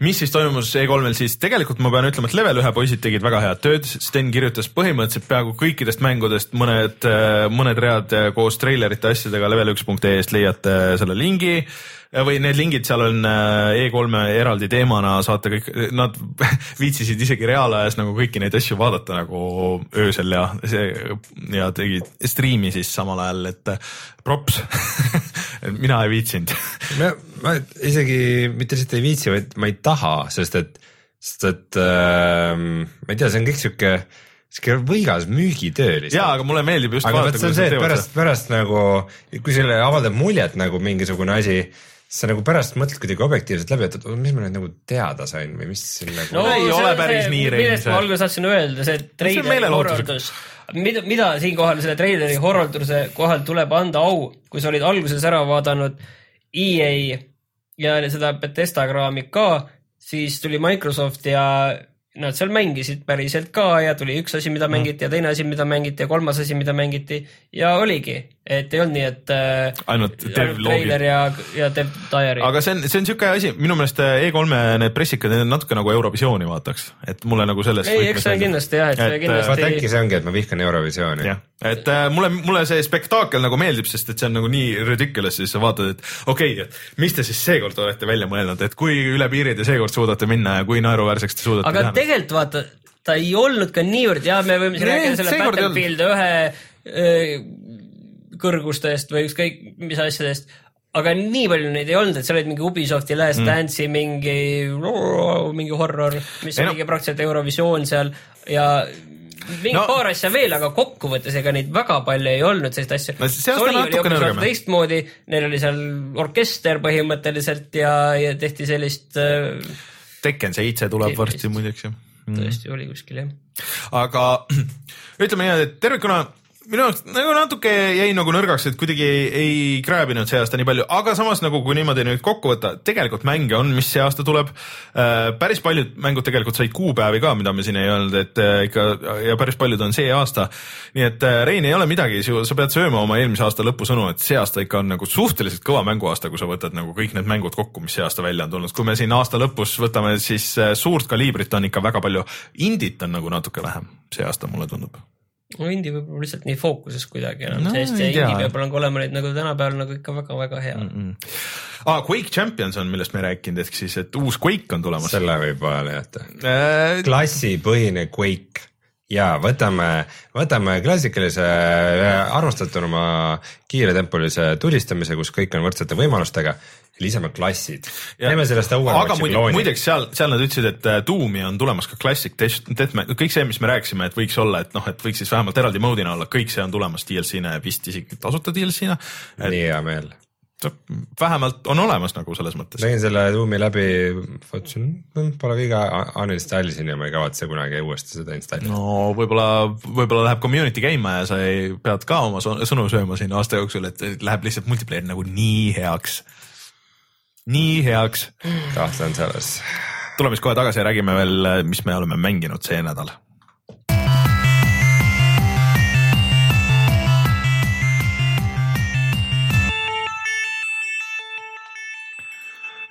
[SPEAKER 1] mis siis toimus E3-l, siis tegelikult ma pean ütlema, et level ühe poisid tegid väga head tööd, Sten kirjutas põhimõtteliselt peaaegu kõikidest mängudest mõned, mõned read koos treilerite asjadega level1.ee-st leiate selle lingi või need lingid seal on äh, E3-e eraldi teemana, saate kõik, nad viitsisid isegi reaalajas nagu kõiki neid asju vaadata nagu öösel ja see ja tegid striimi siis samal ajal, et äh, props mina ei viitsinud
[SPEAKER 2] ma, ma isegi mitte lihtsalt ei viitsi, vaid ma ei taha, sest et, sest et ähm, ma ei tea, see on kõik sihuke, sihuke võigas müügitöö lihtsalt.
[SPEAKER 1] jaa, aga mulle meeldib just
[SPEAKER 2] aga
[SPEAKER 1] vaadata,
[SPEAKER 2] see on see, et pärast, pärast nagu, kui selle avaldab muljet nagu mingisugune asi, sa nagu pärast mõtled kuidagi objektiivselt läbi, et mis ma nüüd nagu teada sain või mis siin nagu
[SPEAKER 1] No ei ole päris nii, Rein,
[SPEAKER 3] millest
[SPEAKER 1] see-
[SPEAKER 3] ma alguses tahtsin öelda, see treileri horrordus, mida, mida siinkohal selle treileri horrorduse kohal tuleb anda au, kui sa olid alguses ära vaadanud EA ja seda Betesta kraami ka, siis tuli Microsoft ja nad seal mängisid päriselt ka ja tuli üks asi, mida mängiti ja teine asi, mida mängiti ja kolmas asi, mida mängiti. Ja oligi, et ei olnud nii, et äh,
[SPEAKER 1] ainult devloogid
[SPEAKER 3] treiler ja, ja Dev Diary.
[SPEAKER 1] aga see on, see on siuke asi, minu meelest E3-e need pressikad, need on natuke nagu Eurovisiooni vaataks, et mulle nagu selles
[SPEAKER 3] ei, eks see on kindlasti jah, et see kindlasti
[SPEAKER 2] vaat äkki see ongi, et ma vihkan Eurovisiooni.
[SPEAKER 1] et äh, mulle, mulle see spektaakel nagu meeldib, sest et see on nagu nii ridiculous, siis sa vaatad, et okei okay,, et mis te siis seekord olete välja mõelnud, et kui üle piiri te seekord suudate minna ja kui naeruväärseks te suudate
[SPEAKER 3] aga
[SPEAKER 1] teha.
[SPEAKER 3] tegelikult vaata, ta ei olnud ka niivõrd, jah, me võime siin rääkida selle. Battlefield ühe kõrgustest või ükskõik mis asjadest, aga nii palju neid ei olnud, et seal olid mingi Ubisofti Last mm. Dance'i mingi, mingi horror, mis
[SPEAKER 1] no-
[SPEAKER 3] oligi praktiliselt Eurovisioon seal. Ja mingi
[SPEAKER 1] No-
[SPEAKER 3] paar asja veel, aga kokkuvõttes ega neid väga palju ei olnud selliseid asju
[SPEAKER 1] No
[SPEAKER 3] Sony oli hoopis teistmoodi, neil oli seal orkester põhimõtteliselt ja, ja tehti sellist äh,
[SPEAKER 1] Tekken seitse tuleb varsti muideks ju.
[SPEAKER 3] tõesti oli kuskil jah.
[SPEAKER 1] aga ütleme niimoodi, et tervikuna minu jaoks nagu natuke jäi nagu nõrgaks, et kuidagi ei, ei krääbinud see aasta nii palju, aga samas nagu kui niimoodi nüüd kokku võtta, tegelikult mänge on, mis see aasta tuleb. päris paljud mängud tegelikult said kuupäevi ka, mida me siin ei öelnud, et ikka ja päris paljud on see aasta. nii et Rein, ei ole midagi, sa pead sööma oma eelmise aasta lõpusõnu, et see aasta ikka on nagu suhteliselt kõva mänguaasta, kui sa võtad nagu kõik need mängud kokku, mis see aasta välja on tulnud. kui me siin aasta lõpus võtame, siis suurt kaliibrit on ikka väga palju. Indit on nagu natuke vähem see aasta, mulle tundub
[SPEAKER 3] no indie võib-olla lihtsalt nii fookuses kuidagi enam no,, sest indie peab nagu olema neid nagu tänapäeval nagu ikka väga-väga hea mm.
[SPEAKER 1] -mm. Ah, Quake Champions on, millest me ei rääkinud, ehk siis, et uus Quake on tulemas.
[SPEAKER 2] selle võib vahele jätta äh.... klassipõhine Quake ja võtame, võtame klassikalise armastatunuma kiiretempulise tulistamise, kus kõik on võrdsete võimalustega lisame klassid. teeme sellest Overwatchi klooni.
[SPEAKER 1] muideks seal, seal nad ütlesid, et äh, Doom'i on tulemas ka Classic Deathmatch, kõik see, mis me rääkisime, et võiks olla, et noh, et võiks siis vähemalt eraldi mode'ina olla, kõik see on tulemas DLC-na ja vist isegi tasuta DLC-na.
[SPEAKER 2] nii hea meel
[SPEAKER 1] vähemalt on olemas nagu selles mõttes.
[SPEAKER 2] tegin selle Doom'i läbi, vaatasin, pole viga, uninstall'isin ja ma ei kavatse kunagi uuesti seda installida.
[SPEAKER 1] no võib-olla, võib-olla läheb community käima ja sa ei, pead ka oma sõnu sööma siin aasta jooksul, et läheb lihtsalt multiplayer nagu nii heaks nii heaks.
[SPEAKER 2] kahtlen selles.
[SPEAKER 1] tuleme siis kohe tagasi ja räägime veel, mis me oleme mänginud see nädal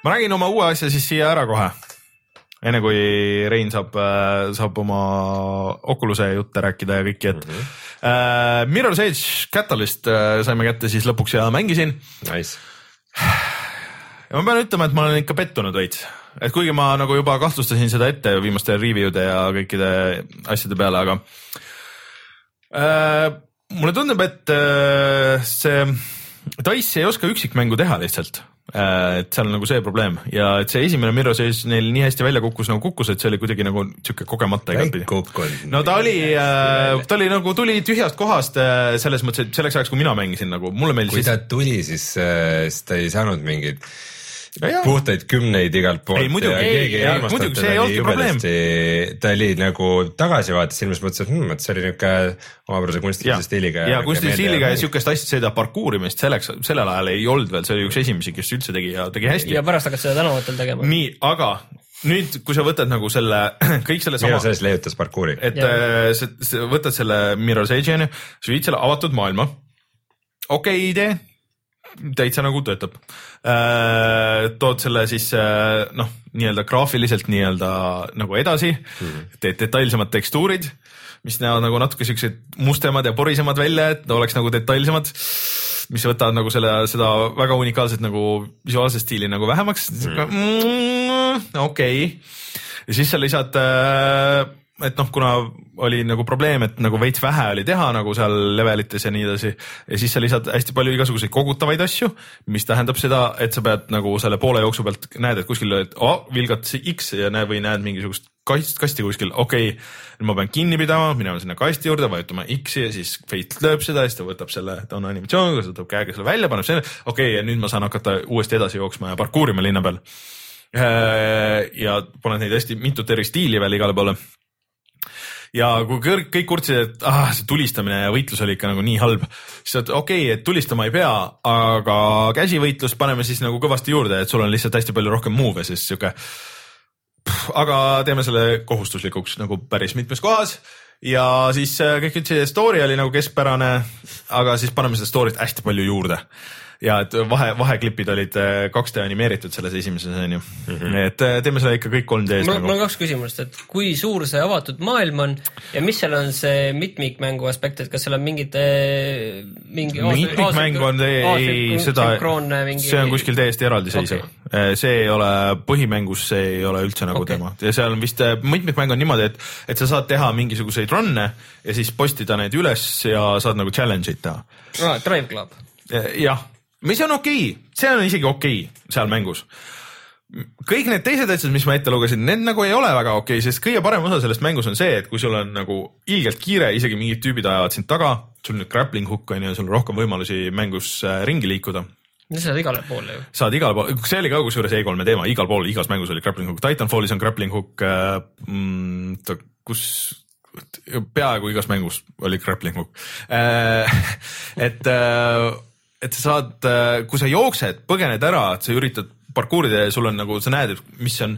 [SPEAKER 1] ma räägin oma uue asja siis siia ära kohe. enne kui Rein saab, saab oma Oculus'e jutte rääkida ja kõiki, et mm -hmm. äh, Mirror's Edge Catalyst äh, saime kätte siis lõpuks ja mängisin.
[SPEAKER 2] Nice
[SPEAKER 1] ja ma pean ütlema, et ma olen ikka pettunud veits, et kuigi ma nagu juba kahtlustasin seda ette viimaste review de ja kõikide asjade peale, aga äh, mulle tundub, et äh, see Dice ei oska üksikmängu teha lihtsalt äh,. Et seal on nagu see probleem ja et see esimene Mirror's Edge neil nii hästi välja kukkus nagu kukkus, et see oli kuidagi nagu sihuke kogemata
[SPEAKER 2] igatpidi.
[SPEAKER 1] no ta oli äh,, ta oli nagu tuli tühjast kohast äh, selles mõttes, et selleks ajaks, kui mina mängisin nagu mulle meeldis.
[SPEAKER 2] kui ta tuli, siis äh,, siis ta ei saanud mingit puhtaid kümneid igalt poolt.
[SPEAKER 1] ei muidugi, ei, ei, muidugi see ei olnudki probleem.
[SPEAKER 2] ta oli nagu tagasivaates silmas mõtles, et hmm, et see oli niuke omapärase kunstilise stiiliga.
[SPEAKER 1] ja kunstilise stiiliga ja siukest asja, seda parkuurimist selleks, sellel ajal ei olnud veel, see oli üks esimesi, kes üldse tegi ja tegi hästi.
[SPEAKER 3] ja pärast hakkas seda tänavatel tegema.
[SPEAKER 1] nii, aga nüüd, kui sa võtad nagu selle, kõik selle sama.
[SPEAKER 2] Mirror's Edge leiutas parkuuri.
[SPEAKER 1] et äh, sa võtad selle Mirror's Edge'i onju, sa viid selle avatud maailma. okei okay, idee täitsa nagu töötab. Äh, tood selle siis äh, noh, nii-öelda graafiliselt nii-öelda nagu edasi mm, -hmm. teed detailsemad tekstuurid, mis näevad nagu natuke siuksed mustemad ja porisemad välja, et oleks nagu detailsemad, mis võtavad nagu selle, seda väga unikaalset nagu visuaalset stiili nagu vähemaks mm. -hmm. okei okay., ja siis sa lisad äh, et noh, kuna oli nagu probleem, et nagu veits vähe oli teha nagu seal levelites ja nii edasi ja siis sa lisad hästi palju igasuguseid kogutavaid asju, mis tähendab seda, et sa pead nagu selle poole jooksu pealt näed, et kuskil et, oh, vilgad X ja näed või näed mingisugust kast, kasti kuskil, okei okay,, nüüd ma pean kinni pidama, minema sinna kasti juurde, vajutama X-i ja siis Fate lööb seda ja siis ta võtab selle, ta on animatsiooniga, ta võtab käega selle välja, paneb selle, okei okay,, ja nüüd ma saan hakata uuesti edasi jooksma ja parkuurima linna peal. Äh, ja paned neid hästi mitut eri stiili veel igale poole ja kui kõik, kõik kurtsid, et ah, see tulistamine ja võitlus oli ikka nagu nii halb, siis okei okay,, et tulistama ei pea, aga käsivõitlust paneme siis nagu kõvasti juurde, et sul on lihtsalt hästi palju rohkem move'e, siis sihuke. aga teeme selle kohustuslikuks nagu päris mitmes kohas. Ja siis äh, kõik ütlesid, et story oli nagu keskpärane, aga siis paneme seda story't hästi palju juurde ja et vahe, vaheklipid olid 2D äh, animeeritud selles esimeses onju mm. -hmm. et äh, teeme seda ikka kõik 3D-s.
[SPEAKER 3] mul, nagu. mul on kaks küsimust, et kui suur see avatud maailm on ja mis seal on see mitmikmängu aspekt, et kas seal on mingid äh, mingi
[SPEAKER 1] mitmikmäng on, ei, seda, mingi... see on kuskil täiesti eraldiseisev okay.. see ei ole põhimängus, see ei ole üldse nagu okay. teema ja seal on vist, mitmikmäng on niimoodi, et, et sa saad teha mingisuguseid run'e ja siis postida need üles ja saad nagu challenge'id teha
[SPEAKER 3] ah,. Drive Club.
[SPEAKER 1] jah mis on okei okay., see on isegi okei okay seal mängus. kõik need teised asjad, mis ma ette lugesin, need nagu ei ole väga okei okay,, sest kõige parem osa sellest mängus on see, et kui sul on nagu ilgelt kiire, isegi mingid tüübid ajavad sind taga, sul nüüd grappling hook on ju, sul on rohkem võimalusi mängus äh, ringi liikuda
[SPEAKER 3] sa saad igale poole ju.
[SPEAKER 1] saad igale poole, see oli ka kusjuures E3-e teema, igal pool, igas mängus oli grappling hook, Titanfallis on grappling hook äh,, mm, kus peaaegu igas mängus oli grappling hook. et, et sa saad, kui sa jooksed, põgened ära, et sa üritad parkuurida ja sul on nagu, sa näed, et mis on,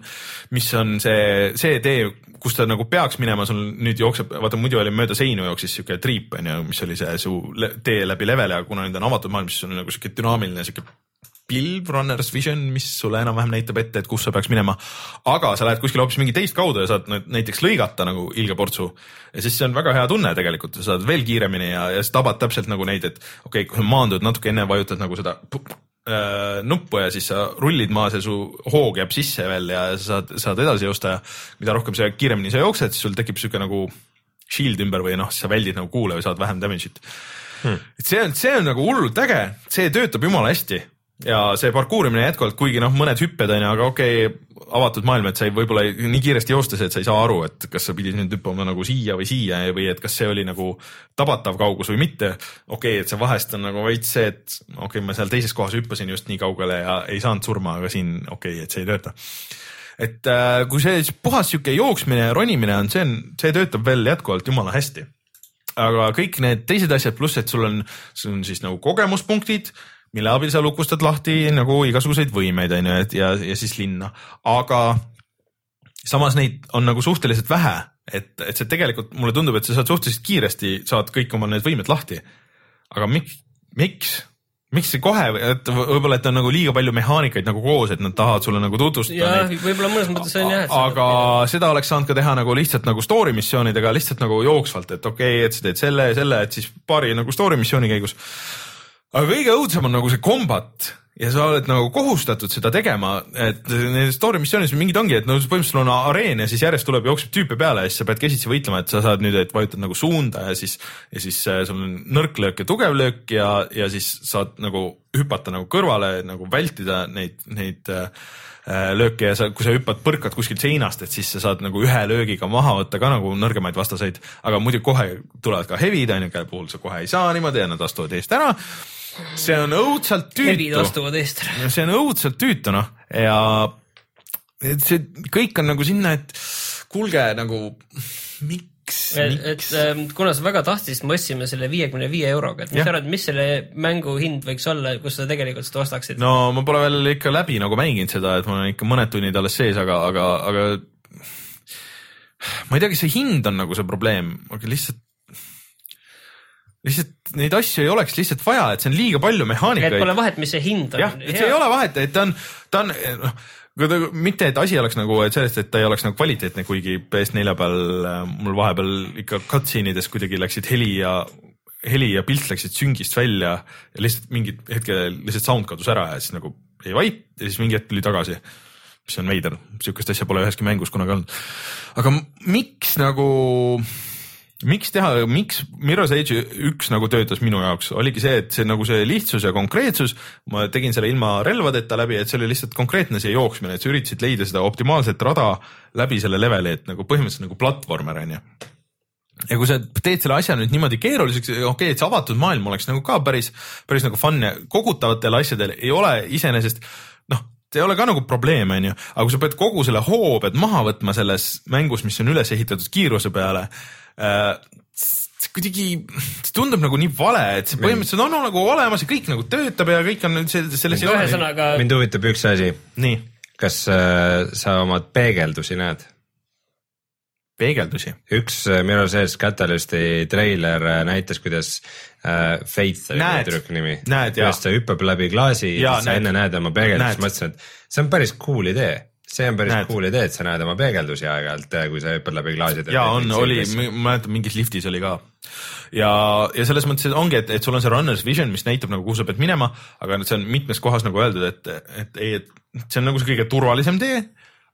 [SPEAKER 1] mis on see, see tee, kus ta nagu peaks minema, sul nüüd jookseb, vaata muidu oli mööda seinu jooksis siuke triip on ju, mis oli see su tee läbi level ja kuna nüüd on avatud maailm, siis on nagu siuke dünaamiline siuke pilv, runner's vision, mis sulle enam-vähem näitab ette, et kus sa peaks minema. aga sa lähed kuskile hoopis mingi teist kaudu ja saad näiteks lõigata nagu ilge portsu ja siis see on väga hea tunne tegelikult, sa saad veel kiiremini ja, ja sa tabad täpselt nagu neid, et okei okay,, kui sa maandud natuke enne, vajutad nagu seda äh, nuppu ja siis sa rullid maas ja su hoog jääb sisse veel ja sa saad, saad edasi joosta ja mida rohkem sa kiiremini sa jooksed, siis sul tekib siuke nagu shield ümber või noh, sa väldid nagu kuule või saad vähem damage'it hmm.. et see on, see on nagu hullult äge, see töötab jumala hästi ja see parkuurimine jätkuvalt, kuigi noh, mõned hüpped on ju, aga okei okay,, avatud maailm, et sa ei võib-olla nii kiiresti joostes, et sa ei saa aru, et kas sa pidid nüüd hüppama nagu siia või siia või et kas see oli nagu tabatav kaugus või mitte. okei okay,, et see vahest on nagu veits see, et okei okay,, ma seal teises kohas hüppasin just nii kaugele ja ei saanud surma, aga siin okei okay,, et see ei tööta et äh, kui see puhas sihuke jooksmine ja ronimine on, see on, see töötab veel jätkuvalt jumala hästi. aga kõik need teised asjad, pluss et sul on, sul on siis nagu kogemuspunktid, mille abil sa lukustad lahti nagu igasuguseid võimeid, on ju, et ja, ja siis linna, aga samas neid on nagu suhteliselt vähe, et, et see tegelikult mulle tundub, et sa saad suhteliselt kiiresti, saad kõik oma need võimed lahti. aga miks, miks, miks see kohe, et võib-olla, et on nagu liiga palju mehaanikaid nagu koos, et nad tahavad sulle nagu tutvustada
[SPEAKER 3] jah
[SPEAKER 1] neid,
[SPEAKER 3] võib-olla mõnes mõttes on jah,
[SPEAKER 1] aga seda oleks saanud ka teha nagu lihtsalt nagu story missioonidega lihtsalt nagu jooksvalt, et okei okay,, et sa teed selle ja selle, et siis paari nagu story missiooni käigus. Aga kõige õudsem on nagu see kombat ja sa oled nagu kohustatud seda tegema, et nendes story missioonis mingid ongi, et no põhimõtteliselt sul on areen ja siis järjest tuleb, jookseb tüüpe peale ja siis sa pead käsitsi võitlema, et sa saad nüüd, et vajutad nagu suunda ja siis, ja siis äh, sul on nõrk löök ja tugev löök ja, ja siis saad nagu hüpata nagu kõrvale, nagu vältida neid, neid äh, äh, lööke ja sa, kui sa hüppad, põrkad kuskilt seinast, et siis sa saad nagu ühe löögiga maha võtta ka nagu nõrgemaid vastaseid, aga muidu kohe tulevad ka hevid, onju, kelle puhul sa kohe ei saa niimoodi ja nad astuvad eest ära. See on õudselt tüütu,
[SPEAKER 3] astuvad eest ära.
[SPEAKER 1] see on õudselt tüütu noh. Ja et see kõik on nagu sinna, et kuulge nagu miks,
[SPEAKER 3] et
[SPEAKER 1] miks,
[SPEAKER 3] ähm, kuna sa väga tahtsid, siis me ostsime selle viiekümne viie euroga, et mis sa arvad, mis selle mängu hind võiks olla, kus sa tegelikult seda ostaksid?
[SPEAKER 1] no ma pole veel ikka läbi nagu mänginud seda, et mul on ikka mõned tunnid alles sees, aga, aga, aga ma ei tea, kas see hind on nagu see probleem, aga lihtsalt lihtsalt neid asju ei oleks lihtsalt vaja, et see on liiga palju
[SPEAKER 3] et
[SPEAKER 1] mehaanikaid
[SPEAKER 3] pole. vahet, mis see hind on.
[SPEAKER 1] jah, et see ei ole vahet, et ta on, ta on noh, mitte, et asi oleks nagu et sellest, et ta ei oleks nagu kvaliteetne, kuigi PS4 peal äh, mul vahepeal ikka cutscene ides kuidagi läksid heli ja heli ja pilt läksid süngist välja ja lihtsalt mingid hetkel lihtsalt sound kadus ära ja siis nagu jäi vait ja siis mingi hetk tuli tagasi mis on veider, sihukest asja pole üheski mängus kunagi olnud. aga miks nagu, miks teha, miks Mirror's Edge üks nagu töötas minu jaoks, oligi see, et see nagu see lihtsus ja konkreetsus, ma tegin selle ilma relvadeta läbi, et see oli lihtsalt konkreetne see jooksmine, et sa üritasid leida seda optimaalset rada läbi selle leveli, et nagu põhimõtteliselt nagu platvormer on ju. Ja kui sa teed selle asja nüüd niimoodi keeruliseks, okei okay,, et see avatud maailm oleks nagu ka päris, päris nagu fun ja kogutavatel asjadel ei ole iseenesest noh, see ei ole ka nagu probleem, onju, aga kui sa pead kogu selle hoo pead maha võtma selles mängus, mis on üles ehitatud kiiruse peale kuidagi, see tundub nagu nii vale, et see põhimõtteliselt on nagu olemas ja kõik nagu töötab ja kõik on nüüd see- selles ei ole.
[SPEAKER 3] ühesõnaga,
[SPEAKER 2] mind huvitab üks asi,
[SPEAKER 1] nii,
[SPEAKER 2] kas äh, sa oma peegeldusi näed?
[SPEAKER 1] peegeldusi.
[SPEAKER 2] üks äh, Mirror's Edge Catalysti treiler äh, näitas, kuidas äh, Faith oli
[SPEAKER 1] Näed.
[SPEAKER 2] tüdruku nimi, kuidas ta hüppab läbi klaasi ja
[SPEAKER 1] Jaa,
[SPEAKER 2] siis sa enne näed oma peegeldust, mõtlesin, et see on päris cool idee see on päris
[SPEAKER 1] Näed.
[SPEAKER 2] cool idee, et sa näed oma peegeldusi aeg-ajalt, kui sa hüppad läbi klaaside.
[SPEAKER 1] ja on, oli, ma mäletan mingis liftis oli ka. ja, ja selles mõttes ongi, et, et sul on see runner's vision, mis näitab nagu, kuhu sa pead minema, aga see on mitmes kohas nagu öeldud, et, et ei, et see on nagu see kõige turvalisem tee,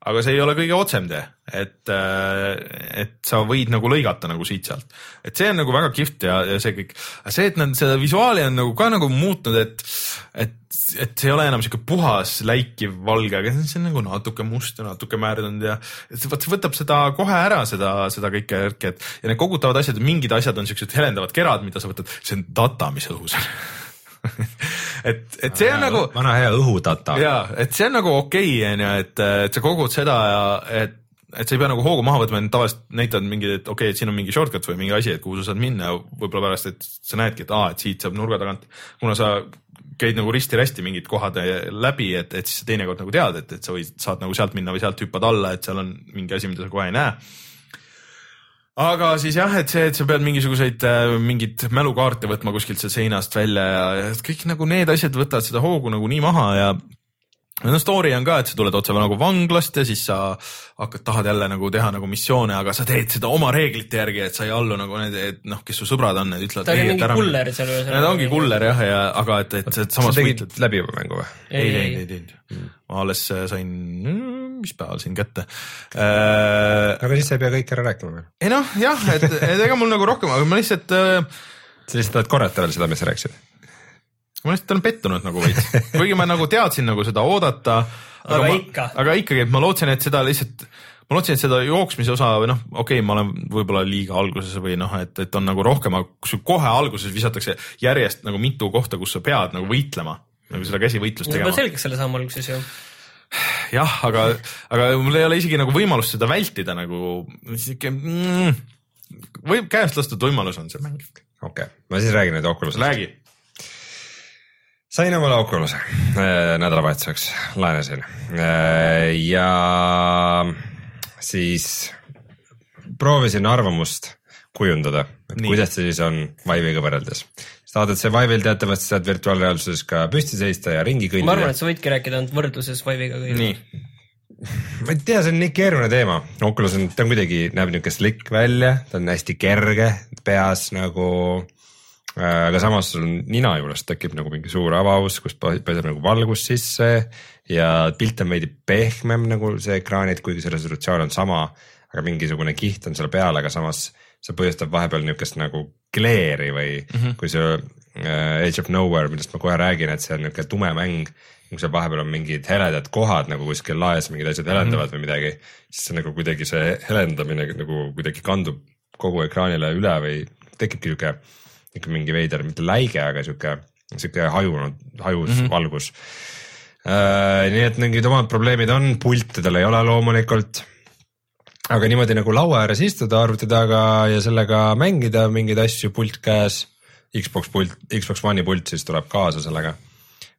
[SPEAKER 1] aga see ei ole kõige otsem tee, et, et sa võid nagu lõigata nagu siit-sealt. et see on nagu väga kihvt ja, ja see kõik, see, et nad seda visuaali on nagu ka nagu muutnud, et, et, et see ei ole enam sihuke puhas läikiv valge, aga see on nagu natuke must ja natuke märdunud ja vot see võtab seda kohe ära, seda, seda kõike värki, et ja need kogutavad asjad, mingid asjad on siuksed helendavad kerad, mida sa võtad, see on data, mis õhus on et, et see on nagu
[SPEAKER 2] vana hea õhutata.
[SPEAKER 1] ja, et see on nagu okei okay,, onju, et, et sa kogud seda ja et et sa ei pea nagu hoogu maha võtma, tavaliselt näitavad mingi, et okei okay,, et siin on mingi shortcut või mingi asi, et kuhu sa saad minna, võib-olla pärast, et sa näedki, et aa, et siit saab nurga tagant, kuna sa käid nagu risti-rästi mingid kohad läbi, et, et siis sa teinekord nagu tead, et, et sa võid, saad nagu sealt minna või sealt hüppad alla, et seal on mingi asi, mida sa kohe ei näe aga siis jah, et see, et sa pead mingisuguseid äh, mingeid mälukaarte võtma kuskilt sealt seinast välja ja, kõik nagu need asjad võtavad seda hoogu nagu nii maha ja no story on ka, et sa tuled otse nagu vanglast ja siis sa hakkad, tahad jälle nagu teha nagu missioone, aga sa teed seda oma reeglite järgi, et sa ei allu nagu need, et noh, kes su sõbrad on, need ütlevad.
[SPEAKER 3] ta oli mingi kuller seal
[SPEAKER 1] ühes. ta ongi kuller jah, ja aga et, et, et samas
[SPEAKER 2] võitled. läbi juba mängu või?
[SPEAKER 1] ei teinud, ei teinud mm.. ma alles äh, sain, mis päeval siin kätte äh,.
[SPEAKER 2] aga siis sa ei pea kõike ära rääkima veel.
[SPEAKER 1] ei noh, jah, et, et ega mul nagu rohkem, aga ma lihtsalt äh,.
[SPEAKER 2] sa lihtsalt tahad korrata veel seda, mis sa rääkisid?
[SPEAKER 1] Ma lihtsalt olen pettunud nagu veits, kuigi ma nagu teadsin nagu seda oodata.
[SPEAKER 3] aga, aga ikka.
[SPEAKER 1] aga ikkagi, et ma lootsin, et seda lihtsalt, ma lootsin, et seda jooksmise osa või noh, okei okay,, ma olen võib-olla liiga alguses või noh, et, et on nagu rohkem, aga kui sul kohe alguses visatakse järjest nagu mitu kohta, kus sa pead nagu võitlema, nagu seda käsivõitlust tegema.
[SPEAKER 3] selgeks selle samm alguses ju
[SPEAKER 1] jah, aga, aga mul ei ole isegi nagu võimalust seda vältida nagu sihuke mm, võib käest lastud võimalus on see mäng.
[SPEAKER 2] okei okay., ma siis räägin nüüd Oculusest.
[SPEAKER 1] räägi
[SPEAKER 2] sain omale Oculus'e äh, nädalavahetuseks, laenasin äh, ja siis proovisin arvamust kujundada, et Nii. kuidas see siis on Vive'iga võrreldes. saad, et see Vive'il teatavasti saad virtuaalreaalsuses ka püsti seista ja ringi kõndida.
[SPEAKER 3] ma arvan, et sa võidki rääkida ainult võrdluses Vive'iga
[SPEAKER 1] kõigile.
[SPEAKER 2] ma ei tea, see on nii keeruline teema, Oculus on, ta on kuidagi, näeb niisugune slick välja, ta on hästi kerge peas nagu aga samas sul nina juures tekib nagu mingi suur avaus, kus pääseb nagu valgus sisse ja pilt on veidi pehmem nagu see ekraanilt, kuigi see resolutsioon on sama, aga mingisugune kiht on seal peal, aga samas see põhjustab vahepeal niisugust nagu kleeri või mm -hmm. kui see äh, Age of Nowhere, millest ma kohe räägin, et see on niisugune tume mäng, kui seal vahepeal on mingid heledad kohad nagu kuskil laes mingid asjad helendavad mm -hmm. või midagi, siis see nagu kuidagi see helendamine nagu kuidagi kandub kogu ekraanile üle või tekibki niisugune ikka mingi veider, mitte läige, aga sihuke, sihuke hajunud, hajus mm -hmm. valgus äh,. nii et mingid omad probleemid on, pulti tal ei ole loomulikult. aga niimoodi nagu laua ääres istuda arvuti taga ja sellega mängida mingeid asju, pult käes. Xbox pult, Xbox One'i pult siis tuleb kaasa sellega.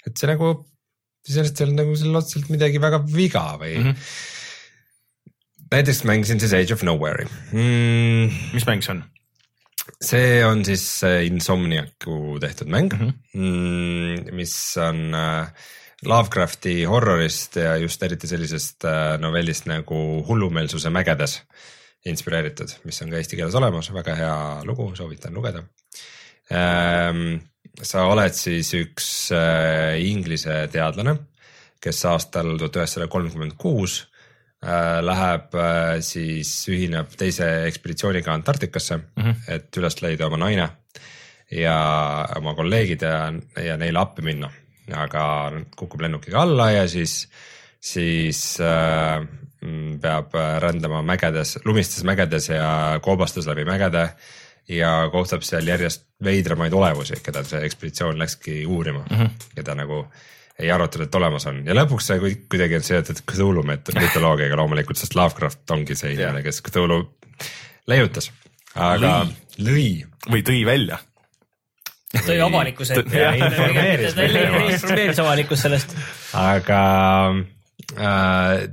[SPEAKER 2] et see nagu, iseenesest olnud nagu seal otseselt midagi väga viga või mm. -hmm näiteks mängisin siis Age of Nowhere'i
[SPEAKER 1] mm.. mis mäng see on?
[SPEAKER 2] See on siis Insomniacu tehtud mäng mm, -hmm. mis on äh, Lovecrafti horrorist ja just eriti sellisest äh, novellist nagu Hullumeelsuse mägedes inspireeritud, mis on ka eesti keeles olemas, väga hea lugu, soovitan lugeda. Ähm, sa oled siis üks äh, inglise teadlane, kes aastal tuhat üheksasada kolmkümmend kuus Äh, läheb äh, siis ühineb teise ekspeditsiooniga Antarktikasse mm, -hmm. et üles leida oma naine ja oma kolleegid ja, ja neile appi minna. aga kukub lennukiga alla ja siis, siis äh, peab rändama mägedes, lumistes mägedes ja koobastes läbi mägede ja kohtab seal järjest veidramaid olevusi, keda see ekspeditsioon läkski uurima mm, -hmm. keda nagu äh, ei arvatud, et olemas on. Ja lõpuks see kuidagi on seotud Cthulhu mütoloogiaga loomulikult, sest Lovecraft ongi see inimene, kes Cthulhu leiutas, aga lõi, lõi.
[SPEAKER 1] või tõi välja.
[SPEAKER 3] Tõi avalikkuse ette ja informeeris avalikkust sellest.
[SPEAKER 2] aga äh,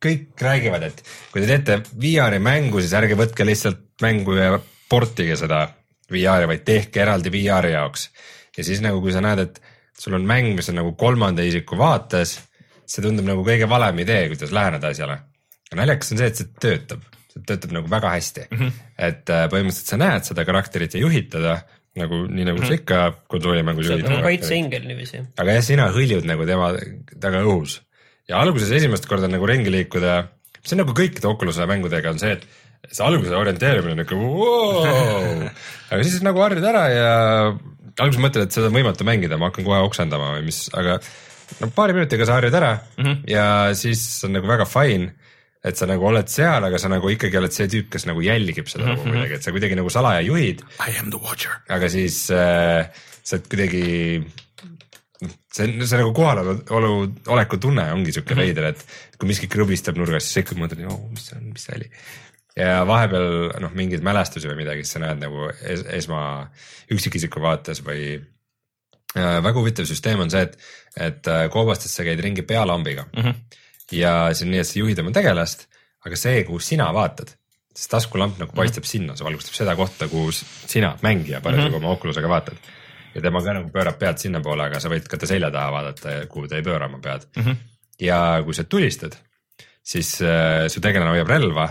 [SPEAKER 2] kõik räägivad, et kui te teete VR-i mängu, siis ärge võtke lihtsalt mängu ja portige seda VR-i, vaid tehke eraldi VR-i jaoks ja siis nagu, kui sa näed, et sul on mäng, mis on nagu kolmanda isiku vaates, see tundub nagu kõige valem idee, kuidas läheneda asjale. aga naljakas on see, et see töötab, see töötab nagu väga hästi mm. -hmm. et äh, põhimõtteliselt sa näed seda karakterit ja juhid teda nagu nii nagu mm -hmm. sa ikka kontrollimängus juhid.
[SPEAKER 3] see on kaitseingel niiviisi.
[SPEAKER 2] aga jah, sina hõljud nagu tema taga õhus ja alguses esimest korda nagu ringi liikuda, see on nagu kõikide Oculus'e mängudega on see, et see alguse orienteerimine on ikka wow. aga siis nagu harjud ära ja alguses mõtled, et seda on võimatu mängida, ma hakkan kohe oksendama või mis, aga no paari minutiga sa harjud ära mm -hmm. ja siis on nagu väga fine et sa nagu oled seal, aga sa nagu ikkagi oled see tüüp, kes nagu jälgib seda mm -hmm. nagu kuidagi, et sa kuidagi nagu salaja juhid.
[SPEAKER 1] I am the watcher.
[SPEAKER 2] aga siis äh, sa oled kuidagi see on, see nagu kohalolu oleku tunne ongi siuke
[SPEAKER 1] Mhm.
[SPEAKER 2] veider, et kui miski krõbistab nurgas, siis sa ikka mõtled, mis see on, mis see oli. Ja vahepeal noh, mingeid mälestusi või midagi, siis sa näed nagu es, esma üksikisiku vaates või äh, väga huvitav süsteem on see, et, et äh, koobastes sa käid ringi pealambiga mm.
[SPEAKER 1] Mhm.
[SPEAKER 2] ja see on nii, et sa juhid oma tegelast, aga see, kuhu sina vaatad, siis taskulamp nagu paistab mm. sinna, see valgustab seda kohta, kuhu s- sina, mängija, parasjagu mm -hmm. oma Oculusega vaatad. ja tema ka nagu pöörab pead sinnapoole, aga sa võid ka ta selja taha vaadata, kuhu ta ei pööra oma pead mm. -hmm. ja kui sa tulistad, siis äh, su tegelane hoiab relva,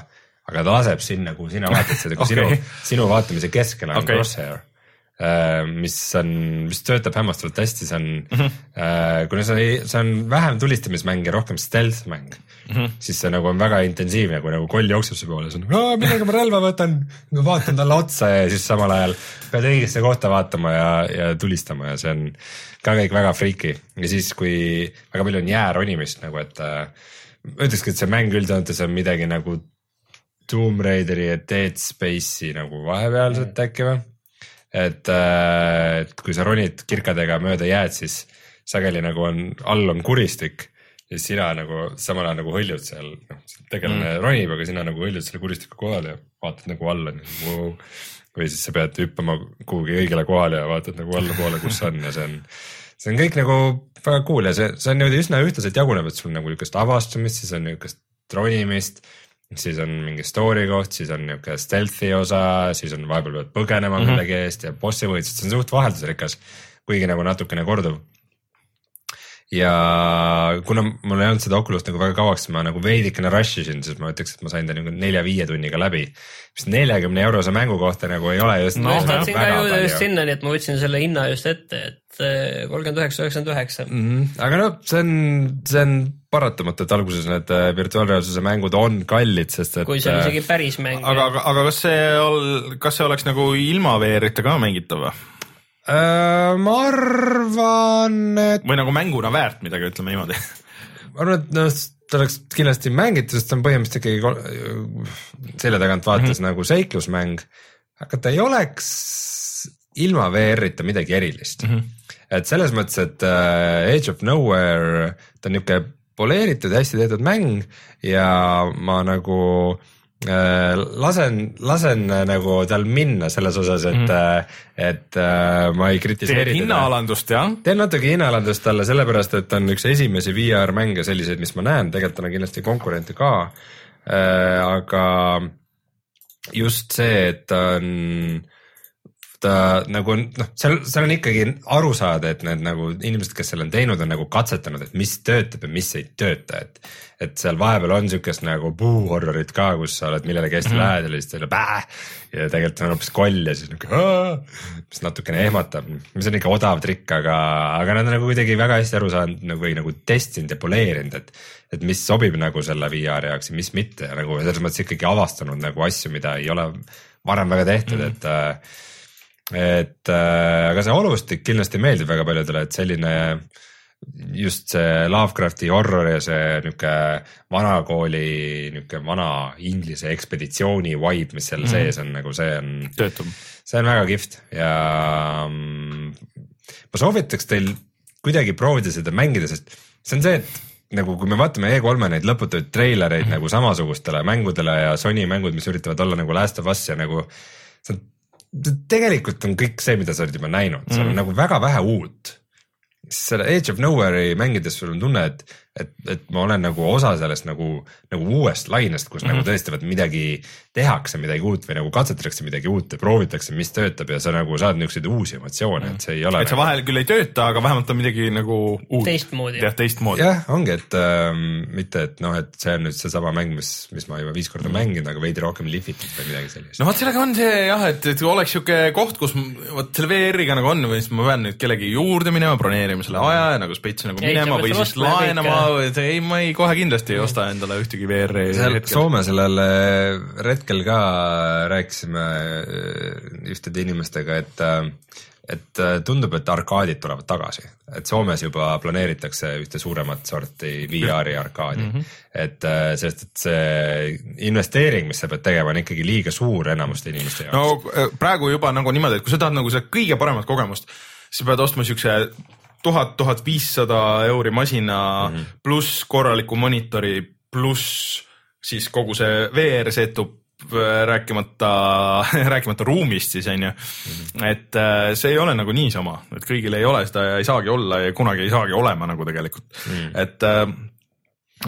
[SPEAKER 2] aga ta laseb sinna, kuhu sina vaatad, seda kui okay. Sinu, sinu vaatamise keskel on okay. crosshair Äh, mis on, mis töötab hämmastavalt hästi, see on mm. -hmm. kuna see on, see on vähem tulistamismäng ja rohkem stealth mäng mm. -hmm. siis see nagu on väga intensiivne, kui nagu koll jookseb su poole, siis on, millega ma relva võtan, vaatan talle otsa ja siis samal ajal pead õigesse kohta vaatama ja, ja tulistama ja see on ka kõik väga freaky ja siis, kui väga palju on jääronimist nagu, et äh, ütlekski, et see mäng üldjoontes on midagi nagu Tomb Raideri ja Dead Space'i nagu vahepealset mm. äkki või? et, äh, et kui sa ronid kirkadega mööda jääd, siis sageli nagu on, all on kuristik ja sina nagu samal ajal nagu hõljud seal, noh, tegelane mm. ronib, aga sina nagu hõljud selle kuristiku kohale ja vaatad nagu alla nagu wow. või siis sa pead hüppama kuhugi õigele kohale ja vaatad nagu allapoole, kus on ja see on, see on kõik nagu väga cool ja see, see on niimoodi üsna ühtlaselt jaguneb, et sul nagu niisugust avastamist, siis on niisugust ronimist siis on mingi story koht, siis on niisugune stealth'i osa, siis on vahepeal pead põgenema mm -hmm. millegi eest ja bossi võitlused, see on suht vaheldusrikas, kuigi nagu natukene korduv. Ja kuna mul ei olnud seda Oculus't nagu väga kauaks, ma nagu veidikene rush isin, siis ma ütleks, et ma sain ta nagu nelja-viie tunniga läbi. mis neljakümne eurose mängu kohta nagu ei ole just
[SPEAKER 1] No,
[SPEAKER 3] ma tahtsin ka jõuda just sinnani, et ma võtsin selle hinna just ette, et eh, kolmkümmend üheksa, üheksakümmend üheksa.
[SPEAKER 2] -hmm. aga noh, see on, see on paratamatu, et alguses need äh, virtuaalreaalsuse mängud on kallid, sest et.
[SPEAKER 3] kui see on
[SPEAKER 2] äh,
[SPEAKER 3] isegi päris mäng.
[SPEAKER 1] aga, aga, aga kas see kas see oleks nagu ilma VR-ita ka mängitav või?
[SPEAKER 2] Ma arvan, et
[SPEAKER 1] või nagu mänguna väärt midagi, ütleme niimoodi.
[SPEAKER 2] ma arvan, et noh, ta oleks kindlasti mängitud, sest ta on põhimõtteliselt ikkagi selja tagant vaates mm -hmm. nagu seiklusmäng, aga ta ei oleks ilma VR-ita midagi erilist mm. -hmm. et selles mõttes, et äh, Age of Nowhere, ta on niisugune poleeritud, hästi tehtud mäng ja ma nagu äh, lasen, lasen äh, nagu tal minna selles osas, et mm, et äh, ma ei kritiseeri teda
[SPEAKER 1] hinnaalandust jah?
[SPEAKER 2] teen natuke hinnaalandust talle sellepärast, et on üks esimesi VR mänge selliseid, mis ma näen, tegelikult on kindlasti konkurente ka äh,. aga just see, et ta on, ta nagu on noh, seal, seal on ikkagi aru saada, et need nagu inimesed, kes selle on teinud, on nagu katsetanud, et mis töötab ja mis ei tööta, et et seal vahepeal on siukest nagu puu-horrorit ka, kus sa oled millelegi hästi mm -hmm. lähedal ja siis teile pää ja tegelikult on hoopis koll ja siis niuke, mis natukene ehmatab, mis on ikka odav trikk, aga, aga nad on nagu kuidagi väga hästi aru saanud nagu või nagu testinud ja poleerinud, et et mis sobib nagu selle VR jaoks ja mis mitte ja nagu selles mõttes ikkagi avastanud nagu asju, mida ei ole varem väga tehtud mm, -hmm. et äh, et äh, aga see olustik kindlasti meeldib väga paljudele, et selline just see Lovecrafti horror ja see niuke vanakooli niuke vana inglise ekspeditsiooni vibe, mis seal mm -hmm. sees on nagu see on,
[SPEAKER 1] töötab.
[SPEAKER 2] see on väga kihvt ja mm, ma soovitaks teil kuidagi proovida seda mängida, sest see on see, et nagu kui me vaatame E3-e neid lõputuid treilereid mm -hmm. nagu samasugustele mängudele ja Sony mängud, mis üritavad olla nagu Last of Us ja nagu see on tegelikult on kõik see, mida sa oled juba näinud, seal on mm. nagu väga vähe uut. selle Age of Nowhere'i mängides sul on tunne, et, et, et ma olen nagu osa sellest nagu, nagu uuest lainest, kus mm -hmm. nagu tõesti vaat midagi tehakse, midagi uut või nagu katsetatakse midagi uut ja proovitakse, mis töötab ja sa nagu saad niisuguseid uusi emotsioone mm, -hmm. et see ei ole.
[SPEAKER 1] et see vahel küll ei tööta, aga vähemalt on midagi nagu uut.
[SPEAKER 3] Teistmoodi.
[SPEAKER 1] jah, teistmoodi.
[SPEAKER 2] jah, ongi, et ähm, mitte, et noh, et see on nüüd seesama mäng, mis, mis ma juba viis korda mänginud, aga veidi rohkem lihvitud või midagi sellist
[SPEAKER 1] no vot sellega on see jah, et, et oleks siuke koht, kus vot selle VR-iga nagu on või siis ma pean nüüd kellegi juurde minema, broneerima selle aja ja nagu spets nagu
[SPEAKER 3] Ei,
[SPEAKER 1] minema või siis laenama ei, ma ei kohe kindlasti ei osta endale ühtegi VR-i
[SPEAKER 2] seal
[SPEAKER 1] hetkel.
[SPEAKER 2] Soome sellel retkel ka rääkisime äh, ühtede inimestega, et et tundub, et arkaadid tulevad tagasi, et Soomes juba planeeritakse ühte suuremat sorti VR-i arkaadi mm. -hmm. et sest, et see investeering, mis sa pead tegema, on ikkagi liiga suur enamuste inimeste jaoks
[SPEAKER 1] no praegu juba nagu niimoodi, et kui sa tahad nagu seda kõige paremat kogemust, siis pead ostma siukse tuhat, tuhat viissada euri masina mm -hmm. pluss korraliku monitori pluss siis kogu see VR setup rääkimata, rääkimata ruumist siis onju mm. -hmm. et äh, see ei ole nagu niisama, et kõigil ei ole seda ja ei saagi olla ja kunagi ei saagi olema nagu tegelikult mm, et äh,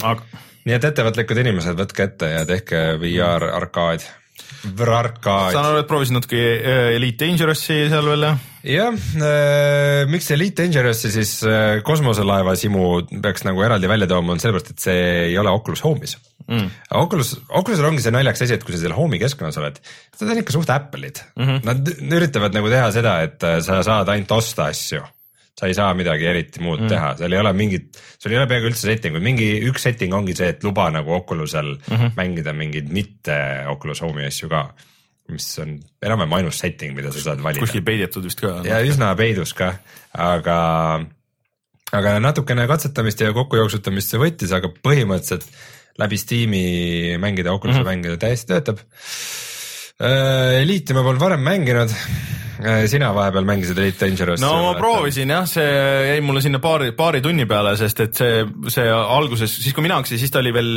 [SPEAKER 1] aga
[SPEAKER 2] nii et ettevõtlikud inimesed, võtke ette ja tehke VR arkaad, VR-arkaad.
[SPEAKER 1] saan aru, et proovisid natuke äh, Elite Dangerous'i seal veel jah?
[SPEAKER 2] Jah äh,, miks Elite Dangerous'i siis äh, kosmoselaeva simu peaks nagu eraldi välja tooma, on sellepärast, et see ei ole Oculus Home'is mm.. Oculus, Oculusel ongi see naljakas asi, et kui sa seal Home'i keskkonnas oled, nad on ikka suht Apple'id mm. -hmm. Nad üritavad nagu teha seda, et äh, sa saad ainult osta asju sa ei saa midagi eriti muud mm. teha, seal ei ole mingit, sul ei ole peaaegu üldse setting uid, mingi üks setting ongi see, et luba nagu Oculusel mm -hmm. mängida mingeid mitte Oculus Home'i asju ka. Mis on enam-vähem ainus setting, mida sa saad valida.
[SPEAKER 1] kuskil peidetud vist ka.
[SPEAKER 2] ja üsna peidus ka, aga, aga natukene katsetamist ja kokkujooksutamist see võttis, aga põhimõtteliselt läbi Steam'i mängida, Oculus'i mm -hmm. mängida täiesti töötab. Eliiti ma polnud varem mänginud. sina vahepeal mängisid Elite Dangerous'i?
[SPEAKER 1] no ma proovisin jah, see jäi mulle sinna paari, paari tunni peale, sest et see, see alguses, siis kui mina hakkasin, siis ta oli veel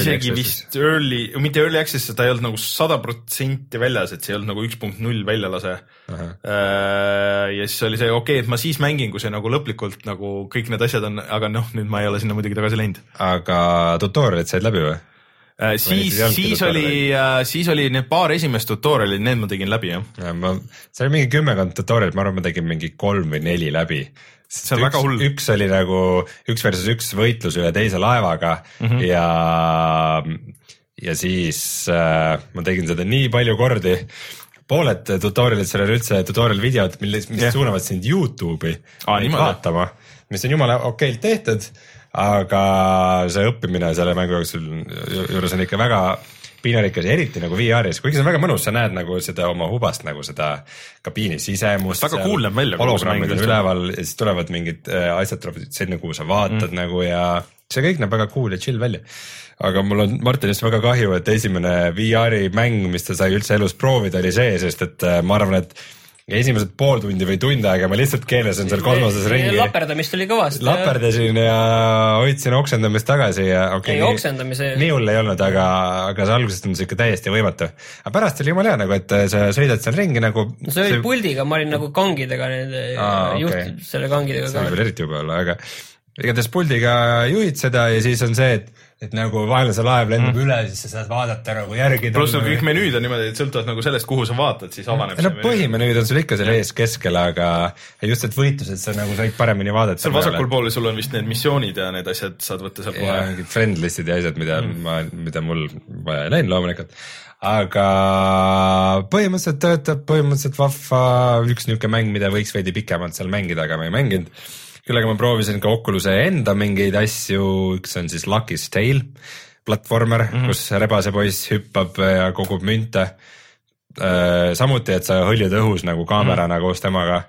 [SPEAKER 1] isegi
[SPEAKER 2] access'is.
[SPEAKER 1] vist early, mitte early access, ta ei olnud nagu sada protsenti väljas, et see ei olnud nagu üks punkt null väljalase. ja siis oli see okei okay,, et ma siis mängin, kui see nagu lõplikult nagu kõik need asjad on, aga noh, nüüd ma ei ole sinna muidugi tagasi läinud.
[SPEAKER 2] aga tutorial'id said läbi või?
[SPEAKER 1] Siis
[SPEAKER 2] siis
[SPEAKER 1] siis oli, siis oli need paar esimest tutorial'i, need ma tegin läbi jah.
[SPEAKER 2] ma, see oli mingi kümmekond tutorial'it, ma arvan, ma tegin mingi kolm või neli läbi.
[SPEAKER 1] See on väga hull.
[SPEAKER 2] üks oli nagu üks versus üks võitlus ühe teise laevaga mm. -hmm. ja, ja siis äh, ma tegin seda nii palju kordi pooled tutorial'id, seal oli üldse tutorial videod, milles, mis yeah. suunavad sind Youtube'i
[SPEAKER 1] niimoodi.
[SPEAKER 2] vaatama, mis on jumala okeilt tehtud, aga see õppimine selle mängu jooksul ju- juures on ikka väga piinarikas ja eriti nagu VR-is, kuigi see on väga mõnus, sa näed nagu seda oma hubast nagu seda kabiini sisemust.
[SPEAKER 1] Väga cool näeb välja, mäng
[SPEAKER 2] hologrammid on üleval ja siis tulevad mingid äh, asjad tulevad sinna, kuhu sa vaatad mm. nagu ja see kõik näeb väga cool ja chill välja. aga mul on Martinist väga kahju, et esimene VR-i mäng, mis ta sai üldse elus proovida, oli see, sest et äh, ma arvan, et esimesed pool tundi või tund aega ma lihtsalt keelasin seal kosmoses ringi.
[SPEAKER 3] laperdamist oli kõvasti.
[SPEAKER 2] laperdasin ja hoidsin oksendamist tagasi ja okei
[SPEAKER 3] Ei,
[SPEAKER 2] okay,.
[SPEAKER 3] oksendamise-
[SPEAKER 2] nii hull ei olnud, aga, aga see alguses tundus ikka täiesti võimatu. aga pärast oli jumala hea nagu, et sa sõidad seal ringi nagu.
[SPEAKER 3] no see oli puldiga, ma olin nagu kangidega nende
[SPEAKER 2] Aa,
[SPEAKER 3] juht
[SPEAKER 2] okei.
[SPEAKER 3] selle kangidega
[SPEAKER 2] see oli veel eriti jube olla, aga igatahes puldiga juhid seda ja siis on see, et, et nagu vaenlase laev lendab mm. üle, siis sa saad vaadata nagu järgi.
[SPEAKER 1] pluss sul kõik menüüd on niimoodi, et sõltuvalt nagu sellest, kuhu sa vaatad, siis avaneb
[SPEAKER 2] no põhimenüüd on sul ikka seal ees keskel, aga just, et võitlused sa nagu said paremini vaadata.
[SPEAKER 1] seal vasakul pool sul on vist need missioonid ja need asjad saad võtta sealt
[SPEAKER 2] ja
[SPEAKER 1] kohe.
[SPEAKER 2] mingid friend list'id ja asjad, mida mm. ma, mida mul vaja ei läinud loomulikult. aga põhimõtteliselt töötab, põhimõtteliselt vahva, üks niisugune mäng, mida võiks veidi pikemalt seal mängida, aga ma ei mänginud. Küll aga ma proovisin ka Oculus'e enda mingeid asju, üks on siis Lucky's Tale, platvormer mm, -hmm. kus rebasepoiss hüppab ja kogub münte. samuti, et sa hõljud õhus nagu kaamerana mm -hmm. koos temaga.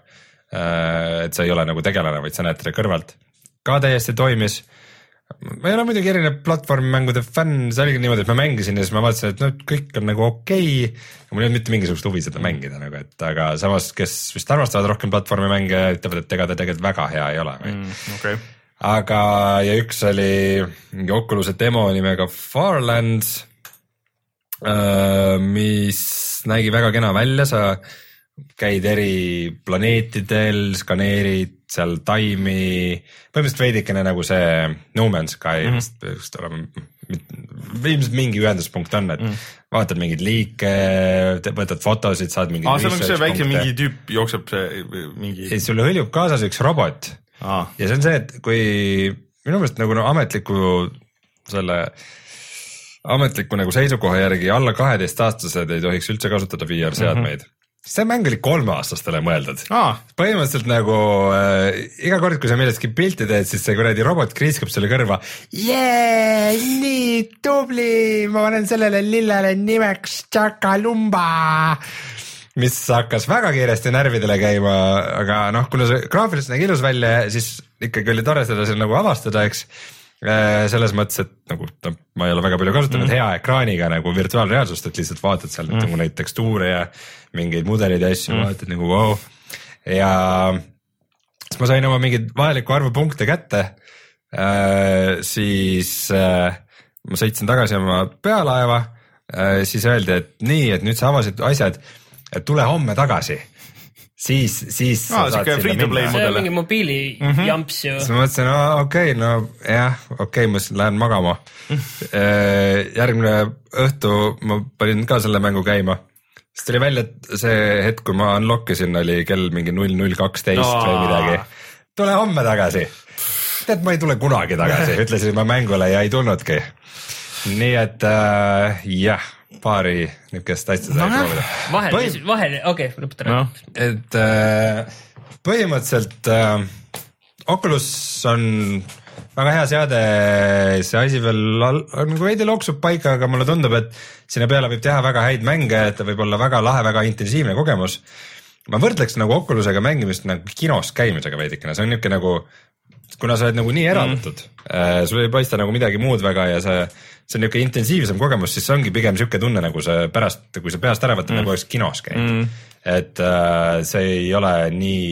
[SPEAKER 2] et sa ei ole nagu tegelane, vaid sa näed teda kõrvalt. ka täiesti toimis ma ei ole muidugi erinev platvormmängude fänn, see oligi niimoodi, et ma mängisin ja siis ma vaatasin, et noh, kõik on nagu okei okay.. mul ei olnud mitte mingisugust huvi seda mängida nagu, et aga samas, kes vist armastavad rohkem platvormimänge, ütlevad, et ega ta tegelikult väga hea ei ole mm..
[SPEAKER 1] okei,
[SPEAKER 2] aga, ja üks oli mingi Oculus'e demo nimega Farlands, mis nägi väga kena välja, sa käid eri planeetidel, skaneerid seal taimi, põhimõtteliselt veidikene nagu see No Man's Sky mm -hmm. peaks olema, ilmselt mingi ühenduspunkt on, et mm vaatad mingeid liike, võtad fotosid, saad mingeid
[SPEAKER 1] aa, seal on see väike mingi tüüp jookseb see mingi
[SPEAKER 2] ja, sul hõljub kaasas üks robot
[SPEAKER 1] aa,
[SPEAKER 2] ja see on see, et kui minu meelest nagu no ametliku selle ametliku nagu seisukoha järgi alla kaheteistaastased ei tohiks üldse kasutada VR seadmeid mm. -hmm. See mäng oli kolmeaastastele mõeldud.
[SPEAKER 1] aa,
[SPEAKER 2] põhimõtteliselt nagu äh, iga kord, kui sa millestki pilti teed, siis see kuradi robot kriiskab sulle kõrva. jee, nii tubli, ma panen sellele lillele nimeks Chakalumba mis hakkas väga kiiresti närvidele käima, aga noh, kuna see graafiliselt nägi ilus välja, siis ikkagi oli tore seda seal nagu avastada, eks. Selles mõttes, et nagu noh, ma ei ole väga palju kasutanud mm. hea ekraaniga nagu virtuaalreaalsust, et lihtsalt vaatad seal mm. nagu neid tekstuure ja mingeid mudeleid ja asju mm., vaatad nagu vau wow.. ja siis ma sain oma mingi vajaliku arvu punkte kätte äh,. siis äh, ma sõitsin tagasi oma pealaeva äh,, siis öeldi, et nii, et nüüd sa avasid asjad, et tule homme tagasi siis, siis
[SPEAKER 1] Aa, sihuke free to play
[SPEAKER 3] see on mingi mobiilijamps ju
[SPEAKER 2] siis ma mõtlesin, okei okay, no jah, okei okay,, ma siis lähen magama. järgmine õhtu ma panin ka selle mängu käima, siis tuli välja, et see hetk, kui ma unlock isin, oli kell mingi null null kaksteist või midagi. tule homme tagasi. tead, ma ei tule kunagi tagasi, ütlesin ma mängule ja ei tulnudki. nii et äh, jah, paari niukest asja sai
[SPEAKER 1] Nojah.
[SPEAKER 2] proovida.
[SPEAKER 3] vahel
[SPEAKER 2] Põhi-,
[SPEAKER 3] vahel, okei okay,, lõpeta ära
[SPEAKER 1] noh,
[SPEAKER 2] et äh, põhimõtteliselt äh, Oculus on väga hea seade, see asi veel nagu veidi loksub paika, aga mulle tundub, et sinna peale võib teha väga häid mänge, et ta võib olla väga lahe, väga intensiivne kogemus. ma võrdleks nagu Oculusega mängimist nagu kinos käimisega veidikene, see on niisugune nagu kuna sa oled nagu nii eraldatud mm., sul ei paista nagu midagi muud väga ja see, see on niisugune intensiivsem kogemus, siis see ongi pigem niisugune tunne, nagu sa pärast, kui sa peast ära võtad mm., nagu oleks kinos käinud mm.. et äh, see ei ole nii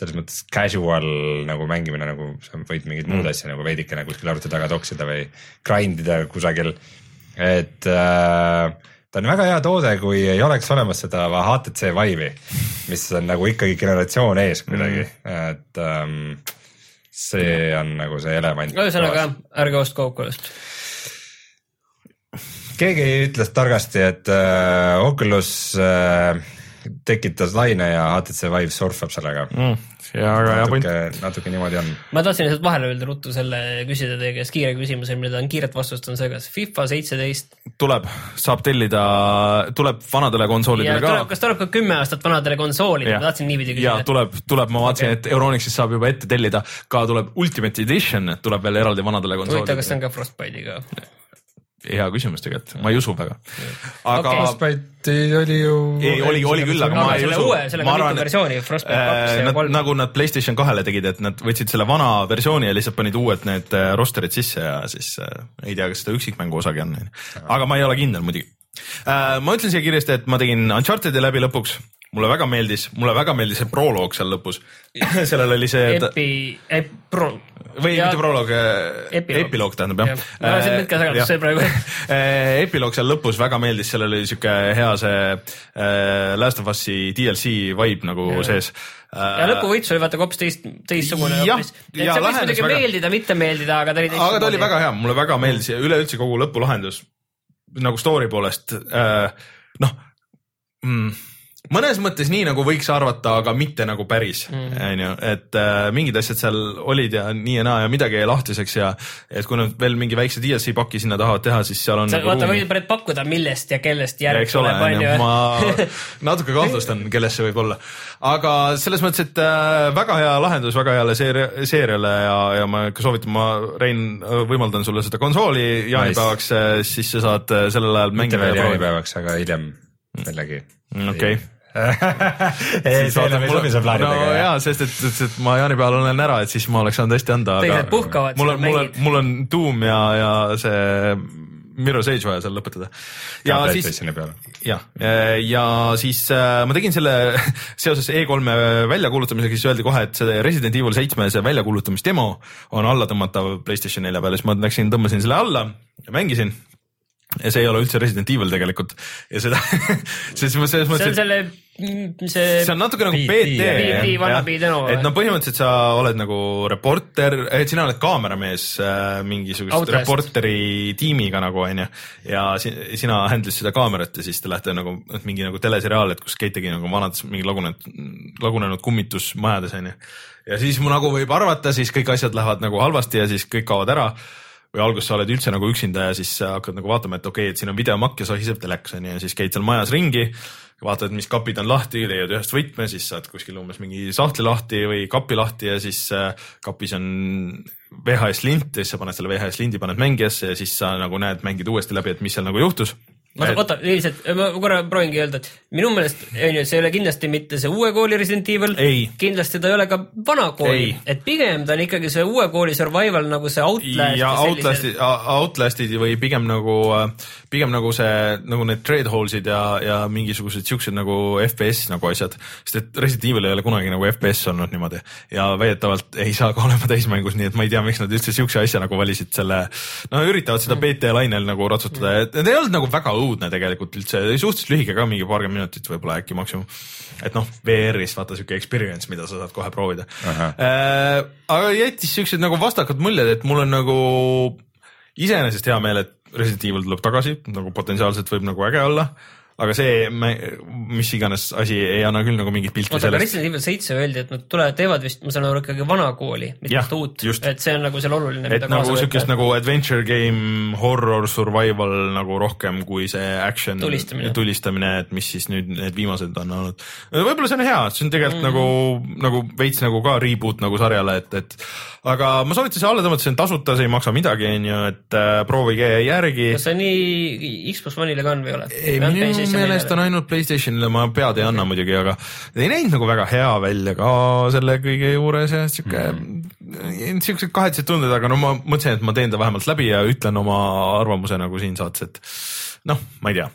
[SPEAKER 2] selles mõttes casual nagu mängimine, nagu sa võid mingit mm. muud asja nagu veidikene kuskil arvuti taga toksida või grind ida kusagil. et äh, ta on väga hea toode, kui ei oleks olemas seda HTC Vive'i, mis on nagu ikkagi generatsioon ees kuidagi mm., et ähm, see on nagu see element.
[SPEAKER 3] ühesõnaga, ärge ostke Oculus't.
[SPEAKER 2] keegi ütles targasti, et äh, Oculus äh, tekitas laine ja HTC Vive surfab sellega mm.. natuke, natuke niimoodi on.
[SPEAKER 3] ma tahtsin lihtsalt vahele öelda ruttu selle, küsida teie käest kiire küsimuse, millele tahan kiiret vastust, on see, kas FIFA seitseteist
[SPEAKER 1] tuleb, saab tellida, tuleb vanadele konsoolidele ka.
[SPEAKER 3] kas tuleb ka kümme aastat vanadele konsoolidele, ma tahtsin niipidi
[SPEAKER 1] ja
[SPEAKER 3] küsida.
[SPEAKER 1] tuleb, tuleb, ma vaatasin okay., et Euronixist saab juba ette tellida, ka tuleb Ultimate Edition, tuleb veel eraldi vanadele
[SPEAKER 3] huvitav, kas see
[SPEAKER 1] konsoolidele.
[SPEAKER 3] on ka Frostbite'iga?
[SPEAKER 1] Hea küsimus tegelikult, ma ei usu väga. aga
[SPEAKER 3] Okei.
[SPEAKER 2] Frostbite oli ju.
[SPEAKER 1] ei, oli, oli küll, aga
[SPEAKER 3] Aga
[SPEAKER 1] ma ei usu.
[SPEAKER 3] uue- sellega on mitu versiooni, Frostbite kaks ja
[SPEAKER 1] nad,
[SPEAKER 3] kolm.
[SPEAKER 1] nagu nad Playstation kahele tegid, et nad võtsid selle vana versiooni ja lihtsalt panid uued need äh, roster'id sisse ja siis äh, ei tea, kas seda üksikmängu osagi on. aga ma ei ole kindel muidugi äh,. ma ütlen siia kiiresti, et ma tegin Uncharted'i läbi lõpuks, mulle väga meeldis, mulle väga meeldis see proloog seal lõpus. sellel oli see
[SPEAKER 3] Epi, Pro.
[SPEAKER 1] või
[SPEAKER 3] Ja-
[SPEAKER 1] mitte proloog,
[SPEAKER 3] Epiloog.
[SPEAKER 1] epiloog tähendab jah
[SPEAKER 3] Jah. ma olen siin mõtke segadus, see praegu.
[SPEAKER 1] Äh, epiloog seal lõpus väga meeldis, sellel oli siuke hea see äh, Last of Us'i DLC vibe nagu
[SPEAKER 3] Jah.
[SPEAKER 1] sees.
[SPEAKER 3] ja lõpuvõits oli vaata hoopis teist, teistsugune hoopis. et
[SPEAKER 1] ja
[SPEAKER 3] see võis muidugi
[SPEAKER 1] väga-
[SPEAKER 3] meeldida, mitte meeldida, aga ta oli
[SPEAKER 1] aga ta oli väga hea, mulle väga meeldis ja üleüldse kogu lõpulahendus nagu story poolest äh, noh mm, mõnes mõttes nii nagu võiks arvata, aga mitte nagu päris, onju, et äh, mingid asjad seal olid ja nii ja naa ja midagi jäi lahtiseks ja et kui nad veel mingi väikse DLC paki sinna tahavad teha, siis seal on
[SPEAKER 3] sa
[SPEAKER 1] nagu
[SPEAKER 3] vaata,
[SPEAKER 1] ruumi.
[SPEAKER 3] võid praegu pakkuda, millest ja kellest järg tuleb,
[SPEAKER 1] onju, ma natuke kahtlustan, kellest see võib olla. aga selles mõttes, et äh, väga hea lahendus väga heale seeria, seeriale ja, ja ma ikka soovitan, ma, Rein, võimaldan sulle seda konsooli jaanipäevaks nice., siis sa saad äh, sellel ajal
[SPEAKER 2] mitte
[SPEAKER 1] mängida
[SPEAKER 2] veel
[SPEAKER 1] ja proovida.
[SPEAKER 2] jaanipäevaks, aga hiljem jällegi.
[SPEAKER 1] okei.
[SPEAKER 2] ei, see enam ei sobi su
[SPEAKER 1] no
[SPEAKER 2] plaanidega.
[SPEAKER 1] jaa, sest et, et, et ma jaanipäeval olen ära, et siis ma oleks saanud hästi anda, aga
[SPEAKER 3] Teised puhkavad,
[SPEAKER 1] mul on, mul on mul on Doom ja, ja see Mirror's Edge vaja seal lõpetada. ja siis jah, ja siis äh, ma tegin selle seoses E3-e väljakuulutamisega, siis öeldi kohe, et see Resident Evil seitsme see väljakuulutamisdemo on alla tõmmatav Playstation nelja peale, siis ma läksin, tõmbasin selle alla ja mängisin. Ja see ei ole üldse Resident Evil tegelikult ja seda, selles mõttes,
[SPEAKER 3] see on selle, see
[SPEAKER 1] see on natuke nagu
[SPEAKER 3] või?
[SPEAKER 1] et no põhimõtteliselt sa oled nagu reporter, et sina oled kaameramees äh, mingisugust reporteri tiimiga nagu onju. ja si sina handle'id seda kaamerat ja siis te lähete nagu mingi nagu teleseriaal, et kus käitegi nagu vanades mingi lagunenud, lagunenud kummitusmajades onju. ja siis mu nagu võib arvata, siis kõik asjad lähevad nagu halvasti ja siis kõik kaovad ära või alguses sa oled üldse nagu üksinda ja siis hakkad nagu vaatama, et okei okay,, et siin on videomakk ja sahiseb telekas onju ja siis käid seal majas ringi. vaatad, mis kapid on lahti, leiad ühest võtme, siis saad kuskil umbes mingi sahtli lahti või kapi lahti ja siis äh, kapis on VHS lint ja siis sa paned selle VHS lindi, paned mängijasse ja siis sa nagu näed, mängid uuesti läbi, et mis seal nagu juhtus.
[SPEAKER 3] Ma
[SPEAKER 1] Et-
[SPEAKER 3] oota, lihtsalt ma korra proovingi öelda, et minu meelest on ju, see ei ole kindlasti mitte see uue kooli Resident Evil. Kindlasti ta ei ole ka vana kooli. Et pigem ta on ikkagi see uue kooli survival nagu see Outlast
[SPEAKER 1] ja
[SPEAKER 3] sellised-
[SPEAKER 1] Outlastid, või pigem nagu, pigem nagu see, nagu need Dreadholes'id ja, ja mingisugused siuksed nagu FPS nagu asjad. sest et Resident Evil ei ole kunagi nagu FPS olnud niimoodi. Ja väidetavalt ei saa ka olema täismängus, nii et ma ei tea, miks nad üldse siukse asja nagu valisid selle. no üritavad seda BT lainel nagu ratsutada. Ja need ei olnud nagu väga õudne tegelikult üldse, suhteliselt lühike ka, mingi paarkümmend minutit võib-olla äkki maksimum. et noh, VR-is vaata siuke experience, mida sa saad kohe proovida. Äh, aga jättis siuksed nagu vastakad muljed, et mul on nagu iseenesest hea meel, et Resident Evil tuleb tagasi, nagu potentsiaalselt võib nagu äge olla, aga see, mis iganes asi ei anna küll nagu mingit pilti
[SPEAKER 3] oota,
[SPEAKER 1] sellest.
[SPEAKER 3] Resident Evil seitse öeldi, et nad tulevad, teevad vist, ma saan aru, ikkagi vana kooli, mitte uut, et see on nagu seal oluline.
[SPEAKER 1] et nagu siukest nagu adventure game, horror, survival nagu rohkem kui see action
[SPEAKER 3] Tulistamine.
[SPEAKER 1] tulistamine, et mis siis nüüd need viimased on olnud. võib-olla see on hea, see on tegelikult mm. nagu, nagu veits nagu ka reboot nagu sarjale, et, et aga ma soovitan selle alla tõmmata, see on tasuta, see ei maksa midagi, onju, et äh, proovige järgi.
[SPEAKER 3] kas see nii Xbox One'ile ka on või ei ole?
[SPEAKER 1] ei, minu meelest on ainult Playstationile, ma pead ei anna muidugi, aga ei näinud nagu väga hea välja ka selle kõige juures ja siuke mm., siuksed kahetsed tunded, aga no ma mõtlesin, et ma teen ta vähemalt läbi ja ütlen oma arvamuse nagu siin saates, et noh, ma ei tea.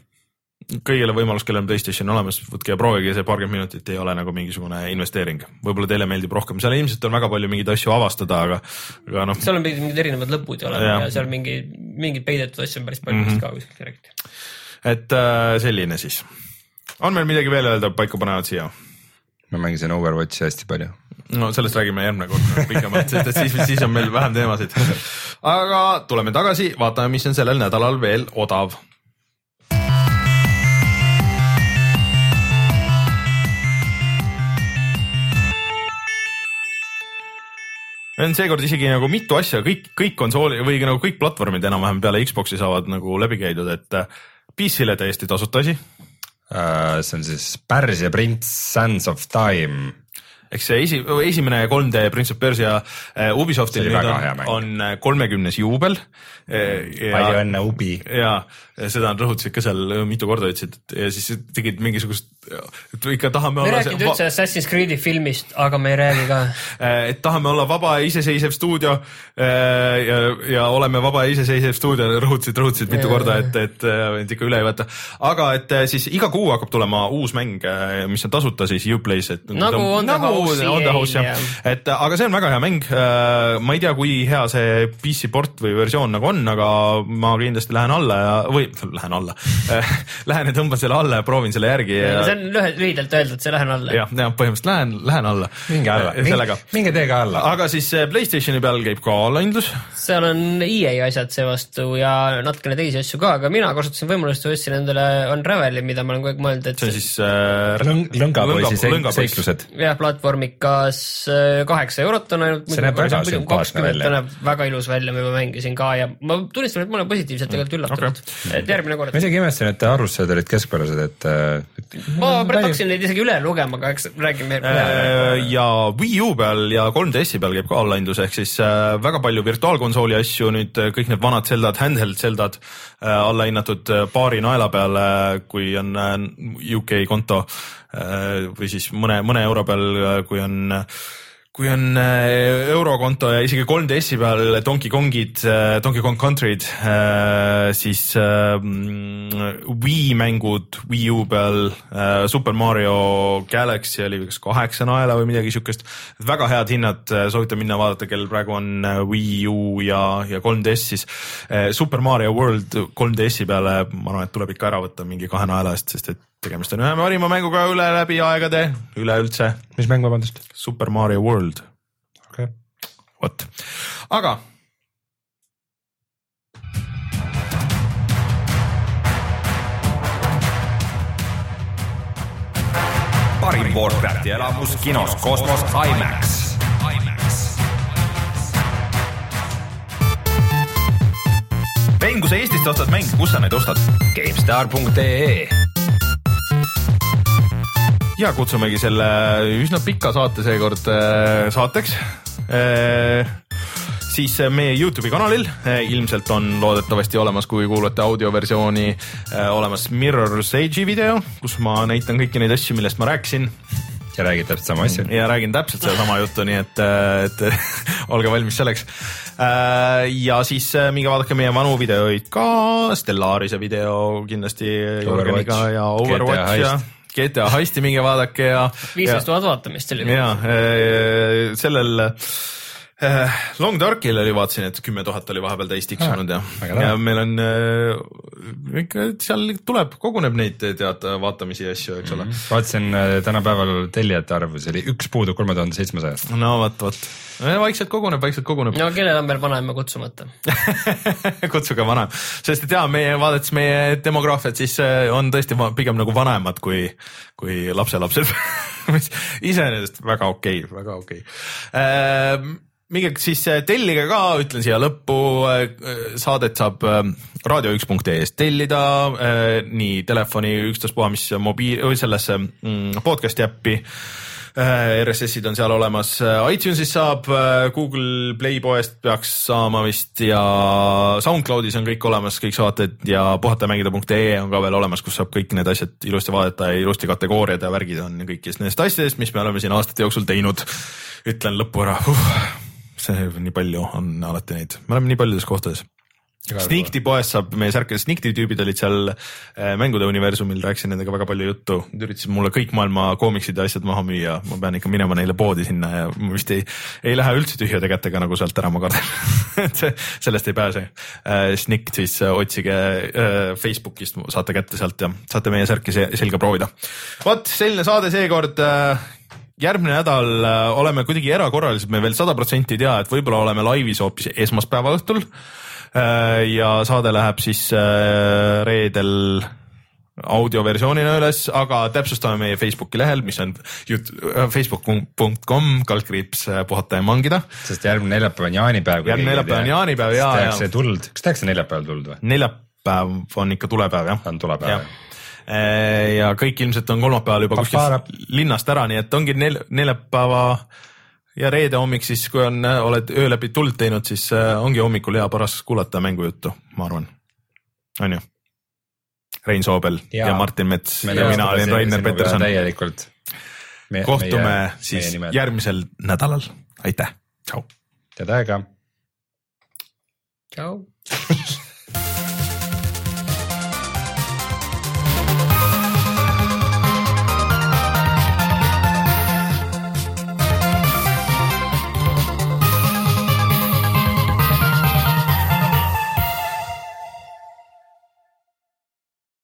[SPEAKER 1] kõigile võimalus, kellel on Playstation olemas, võtke ja proovige, see paarkümmend minutit ei ole nagu mingisugune investeering. võib-olla teile meeldib rohkem, seal ilmselt on väga palju mingeid asju avastada, aga, aga noh,
[SPEAKER 3] seal on mingid erinevad lõpud ja olema ja seal mingi, mingeid peidetud asju on päris palju mm -hmm. ka kuskilt räägiti.
[SPEAKER 1] Et äh, selline siis. on meil midagi veel öelda paikapanevat siia?
[SPEAKER 2] ma mängisin Overwatchi hästi palju.
[SPEAKER 1] no sellest räägime järgmine kord pikemalt, sest et siis, siis on meil vähem teemasid. aga tuleme tagasi, vaatame, mis on sellel nädalal veel odav. on seekord isegi nagu mitu asja, kõik, kõik konsooli või nagu kõik platvormid enam-vähem peale Xbox'i saavad nagu läbi käidud, et äh, PC-le täiesti tasuta asi
[SPEAKER 2] Uh, see on siis Pärsia prints Sands of Time.
[SPEAKER 1] Eks see esi, esimene 3D Prince of Persia äh, Ubisoftil
[SPEAKER 2] See
[SPEAKER 1] nüüd on, on äh, kolmekümnes juubel.
[SPEAKER 2] palju õnne, Ubi.
[SPEAKER 1] ja seda nad rõhutasid ka seal mitu korda, ütlesid ja siis tegid mingisugust, et ikka tahame
[SPEAKER 3] me ei
[SPEAKER 1] olla
[SPEAKER 3] rääkinud üldse Assassin's Creed'i filmist, aga me ei räägi ka.
[SPEAKER 1] et tahame olla vaba ja iseseisev stuudio äh, ja, ja oleme vaba ja iseseisev stuudio, rõhutasid, rõhutasid mitu korda, et, et, et ikka üle ei võta. aga et äh, siis iga kuu hakkab tulema uus mäng, mis on tasuta siis Uplay's, et
[SPEAKER 3] Nagu On the House
[SPEAKER 1] On the House jah et aga see on väga hea mäng. ma ei tea, kui hea see PC port või versioon nagu on, aga ma kindlasti lähen alla ja, või lähen alla Lähen ja tõmban selle alla ja proovin selle järgi ja
[SPEAKER 3] see on lühidalt öeldud, see lähen alla.
[SPEAKER 1] jah, jah, põhimõtteliselt lähen, lähen alla.
[SPEAKER 2] minge alla,
[SPEAKER 1] sellega.
[SPEAKER 2] minge teege alla.
[SPEAKER 1] aga siis äh, Playstationi peal käib ka laindlus.
[SPEAKER 3] seal on EA asjad seevastu ja natukene teisi asju ka, aga mina kasutasin võimalust ostsin endale Unraveli, mida ma olen kogu aeg mõelnud, et
[SPEAKER 1] see on siis äh,
[SPEAKER 2] Lõng-, lõngapoisi
[SPEAKER 1] lõngapoiss.
[SPEAKER 2] seiklused.
[SPEAKER 3] jah, platvormikas äh, kaheksa eurot on ainult.
[SPEAKER 2] See näeb väga sümpaatne välja.
[SPEAKER 3] näeb väga ilus välja, ma juba mängisin ka ja ma tunnistan, et ma olen positiivselt tegelikult üllatunud okay.. et järgmine kord
[SPEAKER 2] ma. isegi imestasin, et arvustused olid keskpärased, et, et.
[SPEAKER 3] ma hakkasin neid isegi üle lugema, aga eks räägime
[SPEAKER 1] Äh, ja Wii U peal ja 3DS-i peal käib ka allaindlus, ehk siis äh, väga palju virtuaalkonsooli asju nüüd kõik need vanad Zeldad, handheld Zeldad alla hinnatud paari naela peale, kui on UK konto või siis mõne, mõne euro peal, kui on kui on äh, eurokonto ja isegi 3DS-i peal Donkey Kongid, Donkey Kong Country'd, siis äh, mm, Wii mängud Wii U peal, Super Mario Galaxy oli kas kaheksa naela või midagi siukest. väga head hinnad, soovitan minna vaadata, kellel praegu on äh, Wii U ja, ja 3DS siis. Super Mario World 3DS-i peale, ma arvan, et tuleb ikka ära võtta mingi kahe naela eest, sest et tegemist on ühe parima mänguga üle läbi aegade, üleüldse
[SPEAKER 2] mis mäng, vabandust?
[SPEAKER 1] Super Mario World,
[SPEAKER 2] okei okay..
[SPEAKER 1] vot, aga
[SPEAKER 4] parim Warcrafti elamus kinos Kosmos IMAX.
[SPEAKER 1] Rein, kui sa Eestist ostad mänge, kus sa neid ostad?
[SPEAKER 2] GameStar.ee
[SPEAKER 1] ja kutsumegi selle üsna pika saate seekord äh, saateks. siis äh, meie Youtube'i kanalil äh, ilmselt on loodetavasti olemas, kui kuulate audioversiooni, olemas Mirror's Edge'i video, kus ma näitan kõiki neid asju, millest ma rääkisin
[SPEAKER 2] ja räägid täpselt sama asja.
[SPEAKER 1] ja räägin täpselt sedasama juttu, nii et, et olge valmis selleks. ja siis minge vaadake meie vanu videoid ka, Stellarise video kindlasti ja Overwatch ja GTA Heisti minge vaadake ja.
[SPEAKER 3] viisteist tuhat vaatamist
[SPEAKER 1] oli. ja sellel Eh, Long Darkil oli, vaatasin, et kümme tuhat oli vahepeal täis tiksunud ja, ja meil on äh, ikka seal tuleb, koguneb neid teada vaatamisi ja asju, eks ole mm.
[SPEAKER 2] -hmm. vaatasin äh, tänapäeval tellijate arvu, see oli üks puudu kolme tuhande seitsmesajast.
[SPEAKER 1] no vot, vot, vaikselt koguneb, vaikselt koguneb.
[SPEAKER 3] no kellel on veel vanaema kutsumata
[SPEAKER 1] kutsuge vanaem, sest et jaa, meie vaadates meie demograafiat, siis on tõesti pigem nagu vanemad kui, kui lapselapsed mis iseenesest väga okei okay,, väga okei okay minge siis äh, tellige ka, ütlen siia lõppu, äh, saadet saab äh, raadio1.ee-st tellida nii telefoni ükstaspuha, mis mobiil sellesse mm, podcast'i äppi. RSS-id on seal olemas, iTunesis saab, Google Play poest peaks saama vist ja SoundCloudis on kõik olemas, kõik saated ja puhatamängida.ee on ka veel olemas, kus saab kõik need asjad ilusti vaadata ja ilusti kategooriad ja värgid on kõigist nendest asjadest, mis me oleme siin aastate jooksul teinud. ütlen lõppu ära uh see nii palju on alati neid, me oleme nii paljudes kohtades. Sneakti poest saab meie särke, Sneakti tüübid olid seal äh, mängude universumil, rääkisin nendega väga palju juttu, nad üritasid mulle kõik maailma koomiksid ja asjad maha müüa, ma pean ikka minema neile poodi sinna ja ma vist ei, ei lähe üldse tühjade kätega nagu sealt ära, ma kardan et see, sellest ei pääse. Äh, Snikt siis äh, otsige Facebookist, saate kätte sealt ja saate meie särki selga proovida. vot selline saade seekord järgmine nädal äh, oleme kuidagi erakorralised, me veel sada protsenti ei tea, et võib-olla oleme laivis hoopis esmaspäeva õhtul. Äh, ja saade läheb siis äh, reedel audioversioonina üles, aga täpsustame meie Facebooki lehel, mis on facebook.com kaldkriips puhata ja mangida.
[SPEAKER 2] sest järgmine neljapäev on jaanipäev.
[SPEAKER 1] järgmine neljapäev on jaanipäev ja.
[SPEAKER 2] tehakse tuld, kas tehakse neljapäeval tuld või?
[SPEAKER 1] neljapäev on ikka tulepäev jah.
[SPEAKER 2] on tulepäev jah
[SPEAKER 1] Eh, ja kõik ilmselt on kolmapäeval juba kuskilt linnast ära, nii et ongi nel-, neljapäeva ja reede hommik siis, kui on, oled öö läbi tuld teinud, siis eh, ongi hommikul hea paras kuulata mängujuttu, ma arvan, on ju. Rein Soobel ja, ja Martin Mets
[SPEAKER 2] me
[SPEAKER 1] ja mina olin Rainer Peterson.
[SPEAKER 2] täielikult.
[SPEAKER 1] kohtume meie, siis meie järgmisel nädalal, aitäh, tšau.
[SPEAKER 2] head aega.
[SPEAKER 3] tšau